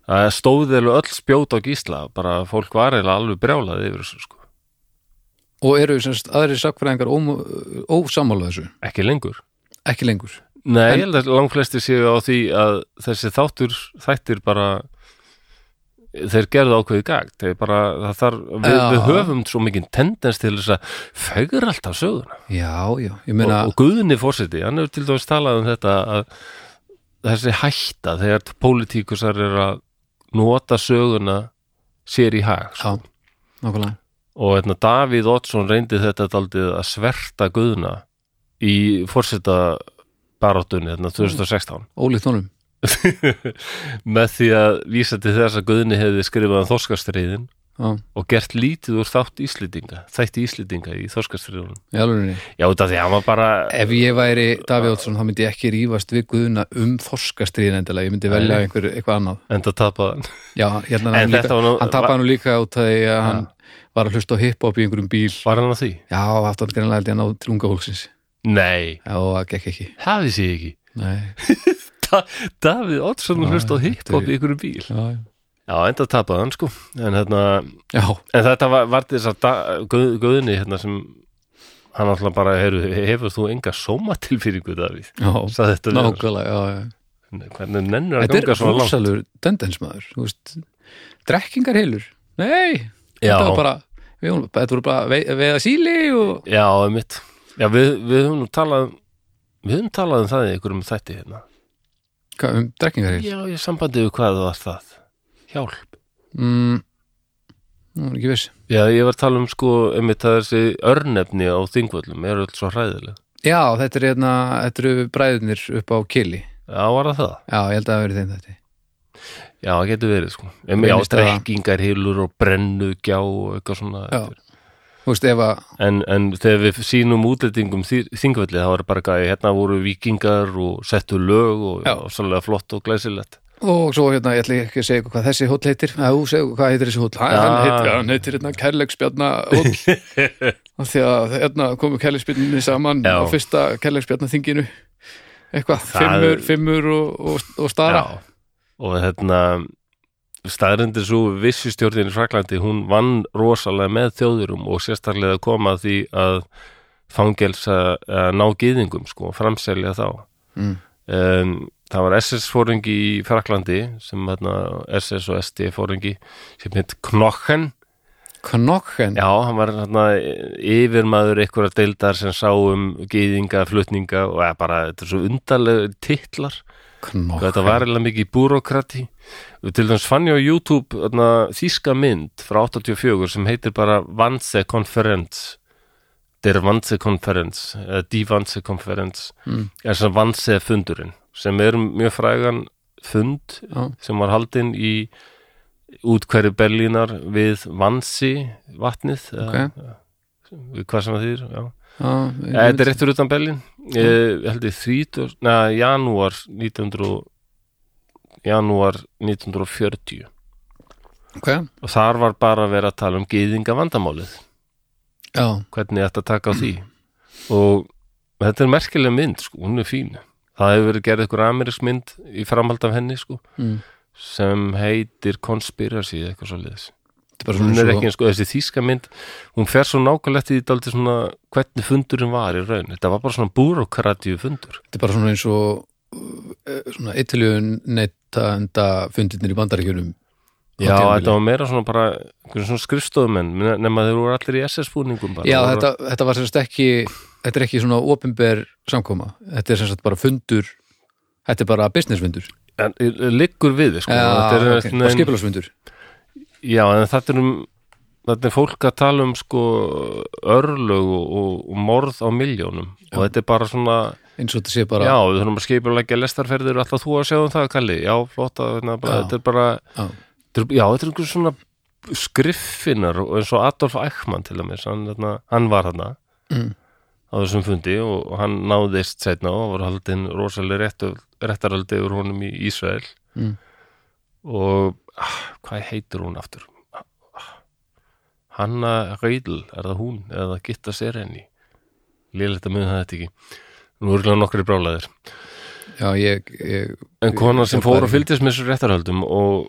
það stóði alveg öll spjót á Gísla bara fólk var eiginlega alveg brjálað yfir þessu sko, og eru semst aðrir sakfræðingar ósamála þessu, ekki lengur. Ekki lengur. Nei, En- ég held að langflesti séu á því að þessi þáttur þættir bara þeir gerðu ákveði þeir bara, þarf, við, Já. við höfum svo mikið tendens til þess að fegur alltaf söguna. Já, já, ég meina og, og Guðni fórseti, hann hefur til dæmis talað um þetta að þessi hætta þegar pólitíkusar er að nota söguna sér í hag sko. já, og hérna, Davíð Oddsson reyndi þetta daldið að sverta Guðna í fórseta baráttunni hérna 2016 ólíkt honum. Með því að vísa til þess að Guðni hefði skrifað um þorskastriðin já, og gert lítið úr þátt Íslendinga þætti Íslendinga í þorskastriðunum já, þetta því að var bara ef ég væri Davíð Ótsson þá myndi ég ekki rífast við Guðuna um þorskastriðin endilega, ég myndi velja einhver, eitthvað annað. Enda tapaði hann. Já, En hann, líka, nú- hann tapaði nú líka út að hann var að hlusta á hiphop í einhverjum bíl. Var hann að því? já, aftur hann greinlega held ég að ná til unga fólksins. Nei, já, það gekk ekki. Vissi ég ekki? Davíð Oddsson Já, hlust á hiphop í ykkur bíl. Já, já. Já, enda tapaði hann sko. En, hérna, en þetta var, var þess að Guð, Guðni hérna sem hann alltaf bara, heru, hefur þú enga sómatilfýringu Davíð? Já, þetta nákvæmlega já, já. hvernig nennur að þetta er ganga svona langt? rosalur tendensmaður þú veist, drekkingar heilur. Nei, þetta var bara við, þetta voru bara vei, veiða síli og Já, mitt Já, við, við höfum nú talað við höfum talað um það í einhverjum þætti hérna. Hvað, um drekkingar heil Já, ég sambandi við hvað var það Hjálp. Mm, nú er ekki viss. Já, ég var að tala um sko einmitt að þessi örnefni á þingvöllum er öll svo hræðileg. Já, þetta er hérna, þetta eru bræðurnir upp á kili. Já, var það það? já, ég held að það verið þeim þetta Já, það getur verið sko. Einmitt, Já, Reynist það- strekkingar, hilur og brennu gjá og eitthvað svona Já. þú veist, ef að en, en þegar við sínum útlendingum þi- þingvelli þá er bara gæði, hérna voru vikingar og settu lög og, og sannlega flott og glæsilegt Og svo hérna, ég ætla ekki að segja ykkur hvað þessi hóll heitir Já, þú segja hvað heitir þessi hóll Hann, Já. hann heitir, hann heitir hérna kærleiksbjarna hóll Af Því að hérna komu kærleiksbjarninni saman Já. á fyrsta kærleiksbjarnaþinginu Eitthvað, fimmur, fimmur og, og, og stara Já. og hérna staðrindir svo vissustjórnin í Fraklandi hún vann rosalega með þjóðurum og sérstaklega að koma að því að fangelsa að ná gyðingum sko, framselja þá Mm. Það var SS-fóringi í Fraklandi sem hérna, SS og SD fóringi sem heit Knochen. Knochen? Já, hann var hérna yfirmaður einhverja deildar sem sá um gýðinga, flutninga og eða bara, þetta er svo undarlega titlar. Knochen. Þetta var eiginlega mikið búrokrati til dæmis fann ég á YouTube þarna, þýska mynd frá 84 sem heitir bara Wannsee Conference. Der Wannsee Conference eða Die Wannsee Conference. Mm. er sem Wannsee fundurinn sem er mjög frægan fund Já. sem var haldinn í útkværi Berlínar við Wannsee vatnið eða, við hvað sem það þýr Þetta er réttur utan Berlín. Ég held ég 30, neða, janúar 1900 janúar 1940 Ok, og þar var bara að vera að tala um geyðinga vandamálið já, hvernig þetta taka á því? Og þetta er merkileg mynd sko, hún er fín það hefur verið gerð ykkur amerísk mynd í framhald af henni sko, mm. sem heitir Conspiracy eitthvað svo bara hún er ekki eins sko, þessi þýska mynd. Hún fer svo nákvæmlegt í þetta svona hvernig fundurinn var í raun. Þetta var bara svona búrókratíu fundur. Þetta er bara svona eins og uh, svona eittiljun neitta enda fundirnir í bandaríkjunum. Já, þetta var meira svona bara svona skrifstofumenn nema þeir voru allir í SS-búningum bara. Já, þetta, þetta var semst ekki þetta er ekki svona opinber samkoma þetta er semst bara fundur þetta er bara businessfundur en, liggur við sko. Já, þetta er, ok, okay. bara skipulagsfundur Já, en þetta er um þetta er fólk að tala um sko örlög og, og, og morð á miljónum og þetta er bara svona eins og þetta sé bara já, við þurfum að skipulegja lestarferðir alltaf þú að sjá um það, Kalli, já, flott að, hérna, bara, Já. þetta er bara Já. þetta er, já, þetta er einhver svona skriffinar og eins og Adolf Eichmann til að hann, hérna, hann var þarna Mm. Á þessum fundi og, og hann náðist setna og var haldinn rosalega réttaraldi yfir honum í Ísrael. Mm. og ah, hvað heitir hún aftur? Ah, Hanna Reidl er það hún eða Gitta Sereni? Lélegt að muni það þetta ekki. Nú er glæða nokkri brálaðir já, ég, ég en kona sem fór og fylgdist með þessu réttarhaldum og,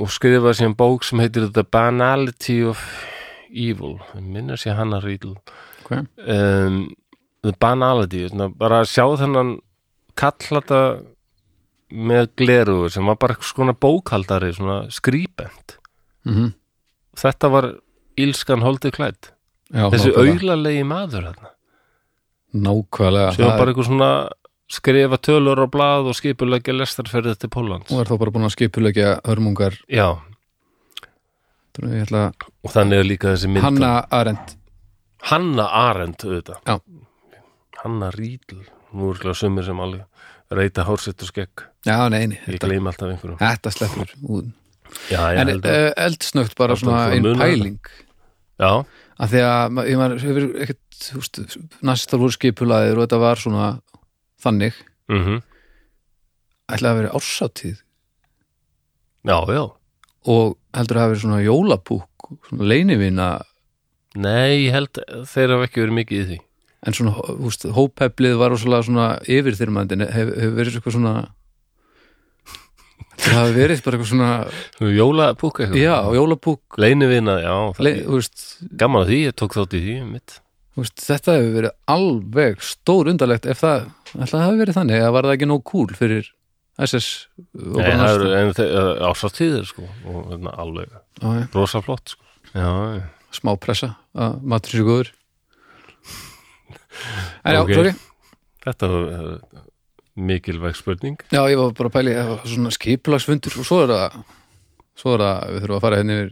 og skrifaði síðan bók sem heitir The Banality of Evil. Minna sér Hanna Reidl okay. um, Banality svona, bara að sjá þennan kallata með glerugur sem var bara svona bókaldari svona skrýbent. Mm þetta var ílskan holdið klætt þessi auðlalegi maður þarna. Nákvæmlega það bara eitthvað svona skrifa tölur á blað og skipulegja lestarferðið til Póllands. Og er þá bara búin að skipulegja hörmungar. Já, þannig er líka þessi mynd Hanna Arendt Hanna Arendt auðvitað. Já. Hanna Rídl nú er glæða sumir sem alveg reyta hársitt og já, nei, ég þetta, gleym alltaf einhverjum. Þetta sleppur út. já, ég en uh, eldsnögt bara svona einn pæling. Já, að því að ég maður hefur ekkert næstar voru skipulaðir og þetta var svona þannig. Mhm. Ætlaði að vera ársátíð Já, já. og heldur að hafa verið svona jólapúk svona leinivina Nei, ég held þeir hafa ekki verið mikið í því. en svona, þú veist, hópeflið var rosalega svona yfirþyrmandi hefur hef verið eitthvað svona það hafi verið bara eitthvað svona Jólapúk eitthvað. já, jólapúk Leinivina, já. le, Það, veist, gaman að því, ég tók þátt í því, mitt. veist, þetta hefur verið alveg stór undarlegt ef það, ætla að hafi verið þannig eða var það ekki nóg cool fyrir SS Nei, það eru þeir- ásáttíðir, sko. Og hérna, alveg Já, já, rosa flott, sko. Já, já. Smá pressa að matur sér góður en já, Ok. sorry Þetta var uh, mikilvæg spurning. Já, ég var bara að pæli svona skipulagsfundur og svo er það svo er það, við þurfum að fara henni yfir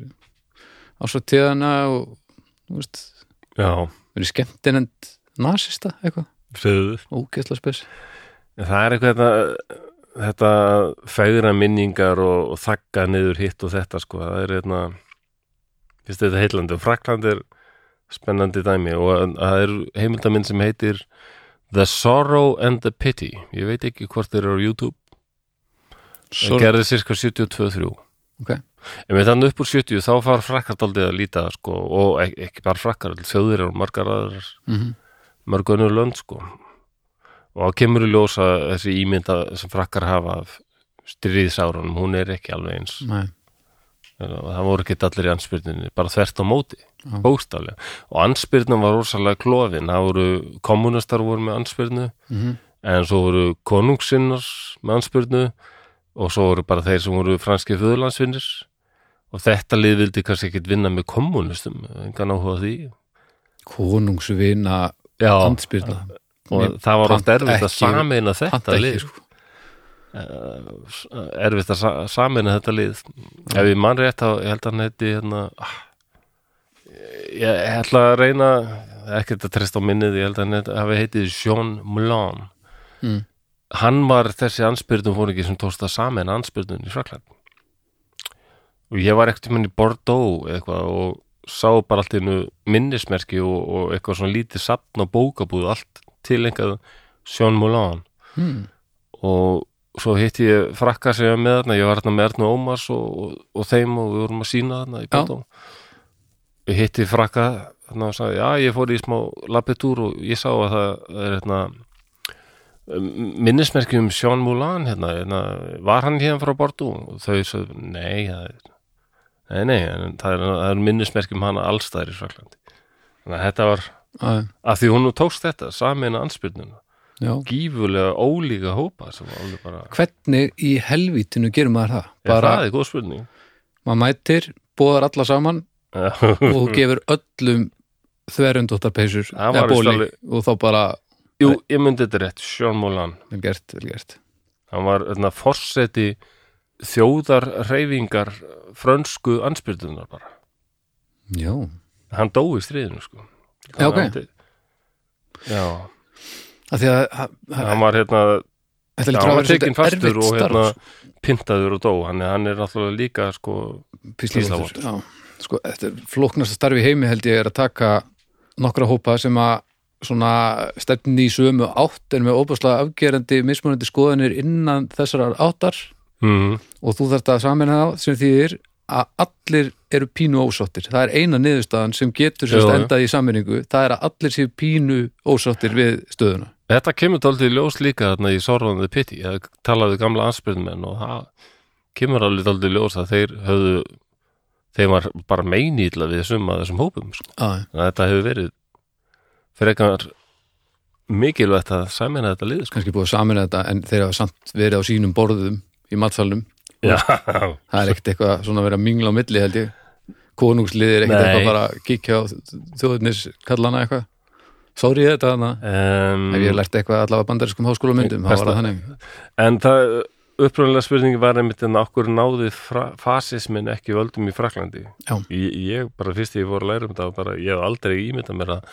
ásvartíðana og þú veist, Já, verið skemmtinend nasista eitthvað, segðu. ógeðsla spes Það er eitthvað þetta, þetta fægra minningar og, og þakka niður hitt og þetta, sko. Það er hérna, finnst þetta heitlandi. Og Frakland er spennandi dæmi og það er heimildamind sem heitir The Sorrow and the Pity ég veit ekki hvort þeir eru á YouTube það gerði cirka 72-3 Ok. en við þannig upp úr 70 þá far frakkart aldrei að líta sko, og ekki, ekki bara frakkar, þjóðir og margar aðrar, Mhm. mörg önnur lönd sko og þá kemur í ljósa þessi ímynda sem frakkar hafa af stríðsárunum, hún er ekki alveg eins Nei, það voru ekki allir í anspyrninni, bara þvert á móti Já. bókstaflega. Og anspyrnum var rosalega klofin. Það voru kommunistar voru með anspyrnu Mhm. en svo voru konungsinnar með anspyrnu og svo voru bara þeir sem voru franski föðurlandsvinnir. Og þetta lið vildi kannski ekkit vinna með kommunistum engan áhuga því. Konungsvina já, andspyrna. Og það var Pant erfitt að ekki- sameina þetta ekki, lið. sko. Erfitt að sa- sameina þetta lið ef ég man rétt þá ég held að hann heiti hérna, ah, ég, ætla að reyna ekkert að treysta á minnið ég held að hann heiti- hafi heitið Jean Moulin Mm. hann var þessi anspyrnum fór ekki sem tókst að sameina anspyrnum í Frakland og ég var ekkert í Bordeaux eitthvað og sá bara allt í einu minnismerki og, og eitthvað svona lítið sapn og bókabúð allt tilengað Jean Moulin hmm. og svo hitti ég frakka sem ég var með þarna, ég var þarna með Erna Ómars og, og, og þeim og við vorum að sína þarna í Bóttó ég hitti frakka þarna og sagði, já ég fór í smá lappetúr og ég sá að það er hérna minnismerki um Sean Moulin hérna, hérna, var hann hérna frá Bordeaux? Og þau sagði, nei það er, nei, nei, en það er, er minnismerki um hana allstæðir í Fraklandi þannig að þetta var Æ, að því hún tókst þetta, sameina anspyrnuna já. gífulega ólíka hópa bara hvernig í helvítinu gerum maður það? Bara, það er góð spurning. Maður mætir bóðar alla saman og gefur öllum þverjundóttarpeysur Það eða bóli alveg- og þá bara Jú, ég myndi þetta rétt, Sean Moulin vel gert, vel gert. Hann var þarna forseti þjóðar reyfingar frönsku anspyrtunar bara. Já, hann dó í stríðinu sko. Já, ok. Já, af því að að- að- hann var hérna já, hann að var tekinn fastur og hérna starf pyntaður og dó. Hann, hann er náttúrulega líka sko píslavottur já, sko, þetta er flóknasta starfi í heimi held ég er að taka nokkra hópa sem að svona stefni í sömu átt en með óbúslega afgerandi mismunandi skoðanir innan þessarar áttar. Mm, og þú þarft að samina þá sem þýðir að allir eru pínu ósáttir. Það er eina niðurstaðan sem getur sérst endað í sammenningu það er að allir séu pínu ósáttir við stöðuna. Þetta kemur í ljós líka þarna í Sorvandi Pitti, ég talaði við gamla anspyrnumenn og það kemur í ljós að þeir höfðu þeim var bara meinýtla við suma þessum hópum sko. þetta hefur verið frekar mikilvægt að sæmina þetta lið sko. kannski búið að samina þetta en þeir hafa samt verið á sínum borðum í matsalnum. Já, það er ekkert eitthvað svona að vera mingla á milli held ég konungslið er ekkert eitthvað bara kíkja á þjóðurnis kallana eitthvað sorry þetta þarna? Um, ef ég lært eitthvað allavega bandariskum háskólamyndum? Það var það þannig. En það upprunnilega spurningi var einmitt en okkur náði fasismin ekki völdum í Fraklandi ég, ég bara fyrst ég fór að læra um þetta bara, ég hef aldrei ímyndað mér að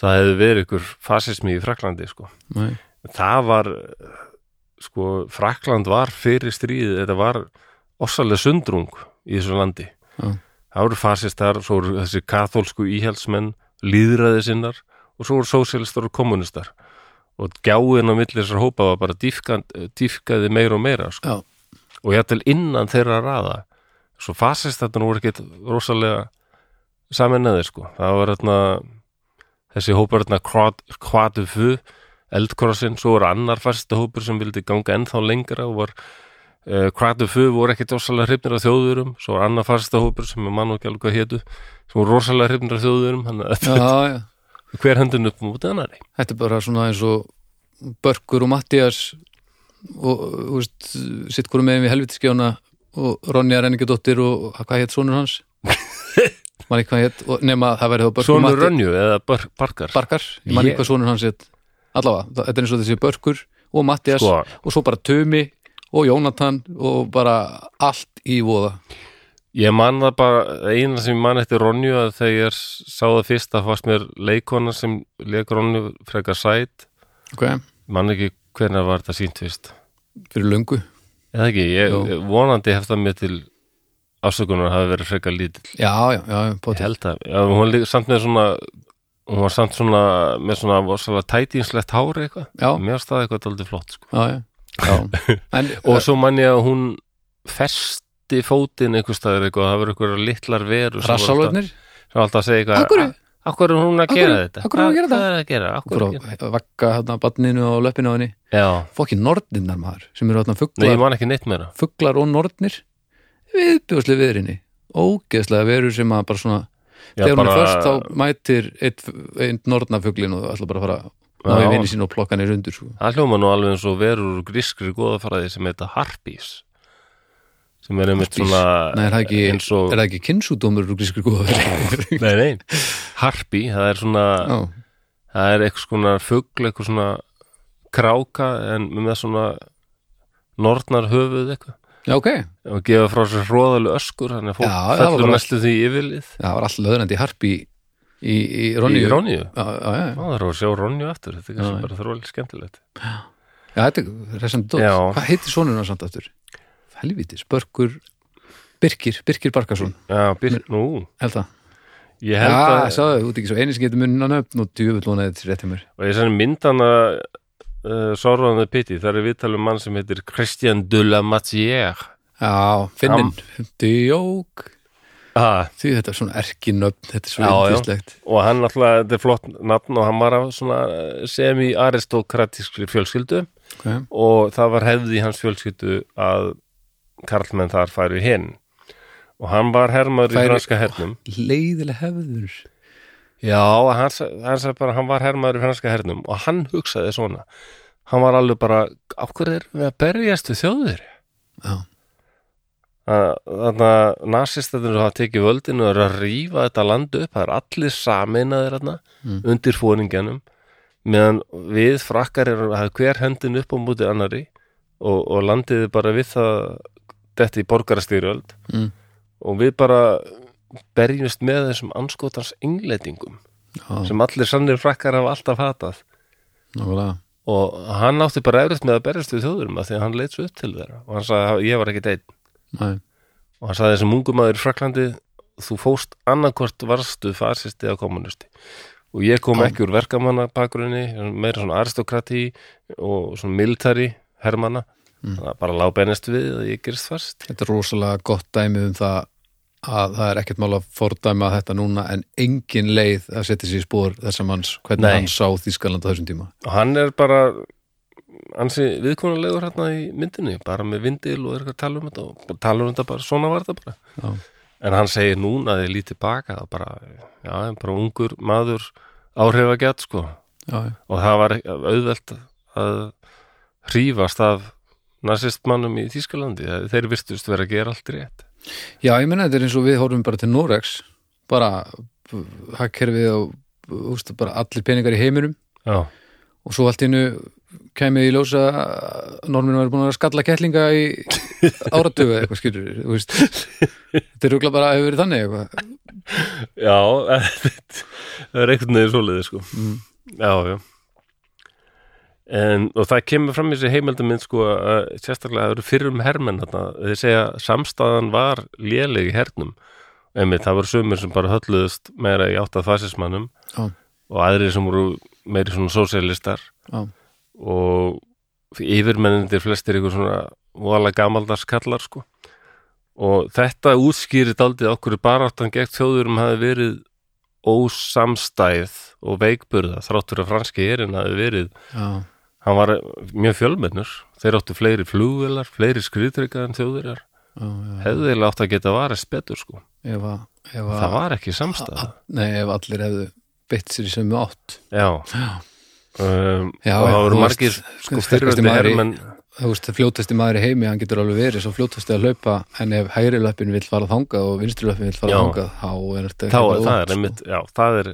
það hefði verið ykkur fasismi í Fraklandi sko. Nei. það var sko, Frakland var fyrir stríðið þetta var ossalega sundrung í þessu landi. Já. Það voru fasistar, svo voru þessi katholsku íhjaldsmenn, líðræði sinnar og svo voru sósialistar og kommunistar og gjáin á milli þessar hópa var bara dýfkand, dýfkaði meira og meira sko. Og ég ætlum innan þeirra raða svo fasistarnir voru ekkit rosalega saminnaði sko. það var hérna þessi hópar hérna kvatu fu eldkrossin, svo var annar fasta hópur sem vildi ganga ennþá lengra og var uh, kvatu fu voru ekkit rosalega hrifnir af þjóðurum, svo var annar fasta hópur sem er mann og ekki alveg hvað hétu sem voru rosalega hrifnir af þjóðurum já, já. hver hendun upp mútið annari þetta er bara svona eins og Börkur og Mattias og þú veist, sitt hverju megin við helvitiskjána og Ronja Renningadóttir og hvað hétt sonur hans? Man ekki hvað hétt nema að það verið þá Börkur og Sónur Matti Rönju eða bar Barkar? Barkar, ég man Ég- ekki hvað sonur hans hétt allavega, þetta er eins og þessi Börkur og Mattias sko, og svo bara Tumi og Jónatan og bara allt í voða. Ég man það bara eina sem ég man eftir Ronju að þegar ég sá það fyrst að fannst mér leikona sem leik Ronju frekar sæt. Ok, man ekki hvernig var þetta sínt fyrst. Fyrir löngu. Eða ekki, ég Jú. vonandi hef það mér til afsökunar hafi verið frekar lítill. Já, já, já, ég potið. Held að, já, hún var samt með svona hún var samt svona með svona vorsala tætinslegt hári eitthvað. Mér staði eitthvað daldið flott sko. já, já, og svo man ég að hún festi fótinn einhver staðar eitthvað, það verður eitthvað litlar veru voru rassalöfnir sem var alltaf að segja eitthvað Akkurru? Akkur er hún að gera hverju- þetta? hverju er hún að gera Hvað- Hvað er að gera? Akkur bara er að gera að vakka hérna badninu og löppinu á henni. Já, fokki norninnar maður sem eru hérna nei, ég man ekki neitt meira. fuglar og nornir. Viðbjóðslega viðrinni ógeðslega verur sem að bara svona Já, þegar hún er bara- först þá mætir einn ein nornafuglin og ætla bara að fara ná í Já. vini sín og plokka hann í rundur sko. Það hljóma nú alveg eins og verur grískri góðafræði sem heita harpís sem er einmitt Harpís. svona Nei, er það ekki, eins og er það ekki kynnsúdómur úr grískur góðaveri? nei, nei, harpi, það er svona Já, það er eitthvað svona fugl, eitthvað svona kráka en með svona nornar höfuð eitthvað já ok, og gefa frá sér hróðalu öskur þannig að fólk Já, fellur næstu því yfirlið það var alltaf löðrandi harpi í, í Ronju. í Ronju Já, já, já, Já, það er að sjá Ronju aftur, þetta er Já, kannski já. bara þrólega skemmtilegt já, þetta er resandi dótt. Já. Hvað heitir sonuna samt aftur? Helvítis, Börkur, Birkir, Birkir Barkason, Já, byr, nú, held það. ég Já, held að ég sagði, þú ert ekki svo eini sem getur munna nöfn og djúvill vonaði þetta rétt hjá mér. og ég sann myndana uh, and the Pity, það er viðtalum mann sem heitir Christian de la Matière Já, Finnin, djók, ah, því þetta er svona erkinöfn, þetta er svo Já, já. yndislegt. og hann alltaf, þetta er flott nafn og hann var af svona semi-aristokratískri fjölskyldu Okay. og það var hefði í hans fjölskyldu að karlmenn þar færu hinn og hann var hermaður í Færi- franska hernum Leiðileg hefður. Já, hann, sa- hann sagði bara hann var hermaður í franska hernum og hann hugsaði svona hann var alveg bara af hverju er við að berjast við þjóðir Já, þannig að nasistatinn hafa tekið völdinu og eru að rífa þetta landu upp það er allir sameinaðir Mm. undir fóringjanum meðan við frakkar erum að hafa hver hendin upp á múti annari og, og landið er bara við það þetta í borgarastýrjöld mm. og við bara berjumst með þessum anskotans engleitingum já, sem allir sannir frakkar hafa alltaf hatað nákvæmlega. og hann átti bara efriðt með að berjast við þjóðurum að því að hann leit svo upp til þeirra og hann sagði að ég var ekki einn Nei, og hann sagði þessum ungum maður í Fraklandi þú fóst annarkvort varstu fasisti eða kommunisti og ég kom Já. ekki úr verkamanna bakgrunni meira svona aristokrati og svona military hermanna Mm. það bara lág bennist við að ég gerist fast þetta er rosalega gott dæmi um það að það er ekkert mál að fordæma þetta núna en engin leið að setja sér í spór þessa manns, hvernig Nei. hann sá Þískaland á þessum tíma. og hann er bara ansi viðkonulegur hérna í myndinni bara með vindil og eitthvað að tala um þetta og tala um þetta bara, svona var þetta bara. Já, en hann segir núna að ég lítið baka það bara, já, bara ungur maður áhrifagjart sko. Já, og það var auðvelt að hrífast af nazistmannum í Þýskalandi þeir virtust vera að gera allt rétt. Já, ég menna þetta er eins og við horfum bara til Norex bara hagkerfið og úst, bara allir peningar í heiminum. Já, og svo allt innu kemið í ljósa norminu var búin að skalla kettlinga í áratugu eða eitthvað skilur þetta er rúgla bara að hefur verið þannig eitthvað. Já það er einhvern veginn svoleiði sko. Mm. já, já. En, og það kemur fram í þessi heimildamind sko að sérstaklega það eru fyrrum hermenn þarna, þeir segja samstæðan var léleg í hernum. Einmitt, það voru sumir sem bara hölluðust meira í átt að fasismannum Já. og aðrir sem voru meiri svona sósialistar Já, og yfirmennindir flestir ykkur svona voðalega gamaldars kallar sko. Og þetta útskýri daldið okkur baráttan gegn þjóðurum hafi verið ósamstæð og veikburða þráttur að franski erinn hafi verið já, hann var mjög fjölmennur. Þeir áttu fleiri flugvelar, fleiri skriðtrykka en þjóðurjar já, já. hefðilega átt að geta varist betur sko. Ef að, ef að það var ekki samstæða Nei, ef allir hefðu beitt sér í sömu átt. Já, Já, um, Já, og það voru margir sko í- hermenn þú veist, fljótasti maður í heimi hann getur alveg verið svo fljótasti að hlaupa en ef hægri löppin vill fara þangað og vinstri löppin vill fara Já. þangað þá er þetta þá, það langt, er einmitt, já, það er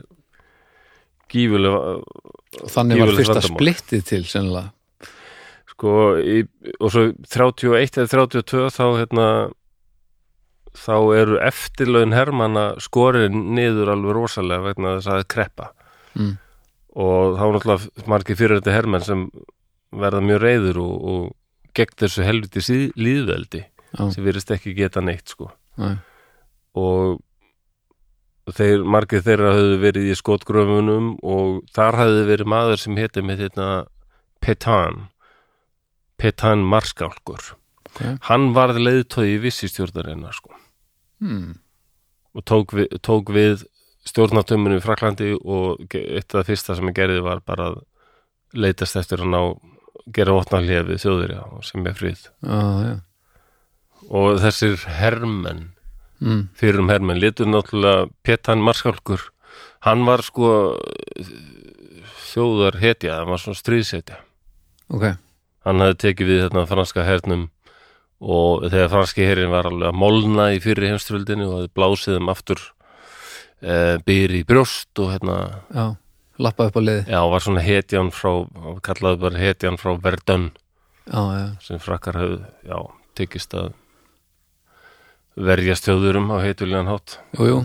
gífulega sko. og þannig var fyrsta vandamál. splittið til sennilega sko, í, og svo 31 eða 32 þá hérna þá eru eftirlaun hermanna skorin niður alveg rosalega vegna þess að það kreppa mm. Og þá er náttúrulega margir fyrir þetta hermenn sem verða mjög reyður og, og gegn þessu helviti síð, líðveldi Já, sem virðist ekki geta neitt sko. Nei, og þeir, margir þeirra höfðu verið í skotgröfunum og þar hafði verið maður sem héti með þetta Petan Petan Marskálkur. Ok hann varð leiðtói í vissi stjórnarinnar sko. Hmm. og tók við, tók við stjórnartömmunum í Fraklandi og eitt af það fyrsta sem ég gerði var bara að leitast eftir að ná gera votna hlefið þjóðurja sem er frið. Já, já. Og þessir hermenn mm. fyrir um hermenn, litur náttúrulega Petan Marskálkur hann var sko þjóðar hetja, hann var svona stríðsetja Ok, hann hafði tekið við þetta franska hernum og þegar franski herin var alveg að molna í fyrri heimströldinu og hafði blásið um aftur e, byr í brjóst og hérna já, lappa upp á liði já, var svona hetjan frá kallaði bara hetjan frá Verdun. Já, sem frakkar höfðu, já, tekist að verja stjóðurum á heituljan hátt. Jú, jú.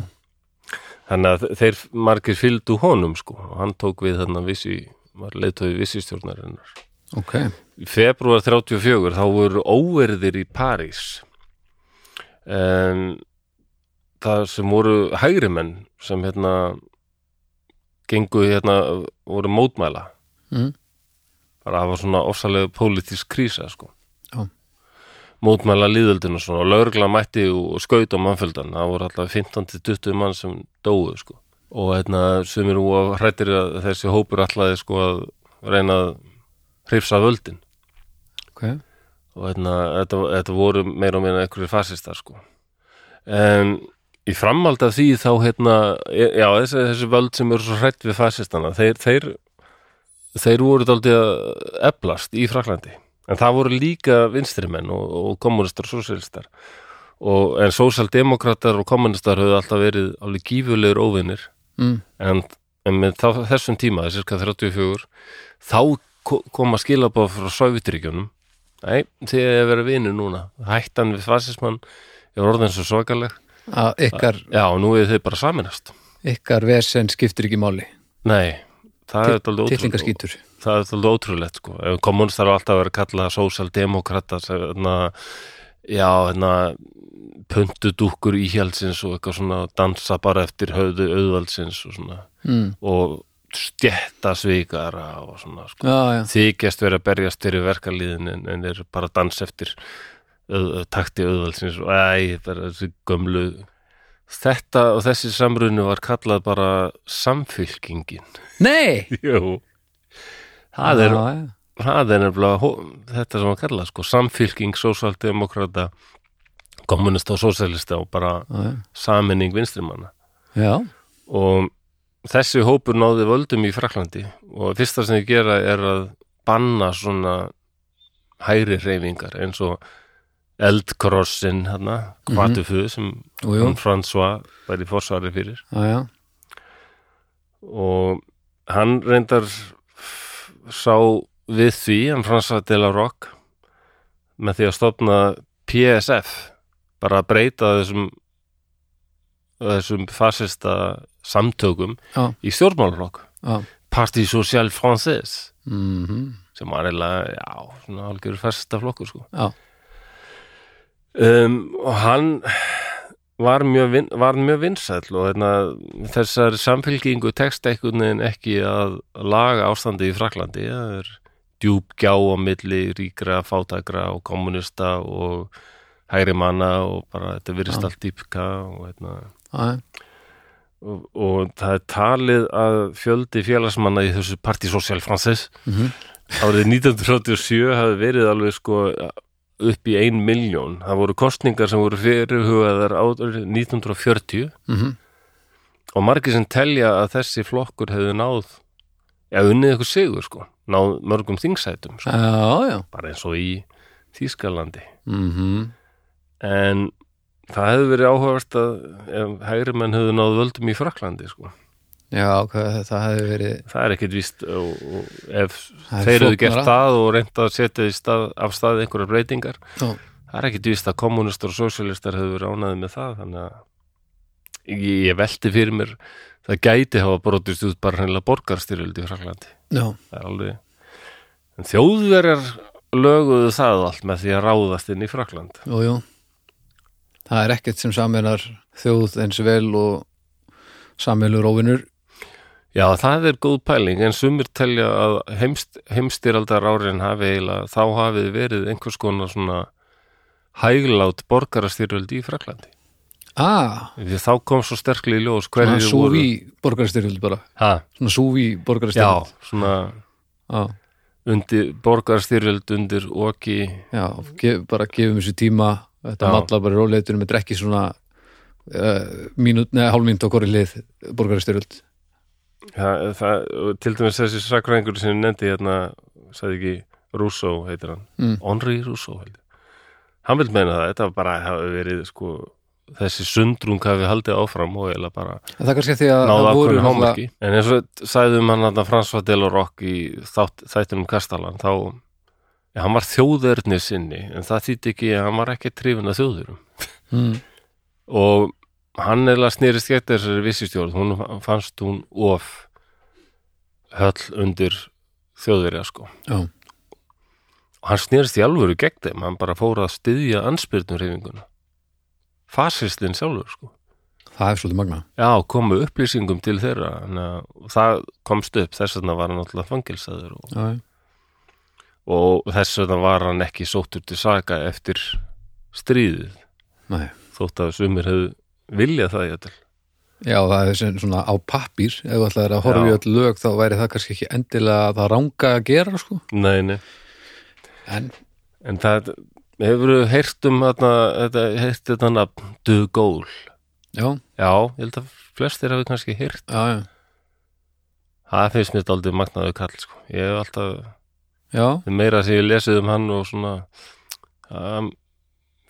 Þannig að þeir margir fylgdu honum sko. Og hann tók við þarna vissi var leiðtóði vissistjórnarinnar. Ok, í februar 34 þá voru óverðir í París. En það sem voru hægri menn sem hérna gengu hérna voru mótmæla. Mm. bara það var svona ofsalega pólitísk krísa sko. Já. mótmæla líðöldinu og svona. Og lögregla mætti og skaut á mannfjöldan það voru alltaf 15-20 mann sem dóu sko. Og hérna sem eru hrættir að þessi hópur allaði sko að reyna að hrifsa völdin. Ok, og hérna, þetta, þetta voru meira og meina einhverjir fasistar sko. en í framhald af því þá hérna, e- já, þessi, þessi völd sem eru svo hrætt við fasistana þeir, þeir, þeir voru dálítið að eflast í Fraklandi en það voru líka vinstrimenn og, og kommunistar og sósialistar og, en sósaldemokratar og kommunistar höfðu alltaf verið alveg gífulegur óvinnir mm. en, en með þá, þessum tíma, cirka 34 þá ko- koma skilabóð frá Sovjetríkjunum nei, þið að vera vinur núna. Hættan við fasismann er orðin svo svakaleg að ykkar, já, nú er þið bara saminast ykkar vesen skiptir ekki máli. Nei, það er titlingaskítur. Það er dálítið ótrúlegt sko. Kommunistar hafa alltaf verið að kalla sósaldemokrata hérna, já, hérna puntudúkkur íhjaldsins og eitthvað svona dansa bara eftir höfðu auðvaldsins og svona. Mm. og stjætta svikara og svona sko. já, já, þykjast vera að berjast fyrir verkalíðin en, en er bara að dansa eftir öð, takti auðvaldsins og æ, bara þessi gömlu. Þetta og þessi samrunu var kallað bara samfylkingin. Nei! Jú. Það er, það er nefnilega þetta sem var kallað sko, samfylking, sósaldemokrata kommunista og sósælista og bara saminning vinstrimanna. Já, og þessi hópur náði völdum í Fraklandi og fyrsta sem þið gera er að banna svona hægri reyfingar eins og eldkrossin hérna, kvatufu sem jú, jú, François væri fórsvari fyrir. Já, já. Og hann reyndar sá við því, hann François de la Roque með því að stofna PSF bara að breyta þessum þessum fasista samtökum Já. í stjórnmálflokk Parti Social Français mhm, sem var eiginlega, já, svona algjör fasista flokkur sko. Já, um, og hann var mjög, vin, var mjög vinsæll og hérna, þessar samfélkingu tekst veginn ekki að laga ástandi í Fraklandi það er djúp gjá á milli ríkra, fátækra og kommunista og hægri manna og bara þetta virðist Já. allt dýpka og hérna. Og, og það er talið að fjöldi félagsmanna í þessu Parti Social Français mhm, árið 1937 hafi verið alveg sko upp í ein miljón. Það voru kostningar sem voru fyrirhugaðar árið 1940 mhm, og margir sem telja að þessi flokkur hefði náð eða unnið eitthvað sigur sko, náð mörgum þingsætum sko, já, já bara eins og í Þýskalandi. mhm, En það hefði verið áhugavert að hægri menn hefði náð völdum í Fraklandi sko. Já, hvað, það hefði verið Það er ekkit víst og, og ef þeir hefðu gert það og reynt að setja stað, af stað einhverjar breytingar já, það er ekkit víst að kommunistar og sósialistar hefur verið ánaði með það þannig að ég, velti fyrir mér það gæti hafa brotist út bara hreinlega borgarstyrjöld í Fraklandi já, það er alveg en þjóðverjar löguðu það allt með því að ráðast inn í Frakland jú, jú. Það er ekkert sem saminar þjóð eins vel og samilur óvinnur Já, það er góð pæling, en sumir telja að heimst, heimstyraldar árin hafi eiginlega, þá hafi verið einhvers konar svona hæglát borgarastyrjöld í Fraklandi. ah, Því þá kom svo sterkli í ljós svona hverju voru. súví borgarstyrjöld bara Ha, svona súví já, borgarstyrjöld svona já, undir, borgarastyrjöld undir oki, já, gef, bara gefum þessu tíma þetta Já. mallar bara róleitunum með drekki svona uh, mínút, neða hálfmínt á hvori lið borgarstyrjöld það, það, til dæmis þessi sakræðingur sem ég nefndi hérna, sagði ekki Rousseau heitir hann, mm. Henri Rousseau hann vil meina það, þetta var bara hafi verið sko, þessi sundrung hafi haldið áfram og eiginlega bara náða náttúrulega hámarki. En eins og sagðum hann að François Deloroc í þátt, þættinum Kastalan þá, ja, hann var þjóðverðni sinni en það þýtti ekki að hann var ekki trifin að þjóðurum. Mm, og hann eða snýrist gett þessari vissistjórn, hún fannst hún of höll undir þjóðverja sko. Já, og hann snýrist í alvöru gegn þeim, hann bara fór að styðja anspyrnum reyfinguna fasistinn sjálfur sko. Það er svolítið magna Já, komu upplýsingum til þeirra. En það komst upp. Þess vegna var hann alltaf fangilsaður og, og þess vegna var hann ekki sóttur til saga eftir stríðið. Nei. Þótt að sumir hefðu viljað það ég til Já, það er svona á pappír. Ef þú ætlaðir að horfa í öll lög þá væri það kannski ekki endilega það ranga að gera sko. Nei, nei, en en það hefur heyrt um þetta, heyrt þetta nafn Gaulle já, Já, ég held að flestir hafi kannski já, það finnst mér aldrei magnaðu kall sko. ég hef alltaf, já, meira sem ég lesið um hann og svona það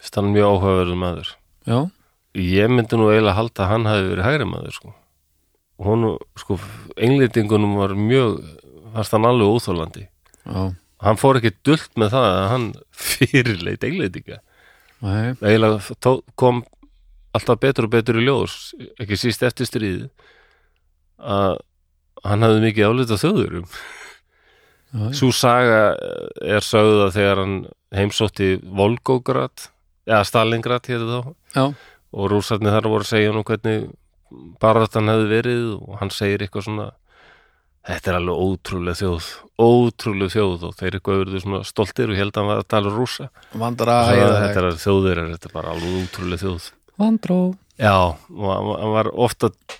finnst hann mjög áhugaverður maður. Já, ég myndi nú eiginlega halda að hann hafi verið hægri maður sko. og hún, sko, englendingunum var mjög fannst hann alveg óþólandi já, hann fór ekki dullt með það að hann fyrirleit englendinga. Nei, eiginlega kom alltaf betur og betur í ljós ekki síst eftir stríði að hann hafði mikið álita já, Sú saga er sögð að þegar hann heimsótti Volgograd eða Stalingrad hér þá já, og rússarnir þar voru að segja nú hvernig barðan hefði verið og hann segir eitthvað svona þetta er alveg ótrúlega þjóð ótrúlega þjóð. Og þeir eitthvað verið svona stoltir og held að hann var að tala æða þetta er þjóðir þetta er bara alveg ótrúlega þjóð. Vandró. Já, og hann- hann var ofta að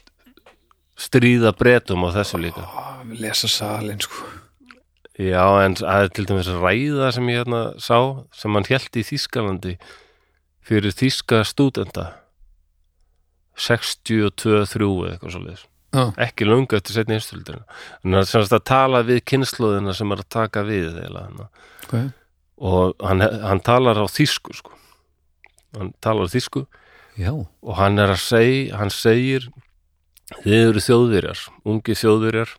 stríða bretum á þessu líka. Lesa salin sko. Já, en það er til dæmis ræða sem ég hérna sá sem hann hélt í Þískalandi fyrir þíska stúdenta 62-3 eða eitthvað svo leiðis já, ekki löngu eftir setni einstöldina en það er semst að tala við kynnslóðina sem er að taka við eða, hana. ok, og hann, hann talar á þísku sko. hann talar á þísku já, og hann er að segja hann segir þið eru þjóðverjar, ungi þjóðverjar.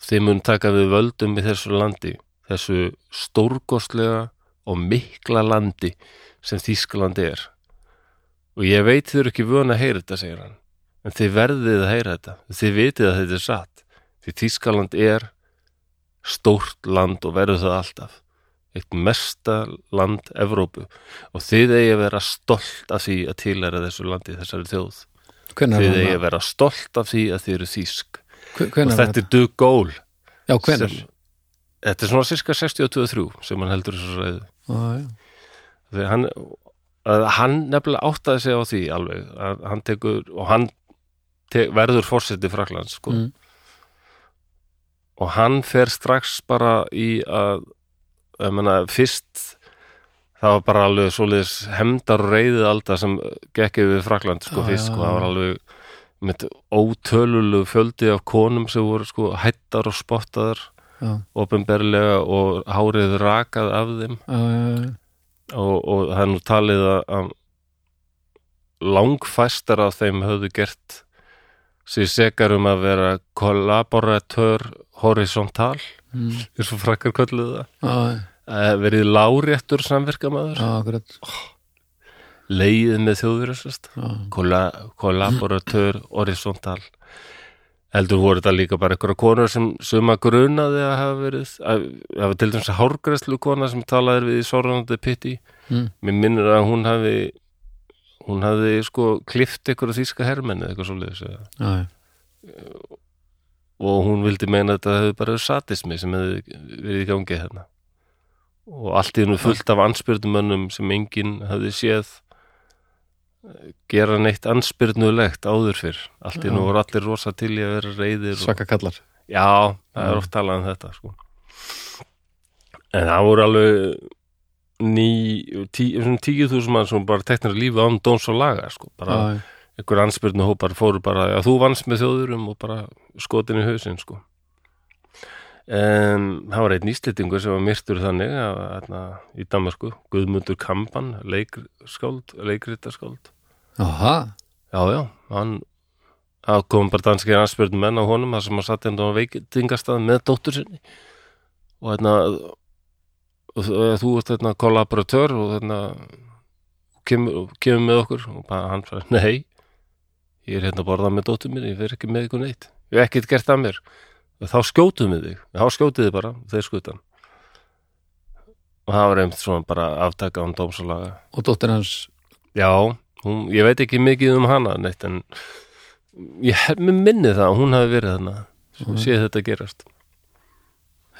Þið mun taka við völdum í þessu landi þessu stórkostlega og mikla landi sem Þískalandi er og ég veit þið eru ekki vön að heyra þetta segir hann. En þið verðið að heyra þetta. Þið vitið að þetta er satt. Því Þískaland er stórt land og verður það alltaf. Eitt mesta land Evrópu. Og þið eigi að vera stolt af því að tilæra þessu landi þessari þjóð. Hvenær þið eigi að vera stolt af því að þið eru og hvenær var þetta er dug gól já, hvenær? sem- þetta er svona cirka 62-3 sem hann heldur þessu ræðu. Já, já, þegar hann, að hann nefnilega áttaði sig á því alveg að hann tekur og hann te, verður fórseti Fraklands sko. Mm. og hann fer strax bara í að menna, fyrst það var bara alveg svoleiðis hemdar reyðið alda sem gekk yfir Frakland sko, fyrst, sko, það var alveg með ótölulegu fjöldi af konum sem voru sko hættar og spottaðar ofinberlega og hárið rakað af þeim já, já, já. Og, og það er nú talið að, langfæstar af þeim höfðu gert sér sekar um að vera kollaboratör horizontal. Mm. eins og frakkar kölluðu það. Já, Eh, verið láréttur samverkamaður. Já, akkurat. Leið með þjóðverðsast já, kollaboratör horizontal heldur voru þetta líka bara einhverja konur sem suma grunaði að hafa verið að hafa til dæmis hárgræslu kona sem talaði við í Sorrandi Pitti Mm. mér minnir að hún hafi hún hafi sko klift einhverja þýska hermenni eða eitthvað svoleiðis eða. já, og hún vildi meina að þetta hefði bara satismi sem hefði verið í gangi hérna og allt í hennu fullt af anspyrnumönnum sem enginn hefði séð gera neitt anspyrnulegt áður fyrr allt í Já. voru allir rosa til í að vera reyðir og... svaka kallar já, það er oft talað um þetta sko. en það voru alveg ný, tí, tíu þúsund mann sem bara teknar lífi án dóns og laga sko. bara einhver anspyrnu hópar fóru bara að þú vannst með þjóðurum og bara skotin í hausinn sko. En það var einn íslendingur sem var myrtur þannig að, að, í Danmarku, Guðmundur Kampan leikskáld, leikritaskáld. Aha, já, já, hann það kom bara danskir anspjörnum menn á honum það sem hann satt hérna á veitingastað með dóttur sinni. Og hérna þú þú ert hérna kollaboratör og hérna kemur, kemur með okkur. Og bara hann sagði, nei ég er hérna að borða með dóttur minni, ég fer ekki með ykkur neitt. Ég hef ekkert gert að mér þá skjótuðum við þig, þá skjótuð þið bara þeir skutan. Og það var einmitt svona bara aftaka án dómsalaga. Og dóttir hans? Já, hún, ég veit ekki mikið um hana neitt en ég hef með minni það að hún hafi verið þarna sem sé þetta gerast.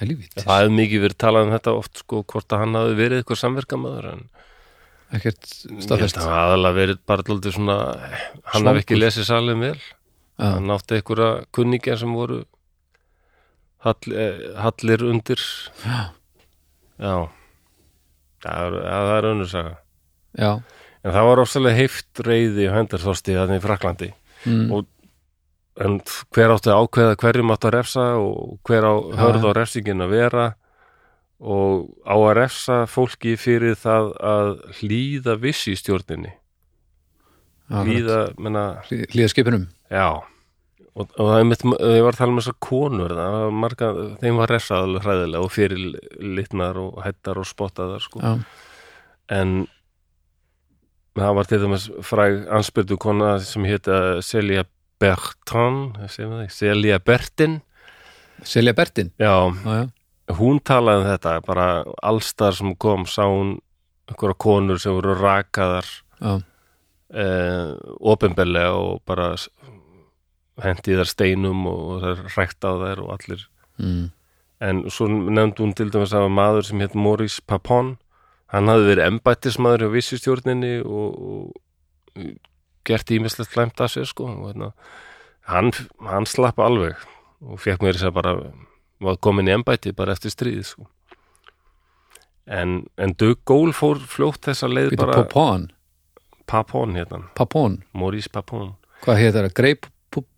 helvítis, Það hefur mikið verið talað um þetta oft sko hvort að hann hafi verið eitthvað samverkamaður en ekkert staðfest. að hann aðalega verið bara alltaf svona hann hafi ekki lesið salum vel. Já, hann átti einhverja kunningja sem voru hall, eh, hallir undir. Já, Já, það er, það er önnur saga. Já. En það var ofsalega heift reyði og hendur þorsti þannig í Fraklandi mm, og en hver átti að ákveða hverjum átti að refsa og hver á hörð á refsingin að vera? Og á að refsa fólki fyrir það að hlýða vissi í stjórninni? Hlýða, menna, Hlý- hlýða skipinum? Já og, og það er mitt, ég var að tala með þessar konur það marga, þeim var alveg hræðilega og fyrir litnar og hættar og spottaðar sko. Já, en það var til dæmis fræg anspyrtu kona sem hétta segir maður það, Celia Bertin. Selja Bertin? Já, já, já, hún talaði um þetta bara allstar sem kom sá hún einhverja konur sem voru rakaðar já, eh, opinberlega og bara hendi þar steinum og það rækt á þær og allir. Mm, en svo nefndi hún til dæmis að maður sem hétt Maurice Papon. Hann hafði verið embættismadur hjá vissistjórninni og, og gert ímislegt flæmt að sér sko og hérna, hann, hann slapp alveg og fekk mér þess að bara var komin í embætti bara eftir stríð sko. en, en Doug Gould fór fljótt þessa leið Býtu bara Popon Papon hérna, Papon, Maurice Papon. Hvað hétt það? Grey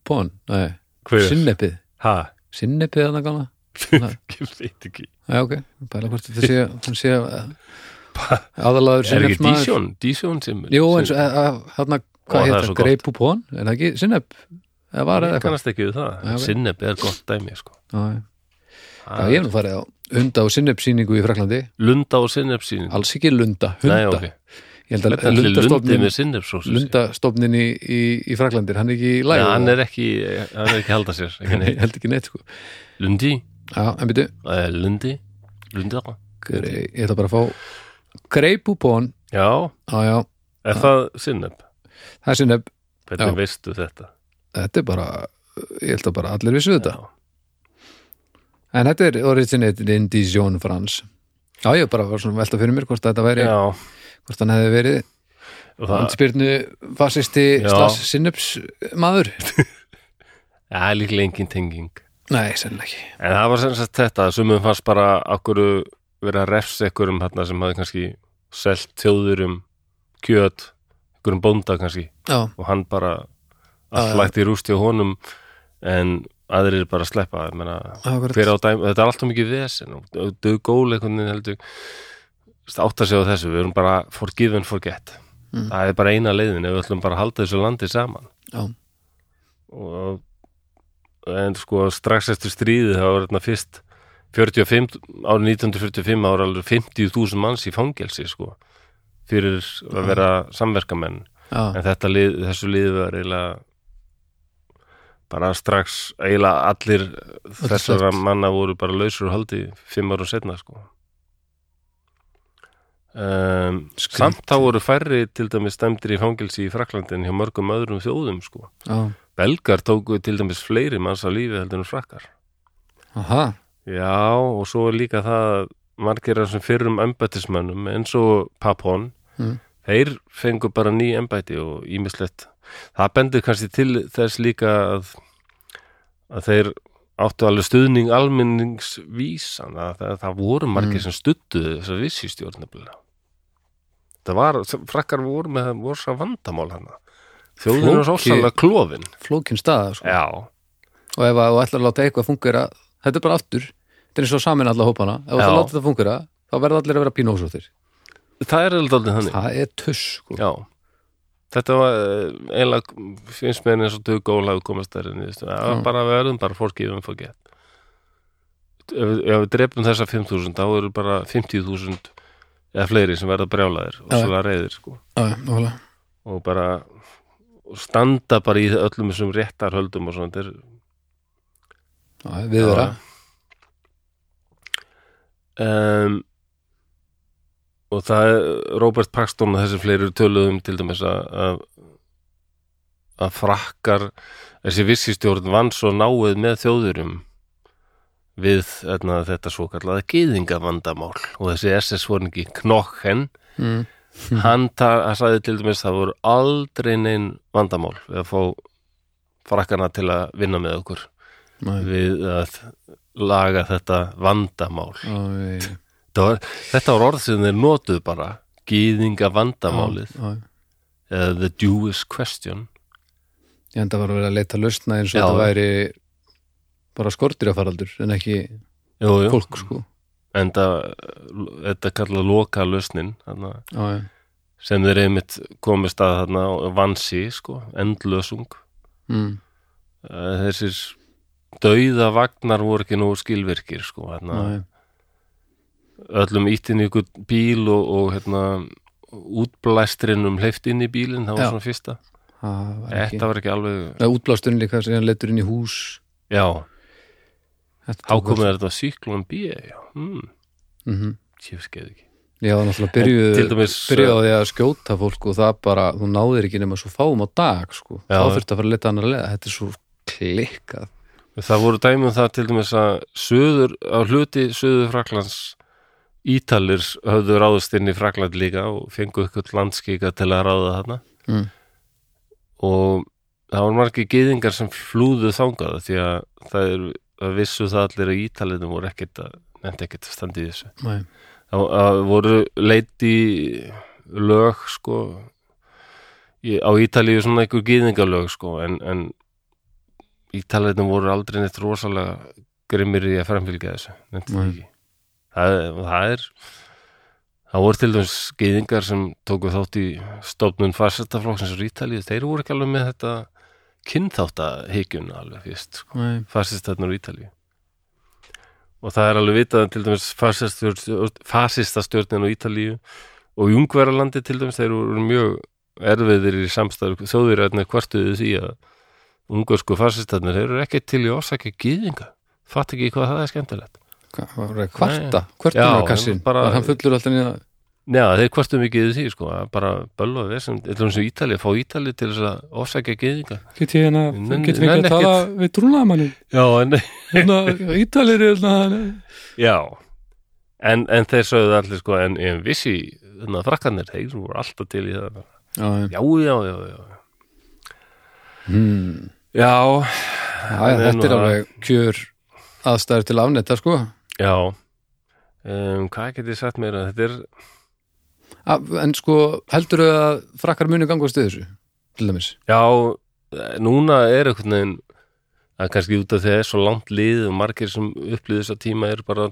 Popon? Nei? Sinnepið ha, Sinnepið þarna gana ég veit ekki Já, ok, bæla hvort þetta sé, hann sé aðalaður er ekki Dísjón, sem Jú, eins og þarna, Ó, hvað það er hétt það? Grey Popon? Er það ekki Sinnep? Það ég kannast ekki við það. Sinneb er gott dæmi sko. Ég hef nú farið á hunda og sinnepsýningu í Fraklandi Lunda og sinnebsýning alls ekki lunda, hunda. Ég held að lundi lundastofnin lundastofnin í, í, í Fraklandi hann er ekki í læg hann er ekki, hann er ekki að halda sér held ekki neitt sko. Lundi, Já, en byrju, uh, Lundi? Lunda grei- ég ætla bara að fá greipupón, Já, já já. Er það sinneb? það er sinneb, Hvernig Já. veistu þetta? þetta er bara ég held að bara allir vissu þetta. Já. en þetta er originated Dijon France Já, ég bara var svona að velta fyrir mér hvort þetta væri, Já, hvort hann hefði verið og það andspyrnu fasisti slags sinneps maður? Það er líklega engin tenging. Nei, sennilega ekki. En það var sem sagt þetta, sumum fannst bara okkur verið að refsa einhverjum hérna sem hafði kannski selt þjóðurum kjöt, einhverjum bónda kannski. Já, og hann bara allt lægt í rústi á honum en aðrir bara sleppa hver á þetta er alltaf mikið vesen og dög veginn heldur átt að segja á þessu, við erum bara forgive and forget. Mm. það er bara eina leiðin ef við ætlum bara að halda þessu landi saman. Já, og en sko strax eftir stríðið það var þarna fyrst 45, árið 1945 ára alveg 50.000 manns í fangelsi sko fyrir að vera samverkamenn. Já, en þetta lið, þessu lið var eiginlega bara strax eiginlega allir þessara manna voru bara lausur og haldi fimm árum setna sko um, samt þá voru færri til dæmis dæmdir í fangelsi í Fraklandin hjá mörgum öðrum þjóðum sko. Já. Belgar tóku til dæmis fleiri manns á lífi heldur en frakkar. Aha, Já, og svo er líka það að margir af þessum fyrrum embættismönnum eins og Papon Mm. þeir fengu bara ný embætti og ímislegt það bendur kannski til þess líka að, að þeir áttu alveg stuðning almenningsvísan að það, það voru margir Mm. sem stuttuðu þess að vissi stjórnablega það var, frakkar voru með voru svo vandamál hana þjóðin er svo ósalega klofin. flókin staða sko. og ef að þú ætlar að láta eitthvað fungera þetta er bara aftur þetta er og samin alla hópana. Ef Já. það láta þetta fungera, þá verða allir að vera pínósóttir. Það er alveg aldrei þannig. Það er tuss sko. Þetta var eh, eiginlega finnst mér eins og að það var Já. bara verðum bara fórskifum um fór ef, ef við drefum þessa 5.000 þá eru bara 50.000 eða fleiri sem verða brjálaðir og Já. svolítið reyðir sko nákvæmlega. og bara og standa bara í öllum þessum réttar höldum og svona þetta er já, við vera um, og það er Robert Paxton og þessi fleiri töluðum til dæmis að, að frakkar þessi vissistjórn vann svo náið með þjóðurum við etna, þetta svo kallaða gyðingavandamál og þessi SS-vorningi Knochen. Mm. hann sagði til dæmis það voru aldrei neinn vandamál við að fá frakkarna til að vinna með okkur Nei, við að laga þetta vandamál. Já, ég- þetta var, þetta var orð sem þeir notuð bara gýðinga vandamálið já, já. eða the Jewish question. Ég enda var að vera að leita lausna eins og Já. þetta væri bara skortýrafaraldur en ekki jú, jú. fólk sko. En þetta kallað loka lausnin sem þeir einmitt komist að þarna, vansi, sko, endlösung Mm. Þessir dauða vagnar voru ekki nú skilvirkir sko, þarna, öllum ítt inn í ykkur bíl og, og hérna, útblæstrinum hleyft inn í bílinn, það var Já. svona fyrsta. Það var þetta var ekki alveg, Nei, útblásturinn líka sem hann letur inn í hús. Já Þetta Þá tók komið þetta síklun B, já, hmm, mm tjöfskeið ekki. Já, náttúrulega byrjuðu dæmis, byrjuðu því að skjóta fólk og það bara, þú náðir ekki nema svo fáum á dag sko. Já. þá þurfti að fara að leta annar leða þetta er svo klikkað Það voru dæmi um það til dæmis að söður, á hluti söður Fraklands Ítalir höfðu ráðust inn í Frakland líka og fengu ykkur landskika til að ráða þarna mm. og það voru margir gyðingar sem flúðu þangað því að það er vissu það allir að Ítalinu voru ekkert að nefndi ekkert að standa í þessu. Nei, það það voru leiti lög sko. Á Ítalíu svona einhver gyðingalög sko en, en Ítalinu voru aldrei neitt rosalega grimmir í að framfylgja þessu nefndi Nei. ekki. Það, það er það voru til dæmis gyðingar sem tóku þátt í stofnun farsistaflokksins á Ítalíu, þeir voru ekki alveg með þetta kynþáttahyggjun alveg fyrst sko. Nei, fasistarnir á Ítalíu. Og það er alveg vitað til dæmis fasistastjórnin á Ítalíu og Jungveralandi til dæmis þeir voru mjög erfiðir í samstæður þjóðirarnir kvartuðu því að ungarsku fasistarnir þeir eru ekki til í orsaki gýðinga fatt ekki hvað það er skemmtilegt. Hvað var það? kvarta, Já, kvartunarkassin bara- hann fullur alltaf niður Já, þeir kvartuðu mikið í því sko, að bara böll og vesum, eitthvað eins og Ítalíu, fá Ítalíu til þess að orsaki gýðinga Get ég hérna, get við ekki að tala við trúnaðamannin Já, en hérna, Ítalir er hérna Já, en, en þeir sögðu allir sko, en ég vissi þannig að frakkanir, þeir voru alltaf til í það Já, já. Já, já, já, já Hmm. Já, Já, já, þetta er alveg kjör aðstæður til að afnetta sko já um, Hvað get ég sagt meira? Þetta er, en sko, heldur þau að frakkar muni gangast við þessu til dæmis? Já núna er einhvern veginn er kannski út af því að það er svo langt lið og margir sem upplýðu þessa tíma eru bara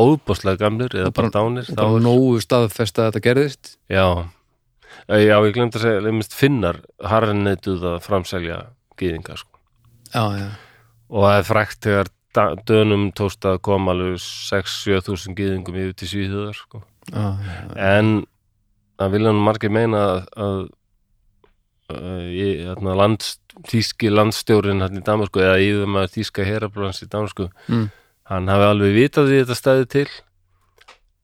óbáslega gamlir eða bara- dánir og bara er, nógu staðfest að þetta gerðist. Já, Eh, já, ég glemt að segja finnar harneituð að framselja gýðinga sko. Já, já, og það er frækt þegar dönum tókst að koma alveg 6-7 þúsund gýðingum yfir til Svíþjóðar sko. Já, já, en það vilja nú margir meina að, að, að ég, þarna, land, þýski landstjórin hann í Danmarku eða yfir maður þýska herabrans í Danmarku Mm. hann hafi alveg vitað því þetta stæði til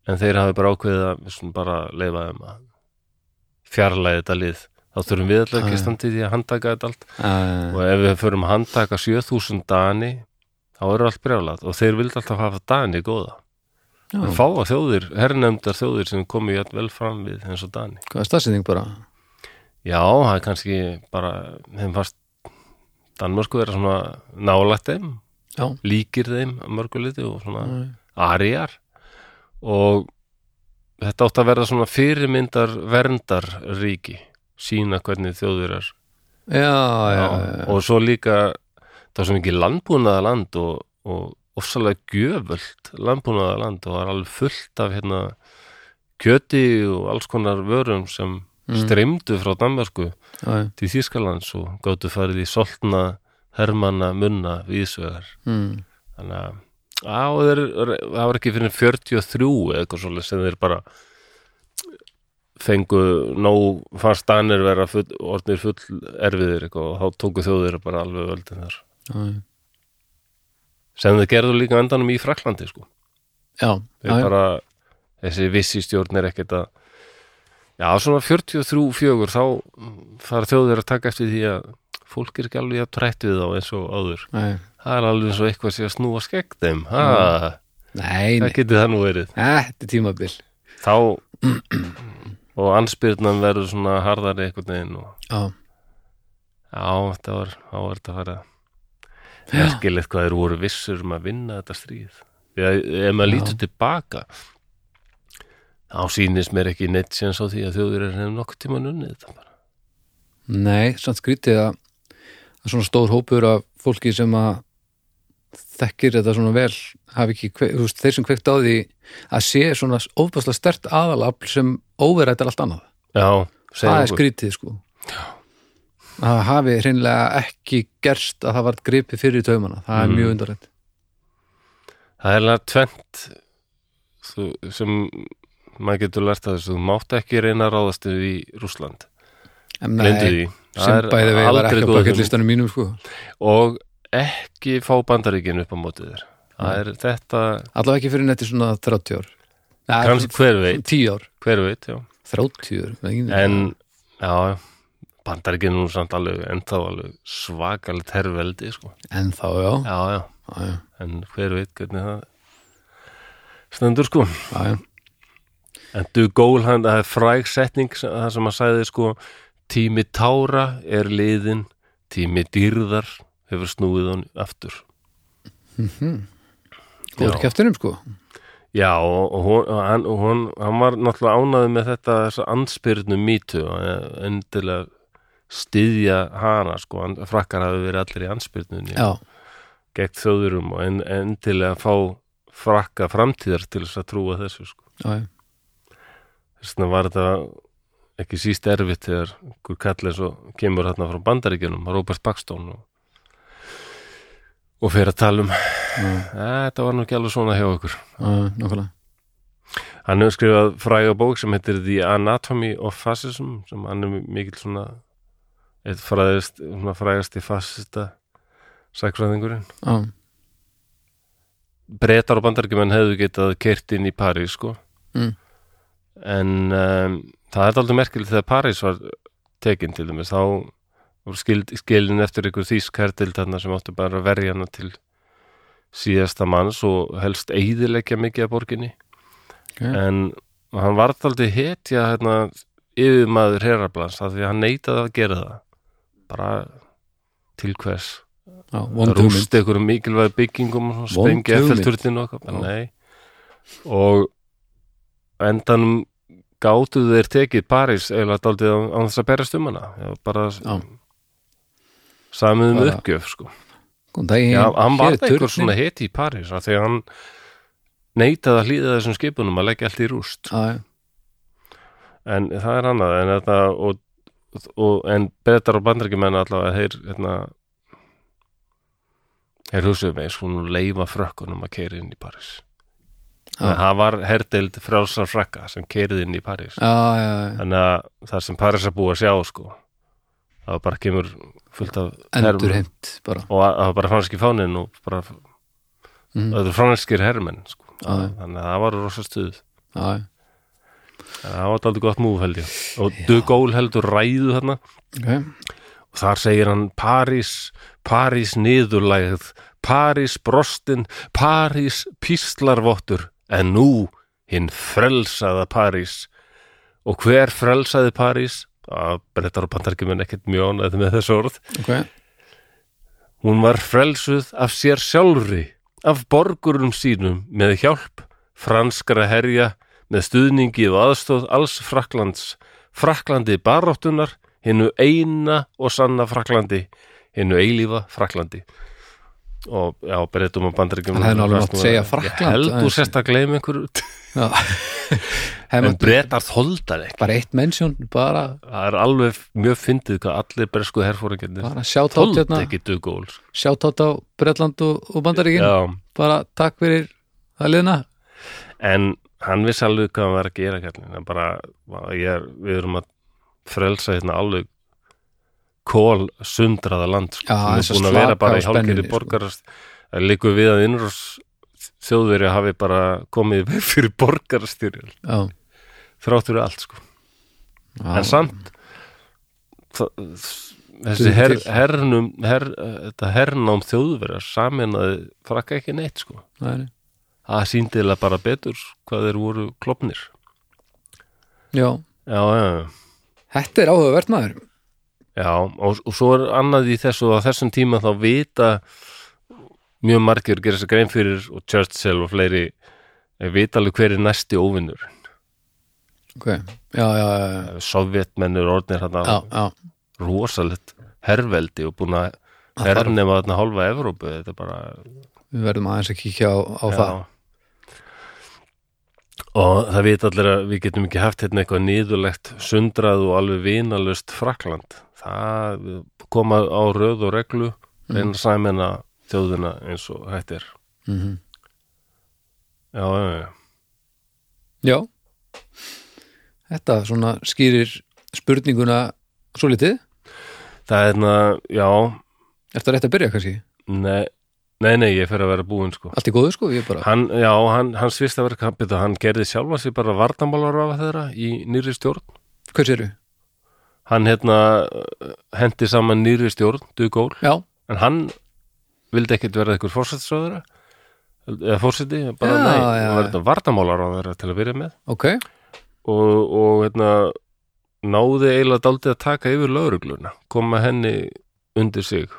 en þeir hafi bara ákveðið að bara leifa þeim að fjarlæði þetta lið. Þá þurfum við alltaf ekki Já, að standa í að handtaka þetta allt. Já, já, og ef við förum að handtaka 7000 dani þá eru allt brjálað og þeir vildi alltaf hafa dani góða já. en fá að þjóðir, herrnefndar þjóðir sem jætt vel fram við eins og dani Hvað er staðsending bara? já, það er kannski bara þeim fast Danmörsku er svona nálægt þeim Já, líkir þeim mörguliti og svona já, arijar og þetta átt að verða svona fyrirmyndar verndar ríki sína hvernig þjóðir er já, já, já. og svo líka það var svo mikið landbúnaða land og, og ofsalega gjöfult landbúnaðarland og var alveg fullt af hérna kjöti og alls konar vörum sem Mm. streymdu frá Danmarku já, til Þýskalands og gáttu farið í soltna hermanna munna vísvegar mm, þannig að það var ekki fyrir 43 eða eitthvað svolítið sem þeir bara fengu nóg fannst danir vera full, orðnir full erfiðir eitthvað, og þá tóku þjóðir bara alveg völdin þar. Já, sem þeir gerðu líka endanum í Fraklandi sko. já, bara, þessi vissi stjórn er ekkert að já, svona 43 fjögur þá fara þjóðir að taka eftir því að fólk er ekki alveg að trætt við þá eins og áður. Nei, það er alveg eins og eitthvað sé að snúa skegg þeim ha, nei, það getur það nú verið? Þetta er tímabil. Þá og ansbyrnan verður svona harðari einhvern veginn og Já, já, þetta var, var þetta að fara merkilegt hvað þeir voru vissur um að vinna þetta stríð. Að ef maður Já. lítur tilbaka þá sýnist mér ekki neitt síðan svo því að þjóður er hefur nokkuð tíma nunnið þetta bara. Nei, samt skrítið að, að svona stór hópur af fólki sem að þekkir þetta svona vel hafi ekki, þú veist, þeir sem kveikt á því að sé svona ofbæslega stert aðalafl sem óverættar allt annað. Já, það er skrítið sko. Að það hafi hreinlega ekki gerst að það var gripið fyrir taumana. Það er Mm. mjög undarlegt. Það er alveg tvent sem maður getur lært að þessu, þú mátt ekki reyna að ráðast yfir í glemdu nei, því. sem bæði við var ekki á bakillistanum mínum sko. Og ekki fá bandaríkin upp á mótið þér. Það er þetta, allavega ekki fyrir netti svona 30 ár. Nei, kannski hver veit? 10 ár, hver veit, já. 30 ár en, já, bandaríkin er nú samt alveg, ennþá alveg svakalegt herrveldi, sko. En þá já, já, já, já, en hver veit hvernig það stendur, sko. En du gól, hann, það er fræg setning það sem að sagði, sko tími tára er liðin tími dýrðar hefur snúið hann aftur. Góður Já. ekki eftir um sko. Já, og, hún, hann, hann var náttúrulega ánaði með þetta þessa anspyrnu mýtu endilega styðja hana, sko, frakkar hafi verið allir í anspyrnunni gegn þjóðurum og en, endilega fá frakka framtíðar til þess að trúa þessu, sko. Þess vegna var þetta ekki síst erfitt þegar einhver kall eins og kemur hérna frá bandaríkjunum, Robert Paxton og, og fyrir að tala um þetta var nú ekki alveg svona hjá ykkur já, nákvæmlega. Hann hefur skrifað fræga bók sem heitir The Anatomy of Fascism sem hann er mikill svona eitt fræðist, svona frægasti fascista sækfræðingurinn. já, Bretar og bandarækjumenn hefðu getað keirt inn í París, sko. Mm. En um, það er aldrei merkilegt þegar París var tekin til dæmis, þá skilin eftir ykkur þýsk hertild þarna sem áttu bara að verja hana til síðasta manns og helst eyðileggja mikið af borginni. ok, en hann var aldrei hetja hérna, yfirmaður herablans af því að hann neitaði að gera það bara til hvers já, rúst einhverjum mikilvæg byggingum hugmynd. eftirturnin og eitthvað, endanum gátuðu þeir tekið París eða daldið á, þess að berast um hana. Já, bara samið um uppgjöf sko. daginn, Já, hann var turninn. svona heti í París af því að hann neitaði að hlýða þessum skipunum að leggja allt í rúst. Já, en það er annað en þetta og, og en betar og bandarækjumenn allavega þeir hérna þeir hugsaðu með sko nú leifa frökkunum að keiri inn í París Já. það var herdeild frjálsar frakka sem keirið inn í París já, já, já. þannig að það sem París er búið að sjá sko það bara kemur fullt af bara og að- það var bara franski fánin og bara mm. það eru franskir hermenn sko. Já. þannig að það var rosa stuð já, það var aldrei gott múf held ég. Og Gaulle heldur ræðu þarna. Ok. Og þar segir hann París, París niðurlægð, París brostin, París píslarvottur, en nú hinn frelsaða París. Og hver frelsaði París? að brettar og bandarkjumenn ekkert mjög ánæði með þessu orð. Ok, hún var frelsuð af sér sjálfri af borgurum sínum með hjálp franskara herja með stuðningi og aðstóð alls Fraklands Fraklandi baráttunar hinnu eina og sanna Fraklandi hinnu eilífa Fraklandi og já, breytum og bandaríkjum Það nú alveg mátt segja Ég Frakkland held aðeins. sérst að gleyma einhverju. En breytar þoldar ekki. Bara eitt mennsjón bara, Það er alveg mjög fyndið hvað allir bresku herfóringarnir bara sjátt átt hérna, ekki dugól sjátt átt á Bretland og, og Bandaríkin. Já, bara takk fyrir það liðna en hann vissi alveg hvað hann var að gera en bara, er, við erum að frelsa hérna alveg kól sundraða land sko, Já, sem þess er að búin að vera bara í hálfgerði spennunni, sko. borgarast það líkur við að innrós þjóðveri hafi bara komið fyrir borgarastyrjul Já, þráttur allt sko. Já, en samt þessi her, hernum her, þetta hernám þjóðverjar saminaði frakka ekki neitt sko. Nei, nei. það sýndilega bara betur hvað þeir voru klopnir já, já, já, þetta er áhugavert maður. Já, og, og svo er annað í þessu og á þessum tíma þá vita mjög margir gera sér grein fyrir og Churchill og fleiri eh, vita alveg hver er næsti óvinnur ok, já, já, já, Sovjetmennur orðnir já. rosalegt herveldi og búin að hernema þarna hálfa Evrópu þetta er bara við verðum aðeins að kíkja á, á það. Og það vita allir að við getum ekki haft hérna eitthvað niðurlegt sundrað og alveg vinalust Frakland það koma á röð og reglu mm. sæmina þjóðina eins og hægt er. Mm já, já, já, já. Þetta svona skýrir spurninguna svo litið það er hérna, já. Er það rétt að byrja kannski? nei, nei, nei, ég fer að vera búinn sko. Allt í góðu sko, ég bara hann, já, hann, hans fyrsta verk hann, gerði sjálfa sig bara vardamálar af þeirra í nýri stjórn. Hvers eru? hann hérna hendi saman nýri stjórn, Dugól já, en hann vildi ekkit verða eitthvað fórsættisráðara eða fórsætti, bara Já, nei hann var þetta vardamálar á þeirra til að byrja með. Ok. Og, og hérna náði eiginlega daldið að taka yfir laurugluna koma henni undir sig.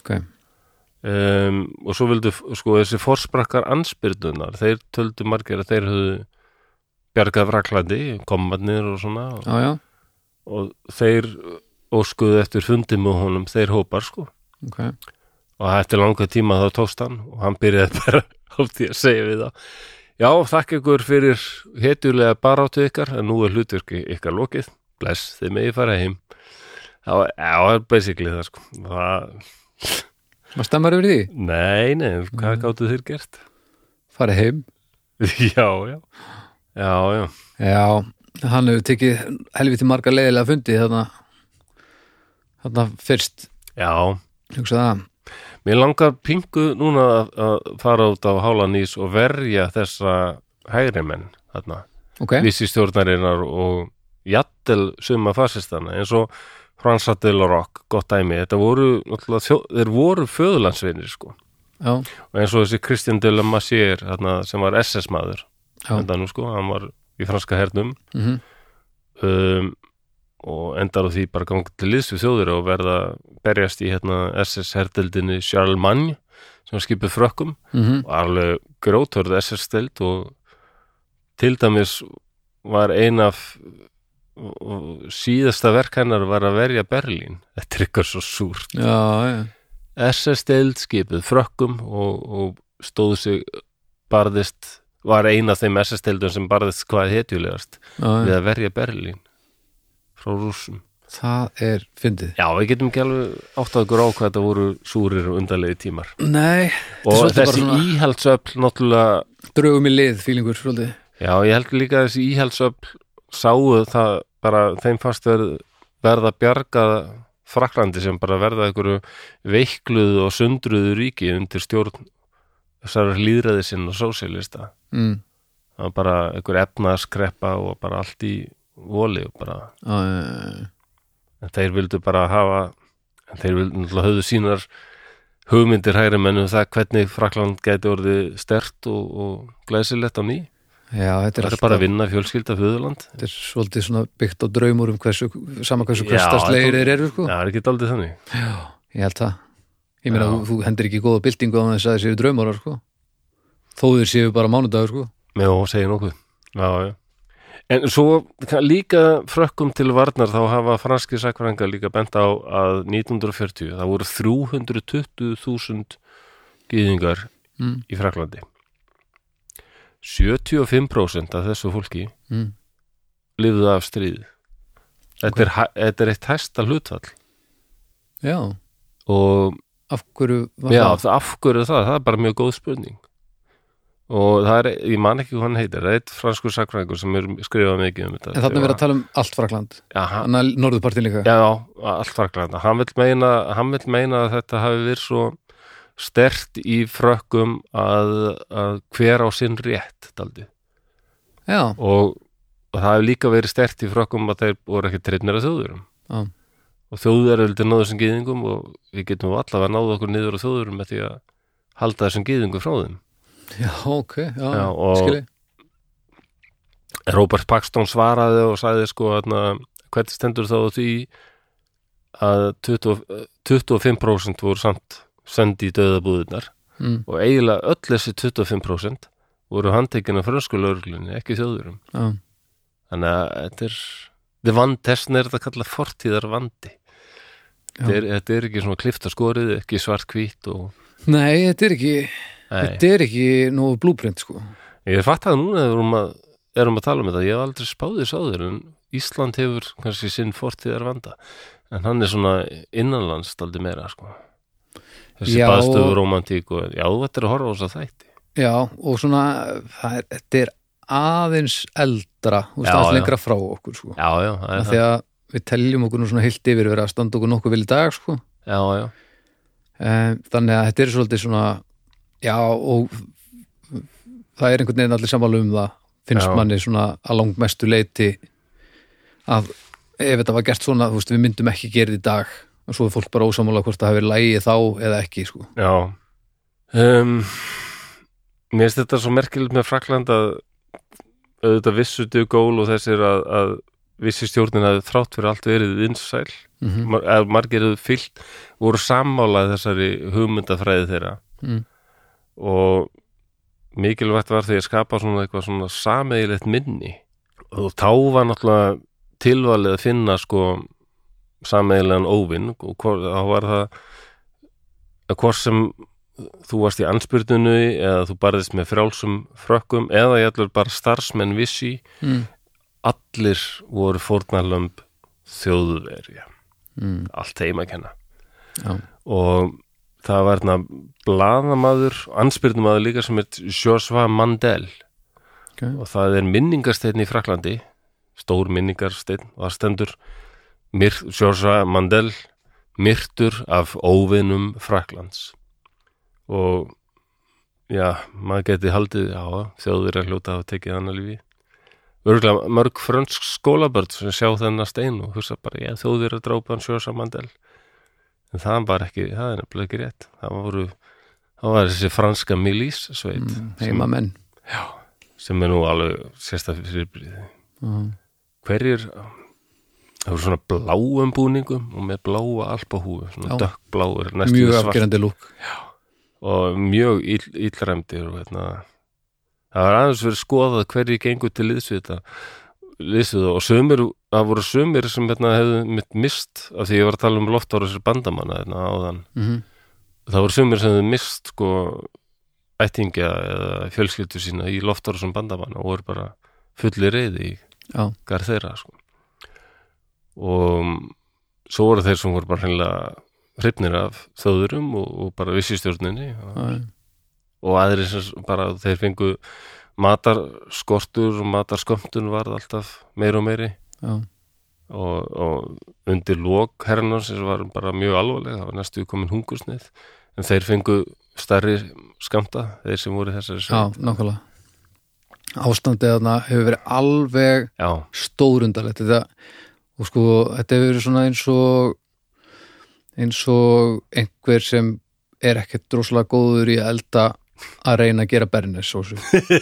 Ok, um, og svo vildu sko þessi forsprakkar ansbyrnunar, þeir töldu margir að þeir höfðu bjargað fraklandi, komarnir og svona og, já, já, og þeir óskuðu eftir fundi með honum, þeir hópar sko. Ok. Og eftir langa tíma þá tókst hann og hann byrjaði bara á því að segja við það já, þakka ykkur fyrir hetjulega baráttu ykkar en nú er hlutverki ykkar lokið. Bless, þið megi fara heim. Það er basically það sko. Það, maður stemmar yfir því, nei, nei, hvað gáttu þér gert? Farið heim. Já, já. Já, já, já, hann hefur tekið helviti marga leiðilega fundi þarna. Þarna fyrst. Já. Hugsa það, mér langar pingu núna að- fara út á hálanís og verja þessa hægri menn þarna. Ok. Vissi stjórnarinnar og jattel suma fasistana eins og Fransa de la Roque, gott dæmi. Þetta voru, þeir voru föðurlandsvinir sko, já, og eins og þessi Christian de la Massier þarna, sem var SS maður endanum sko, hann var í franska hernum. Mhm. Um, og endar á því bara gangi til liðs við þjóðir og verða berjast í hérna SS herdeldinni Charlemagne sem skipið frökkum. Mhm. Og alveg grótörð SS-steld og til dæmis var ein af og- síðasta verk hennar var að verja Berlín. Þetta er eitthvað svo súrt. Já, já, SS-steld skipið frökkum og, og stóðu sig barðist var ein af þeim SS-steldum sem barðist hvað hetjulegast við að verja Berlín frá rússum. Það er fyndið. Já, við getum ekki alveg átt að á hvað þetta voru súrir og undalegi tímar. Nei, og þessi svona- íhaldsöfl náttúrulega drögum í lið fílingur svolítið. Já, ég held líka að þessi íhaldsöfl sáu það bara þeim fast verð, verða bjarga Fraklandi sem bara verða einhverju veikluðu og sundruðu ríki undir stjórn þessar líðræði sinn og sósíalista mm. það var bara einhver efnaðskreppa og bara allt í voli og bara, já, já, já, já. en þeir vildu bara hafa en þeir vildu höfðu sínar hugmyndir hægri mennum það hvernig Frakland gæti orðið stert og, og glæsilegt á ný já, þetta er það er alltaf bara að vinna fjölskylda föðurland þetta er svolítið svona byggt á draumur um hversu, sama hversu Já, hverstaslegir þetta- þeir eru sko. Já, það er ekki daldið þannig ég held það ég meina, Já. þú, hendur ekki góða byltingu á þess að þeir séu draumórar sko. þó þeir séu bara mánudagur sko. Já, segir nokkuð já, já. En svo líka frökkum til varnar þá hafa franski sakfrænga líka bent á að 1940 það voru 320.000 gýðingar mm, í Fraklandi 75% af þessu fólki mm, lifðu af stríð. Þetta, er, hæ- þetta er eitt hæsta hlutfall. Já, og af hverju já, af hverju það, það er bara mjög góð spurning. Og það er, ég man ekki hvað hann heitir það er eitt franskur sakfræðingur sem er skrifað mikið um þetta. En þarna er verið að tala um allt Frakland þannig að norðupartin líka. Já, allt Fraklanda hann vil meina, meina að þetta hafi verið svo stert í frökkum að, að hver á sinn rétt daldi og, og það hefur líka verið stert í frökkum að þeir voru ekki trefnir að þjóðurum. Já. og þjóður er vildi náðu þessum gýðingum og við getum allavega náðu okkur niður á þjóðurum með því að halda þessum gýðingum frá þeim. Já, ok já, Já, skilji. Robert Paxton svaraði og sagði sko hvernig stendur þá því að 20, 25% voru samt sendi í döðabúðunar mm, og eiginlega öll þessi 25% voru handtekinn af frönsku lögreglunni, ekki þjóðurum já, þannig að þetta er þetta er vand, þessin er þetta að kalla fortíðar vandi þetta er, þetta er ekki svona klifta skorið, ekki svart hvít og nei, þetta er ekki Nei, þetta er ekki nú blúprint sko. Ég fatt að núna erum að, erum að tala um þetta, ég hef aldrei spáðið sáður en Ísland hefur kannski sinn fortíðar vanda, en hann er svona innanlands daldi meira sko. Þessi Já. baðstöfu romantík og já, þetta er að horfa á þess að þætti já, og svona það er, þetta er aðeins eldra aðeins já. lengra frá okkur sko já, já, það er það að við teljum okkur nú svona heilt yfir verið að standa okkur nokkuð í dag sko já, já, um, þannig að þetta er svolítið svona já og það er einhvern veginn allir sammála um það finnst Já. manni svona að langmestu leiti að ef þetta var gert svona, þú veist, við myndum ekki gera þetta í dag og svo er fólk bara ósamála hvort það hafi lægi þá eða ekki sko. Já. Um, mér finnst þetta svo merkilegt með Frakland að auðvitað vissu dugól og þessir að, að vissi stjórnin að þrátt fyrir allt verið vinsæl. Mm mar, eða margir hefur fyllt voru sammálað þessari hugmyndafræði þeirra. Mm. og mikilvægt var því að skapa svona eitthvað svona sameigilegt minni. Og þá var náttúrulega tilvalið að finna sko sameigilegan óvinn og þá var það að hvort sem þú varst í anspyrnunu eða þú barðist með frjálsum frökkum eða ég ætlur bara starfsmenn vissi mm. allir voru fórnarlömb þjóðverja Mm. allt þeim að kenna Já. og það var hérna blaðamaður, anspyrnumaður líka sem er Joshua Mandel Okay. og það er minningarsteinn í Fraklandi stór minningarsteinn og það stendur Joshua Mandel myrtur af óvinnum Fraklands og já, maður geti haldið já, þjóður að hljóta að tekið hann að lífi örgulega mörg frönsk skólabörn sem sjá þennan stein og hugsa bara, já, þjóður að drápa hann Joshua Mandel en það var ekki, það er nefnilega ekki rétt það voru, það var þessi franska milís sveit Mm. heima menn sem er nú alveg sérstaklega fyrirbrið mm. hverjir það voru svona bláum búningum og með bláa alpahúfu svona dökkbláur, næstu mjög svart. afgerandi lúk og mjög ill, illræmdir og hérna það var aðeins verið skoðað hverjir gengur til liðsvita liðsvita og sömur það voru sömur sem hérna hefðu mitt mist af því ég var að tala um loftárasir bandamanna áðan. Mm það voru sömur sem hefðu mist sko ættingja eða fjölskyldu sína í loftárasum bandamanna og voru bara fulli reyði í já, gar þeirra sko. Og svo voru þeir sem voru bara hreinlega hrifnir af þjóðurum og, og bara vissistjórninni og, já, og aðrir sem bara þeir fengu matarskortur og matarskömmtun varð alltaf meir og meiri. Já, og, og undir lók herrnars sem var bara mjög alvarlega það var næstu komin hungursnið en þeir fengu stærri skamta þeir sem voru þessari já, sveit. nákvæmlega. Ástandið þarna hefur verið alveg já, stórundalegt þetta, og sko, þetta hefur verið svona eins og eins og einhver sem er ekkert droslega góður í að elda að reyna að gera bernisósu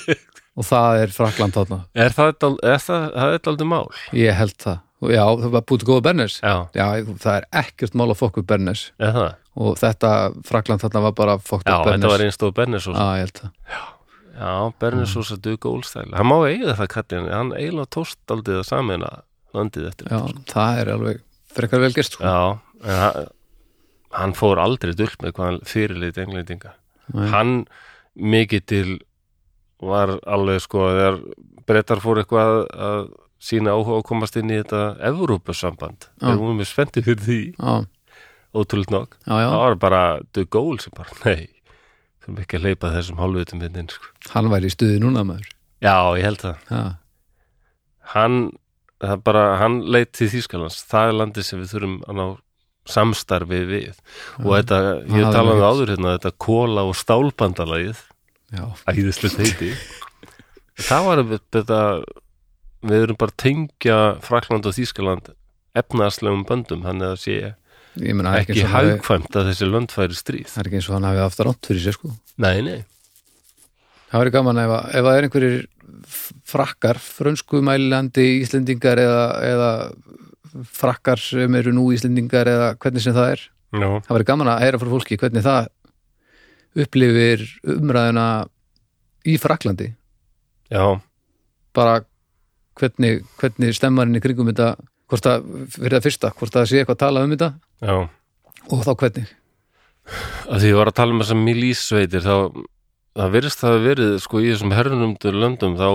og það er Frakland þarna. Er það, það, það aldrei mál? Ég held það, og já, það var búið góða bernis já, já, það er ekkert mál að fokka upp bernis er það? Og þetta, Frakland þarna var bara fokkt já, upp bernis þetta var einstóð Bernesós. Já, ég held það. Já, Bernesós að duga ólstæl Hann má eiga það kallin, hann eiginlega tóst aldrei að samina landið eftir já, það er alveg frekar vel gert sko. Já, en hann, hann fór aldrei dull með hvað hann fyrirleit englendinga hann mikið til var alveg sko þegar brettar fór eitthvað að, sína áhuga að komast inn í þetta Evrópusamband, þeir voru með spendi fyrir því, já, ótrúlega nokk. Það var bara the goal sem bara, nei þurfum ekki að leipa þessum hálfutum hérna inn sko. hann væri í stuði núna maður. Já, ég held það. Já, hann, það er bara, hann leit til Þýskalands, það er landið sem við þurfum að ná samstarfi við. Og þetta, ég talaði nú áður hérna, þetta kóla og stálbandalagið. Æðislega heiti. Það var þetta við erum bara að tengja Frakland og Þýskaland efnaðslegum böndum þannig að það sé er ekki hafi- hagkvæmt að þessi lönd færi stríð. Það er ekki eins og hann hafi haft rátt fyrir sér sko. Nei, nei, það væri gaman ef, að- ef það er einhverjir frakkar, frönsku mælandi Íslendingar eða, eða frakkar sem eru nú Íslendingar eða hvernig sem það er. Já, það væri gaman að heyra frá fólki hvernig það upplifir umræðuna í Fraklandi já, bara hvernig, hvernig stemmarinn í kringum þetta hvort það, fyrir það fyrsta, hvort það sé eitthvað að tala um þetta já. og þá hvernig. Að því ég var að tala um þessar milísveitir þá, það virðist hafi verið sko í þessum hernumdu löndum þá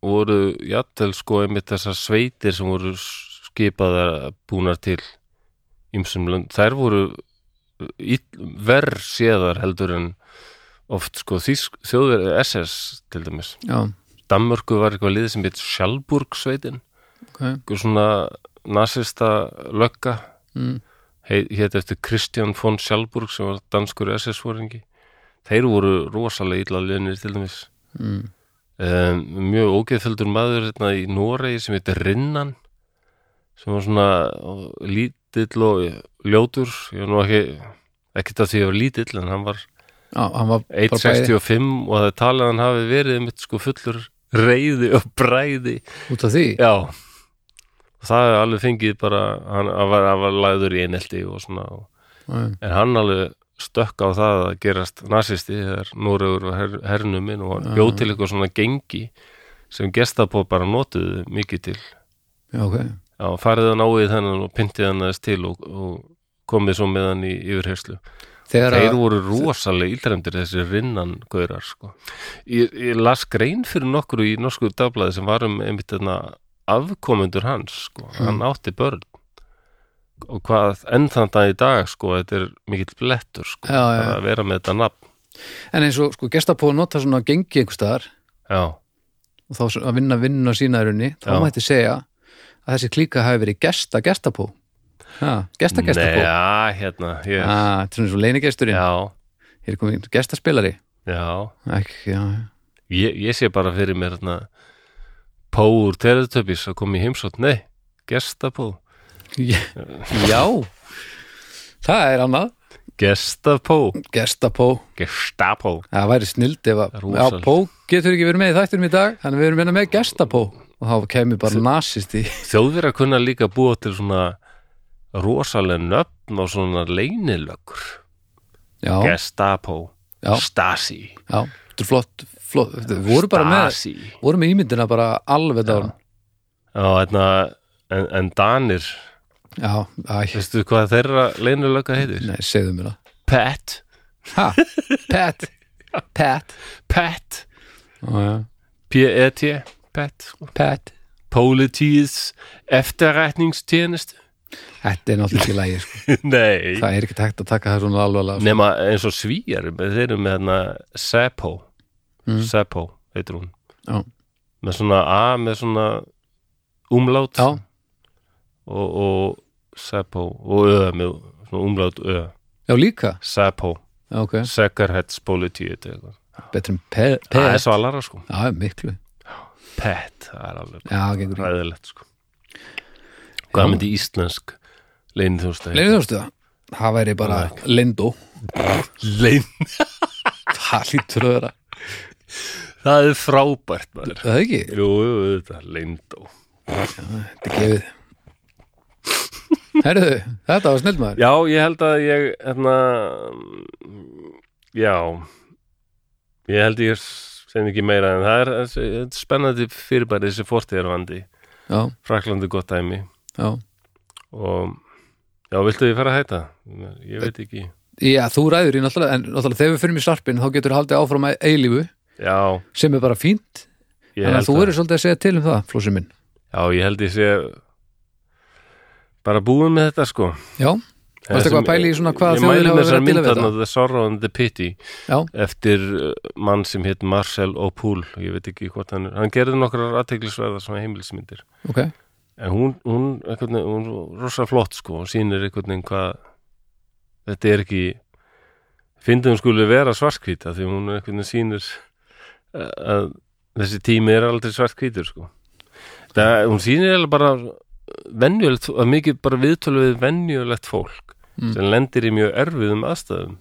voru jafnvel sko einmitt þessar sveitir sem voru skipaðar búnar til ýmsum lönd, þær voru verð séðar heldur en oft sko þjóður SS til dæmis. Já, Danmörku var eitthvað liðið sem heit Sjálfburg sveitin, ok. Eitthvað svona nasista lögga. Mm. hétt eftir Kristján von Sjálfburg sem var danskur SS-fóringi þeir voru rosalega illa liðnir til dæmis. Mm. um, mjög ógeðföldur maður hérna í Noregi sem heitir Rinnan sem var svona lítill og ljótur. Ég var nú ekki ekkert að því að ég var lítill en hann var var bara bæði. 1.65 og það talið að hann hafi verið mitt sko fullur reyði og bræði. Út af því? Já. Og það er alveg fengið bara hann, var, var lagður í einelti og svona og en hann alveg stökk á það að gerast nasisti þegar Noregur var her, hernuminn og hann bjóð til eitthvað svona gengi sem gestapó bara notuðu mikið til. Já, ok. Já, farið hann ávið þennan og pyntið hann aðeins til og, og komið svo með hann í yfirherslu þegar þeir voru rosalega íldremdir þessi rinnan gaurar sko. ég, ég las grein fyrir nokkru í norsku dagblæði sem var um einmitt þarna afkomendur hans sko. hann átti börn og hvað enn þann dag í dag sko, þetta er mikill blettur sko, Já, já. að vera með þetta nafn. En eins og sko gestapó nota svona gengi einhvers staðar. Og þá að vinna vinnuna sína í runni þá Já. mætti segja að þessi klíka hafi verið gesta gestapó. Gesta gestapó? Já, hérna ég, ah, þetta er svona svo leinigesturinn. Hér er komin gestaspilari. Já. Ekki, já, ég, ég sé bara fyrir mér hérna Póur Teletubbies að koma í heimsótt, nei, gestapó já. Það er annað. Gestapó, gestapó gestapó það væri snild ef að já, pó getur ekki verið með í þættinum í dag þannig við erum hérna með gestapó og þá kemur bara nasist í Þjóðverða kunna líka búa til svona rosalega nöfn og svona leynilöggur. Já, Gestapo, já, Stasi. Já, þetta er flott, flott við voru bara með, Stasi. voru með ímyndina bara alveg dán Já, hérna, en, en Danir já, veistu hvað þeirra leynilögga heitir? nei, segðu mér það. Pet, ha, Pet. Já, já, P-E-T, sko. pet. Politíðs eftirrætningstjenest þetta er náttúrulega ekki lægi sko. Nei, það er ekki tækt að taka það svona alvarlega sko. nema eins og svíjar þeir eru með hérna Seppo. Mm. Seppo, heitir hún. Já. með svona A með svona umlát já, og, og Seppo og Ö með svona umlát Ö. Já líka? Seppo, já, ok, Säkerhetspolitiet eitthvað. betur en pe, það er pet. svo alara sko. Já, miklu, Pet, það er alveg já, ræðilegt sko. Hvað myndi íslensk Leinu þjóðstu það? Væri bara Lindó Leyn, Það lítur að vera. Það er frábært maður. Það er ekki, Jú, þetta er leyndó þetta er gefið Herðu, þetta var snill maður. Já, ég held að ég hérna, já ég held ég sem ekki meira en það er, er spennandi fyrirbæri þessi fórtíðarvandi Fraklandi gott dæmi. Já. Og já, viltu ég fara að hætta? Ég veit ekki. Já, þú ræður í náttúrulega, en náttúrulega þegar við fyrir í sarpin þá getur haldið áfram að eilífu Já, sem er bara fínt. Að þú eru svolítið að segja til um það, flósi minn. Já, ég held ég sé bara búin með þetta sko. Já, Varstu eitthvað að pæla í svona hvaða Ég þjóðir mæli hafa með verið að þessar díla við myndarna The Sorrow and the Pity já, eftir uh, mann sem hétt Marcel O'Pool ég veit ekki hvort hann er hann gerði nokkrar aðteglisverða svona heimilismyndir. Ok. En hún, hún, veginn, hún er rosa flott sko, hún einhvern veginn hvað þetta er ekki fyndum skuli vera svartkvíta því hún veginn sýnir uh, að þessi tími er aldrei svartkvítur sko. Það, hún sýnir eiginlega bara venjulegt, að mikið bara viðtölu við venjulegt fólk Mm. sem lendir í mjög erfiðum aðstæðum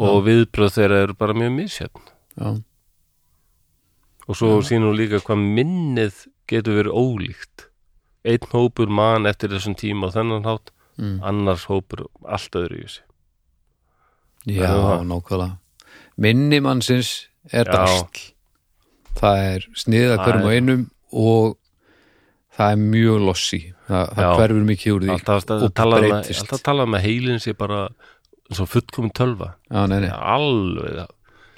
og viðbröð þeirra eru bara mjög misjöfn já, og svo sýnir hún líka hvað minnið getur verið ólíkt. Einn hópur man eftir þessum tíma og þennan hátt, mm. annars hópur allt öðru í sig. Já nákvæmlega. Minni mannsins er Já. drasl. Það er sniða hverjum er- og einum og það er mjög lossi það, það hverfur mikið úr því alltaf um alltaf að tala um að heilin sé bara svo fullkomin tölva já, nei, nei. alveg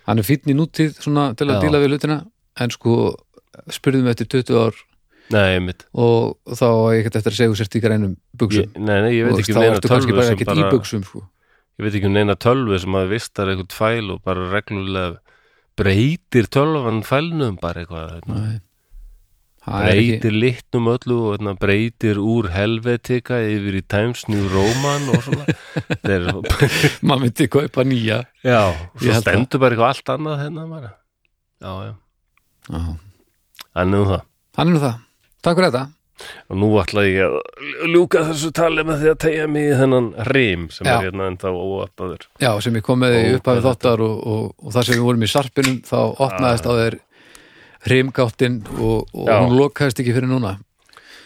hann er fínn í nútíð svona til að Já. díla við hlutina en sko spurðum við eftir 20 ár nei, og þá ekkert eftir að segja þú sért í grænum buksum ég, nei, nei, ég veit og ekki þá um ertu kannski bara ekkert í buksum sko. ég veit ekki um neina tölvu sem að vistar eitthvað fæl og bara reglulega breytir tölvan fælnum bara eitthvað. Nei. Er breytir litnum öllu og hérna, breytir úr helvetika yfir í Times New Roman og svona er maður myndi kaupa nýja Já, svo stendur bara eitthvað allt annað hérna bara. Já, já, Já. en um það. hann er nú það, takk fyrir þetta Og nú ætla ég að ljúka þessu tali með því að tegja mig í þennan rím sem Já. er hérna ennþá óappaður. já, sem ég kom með í hvað þáttar og, og, og það sem við vorum í sarpinum þá opnaðist á þeir hrimgáttin og, og hún lokaðist ekki fyrir núna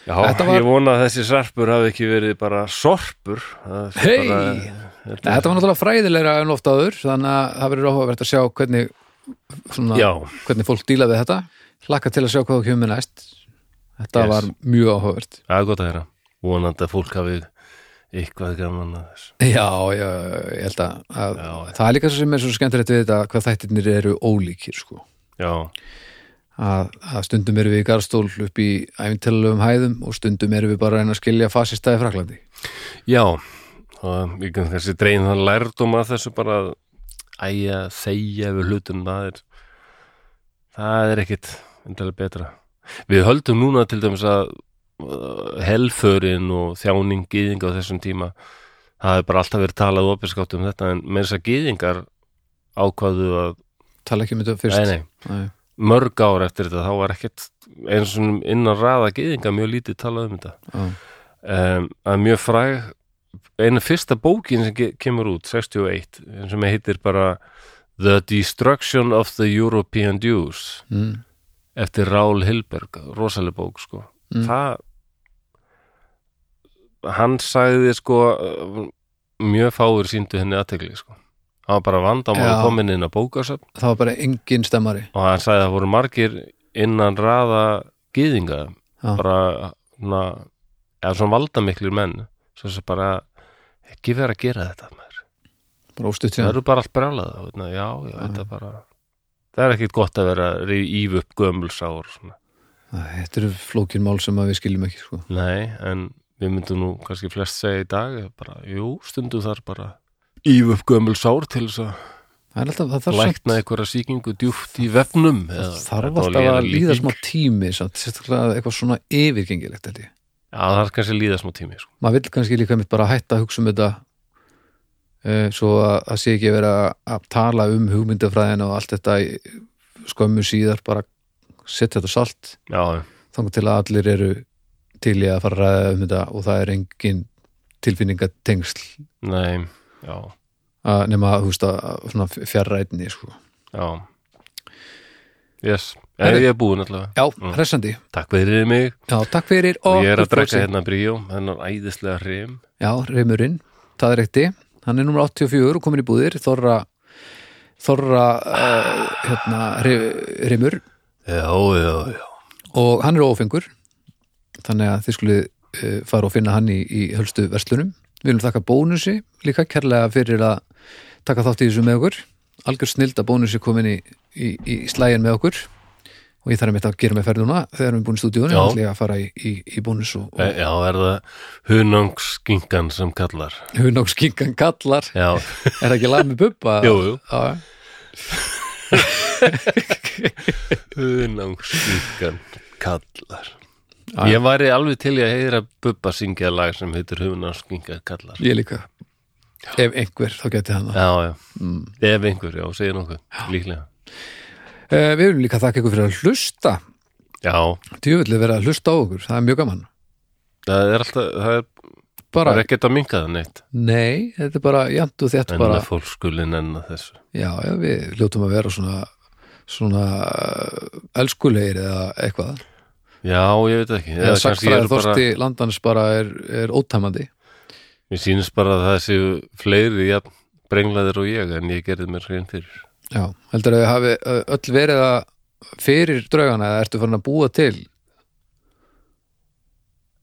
Já, var- ég vona að þessi sarpur hafi ekki verið bara sorpur. Hey! bara- Þetta var náttúrulega fræðilegra en oft áður þannig að það verður áhugavert að sjá hvernig svona, Já, hvernig fólk díla við þetta hlakka til að sjá hvað þú kemur næst þetta Yes. var mjög áhugavert það er gott að heyra. Vonandi að fólk hafi eitthvað gaman að þessu. Já, já, ég held að, að Já. það er líka svo sem er svo skemmtilegt við þetta hvað þættirnir eru ólíkir sko. Já, að, að stundum eru við í garstól upp í æfintilegum hæðum og stundum eru við bara að reyna að skilja fasista í Fraklandi já, og ég kann kannski dreyin þann lærdum að þessu bara að æja, segja við hlutum, það er, það er ekkit endalega betra. Við höldum núna til dæmis að uh, helförin og þjáning gýðinga á þessum tíma, það er bara alltaf verið talað opinskátt um þetta, en með þess að gýðingar ákvaðu að, tala ekki um þetta fyrst nei, nei, Nei. Mörg ár eftir þetta, þá var ekkit eins og innan raða gýðinga mjög lítið talað um þetta. Já. um, að mjög fræg einu fyrsta bókin sem ke- kemur út 61, sem heitir bara The Destruction of the European Jews Mm. eftir Raúl Hilberg, rosaleg bók sko, Mm. það hann sagði sko mjög fáir síndu henni aðtegli sko hann var bara vandamál Já. komin inn á bókasöfn það var bara engin stemmari og hann sagði að það voru margir innan raða gyðinga Já. bara na, eða svona valdamiklir menn svo sem bara ekki vera að gera þetta maður. bara óstutt það eru bara allt brjálað já, já, þetta er bara það er ekkit gott að vera íf upp svona. þetta eru flókin mál sem við skiljum ekki sko. nei, en við myndum nú kannski flest segja í dag bara, jú, stundum þar bara íf upp gömulsár til þess að það er alltaf, það þarf lækna einhverja sýkingu djúft í vefnum það þarf alltaf að líða smá tími sérstaklega eitthvað svona yfirgengilegt já, það er kannski að líða smá tími sko. maður vill kannski líka mitt bara hætta að hugsa um þetta uh, svo að það sé ekki vera að tala um hugmyndafræðina og allt þetta skömmu síðar bara setja þetta salt. Þannig til að allir eru til í að fara að ræða um þetta og það er engin tilfinningatengsl. Nei, að nema þú veist að fjarrætni sko. já. Yes, Herri. ég er búin allavega. Já, Mm. hressandi. Takk fyrir mig. Já, takk fyrir og ég er að drekka hérna bríó hennar æðislega hreim. Já, reymurinn, það er ekti hann er nummer 84 og komin í búðir Þorra Þorra uh, hérna, re- reymur Já, já, já. Og hann er ófengur þannig að þið skulið uh, fara og finna hann í, í hölstu verslunum við viljum þakka bónusi líka kærlega fyrir að taka þátt í þessu með okkur. Algjör snild að bónus er komin í, í, í slægin með okkur. Og ég þarf mitt að gera með ferðuna þegar við erum búin í stúdíunni Já. ætla ég að fara í, í, bónus og, E, Já, er það hunangsskinkan sem kallar? Og hunókskingan kallar? Já, er það ekki lag með bubba? Jú, jú. Já, hunangsskinkan kallar Já. Ég væri alveg til í að heyra Bubba syngja lag sem heitir hunangsskinkan kallar. Ég líka. Ef einhver, þá geti hann það. Já, já, mm. ef einhver, já, segja nokkuð, líklega. Uh, Við viljum líka þakka ykkur fyrir að hlusta. Já, djúvillig vera að hlusta á okkur, það er mjög gaman. Það er alltaf, það er bara, bara ekkert að minka það neitt. Nei, þetta er bara jant og þétt En bara, að fólk skuli nenna þessu. Já, já, við hljótum að vera svona svona elskulegir eða eitthvað Já, ég veit ekki. Eða sagfræðir eru bara, þorsti landans bara er, er ótæmandi. Mér sýnist bara að það séu fleiri jafn brenglaðir og ég en ég gerði mér hrein fyrir. Já, heldur að þið hafi öll verið að fyrir draugana eða ertu farin að búa til?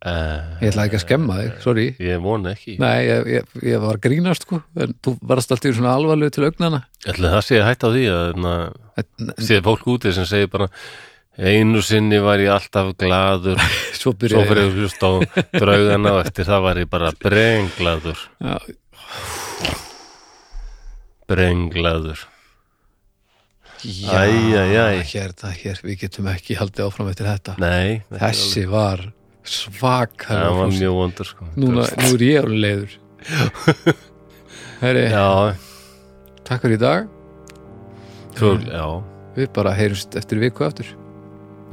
Uh, ég ætla ekki að skemma þig, sorry. Ég vona ekki. Nei, ég, ég, ég var grínast sko en þú varst alltaf svona alvarlegu til augnana Ætli það sé að hætta á því að na, En- sé fólk úti sem segir bara einu sinni var ég alltaf glaður svo fyrir að hlusta á draugana og eftir það var ég bara brenglaður Já, brenglaður Já, Æ, æ, æ. hérna, hér, við getum ekki haldið áfram eftir þetta. Nei, Þessi var alveg- svakar. það var mjög vondur sko. Núna, nú er ég alveg leiður. Herri, Já, takk fyrir í dag. svo, já Við bara heyrumst eftir viku aftur.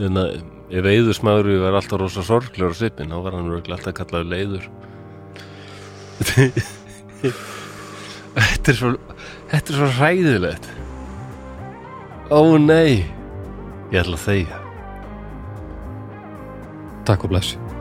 Þannig að ef Eiður Smári var alltaf rosa sorglegur á svipin, þá var hann örugglega alltaf kallaður leiður. þetta er svo, þetta er svo hræðilegt. Ó nei, ég ætla að þegja. Takk og blessi.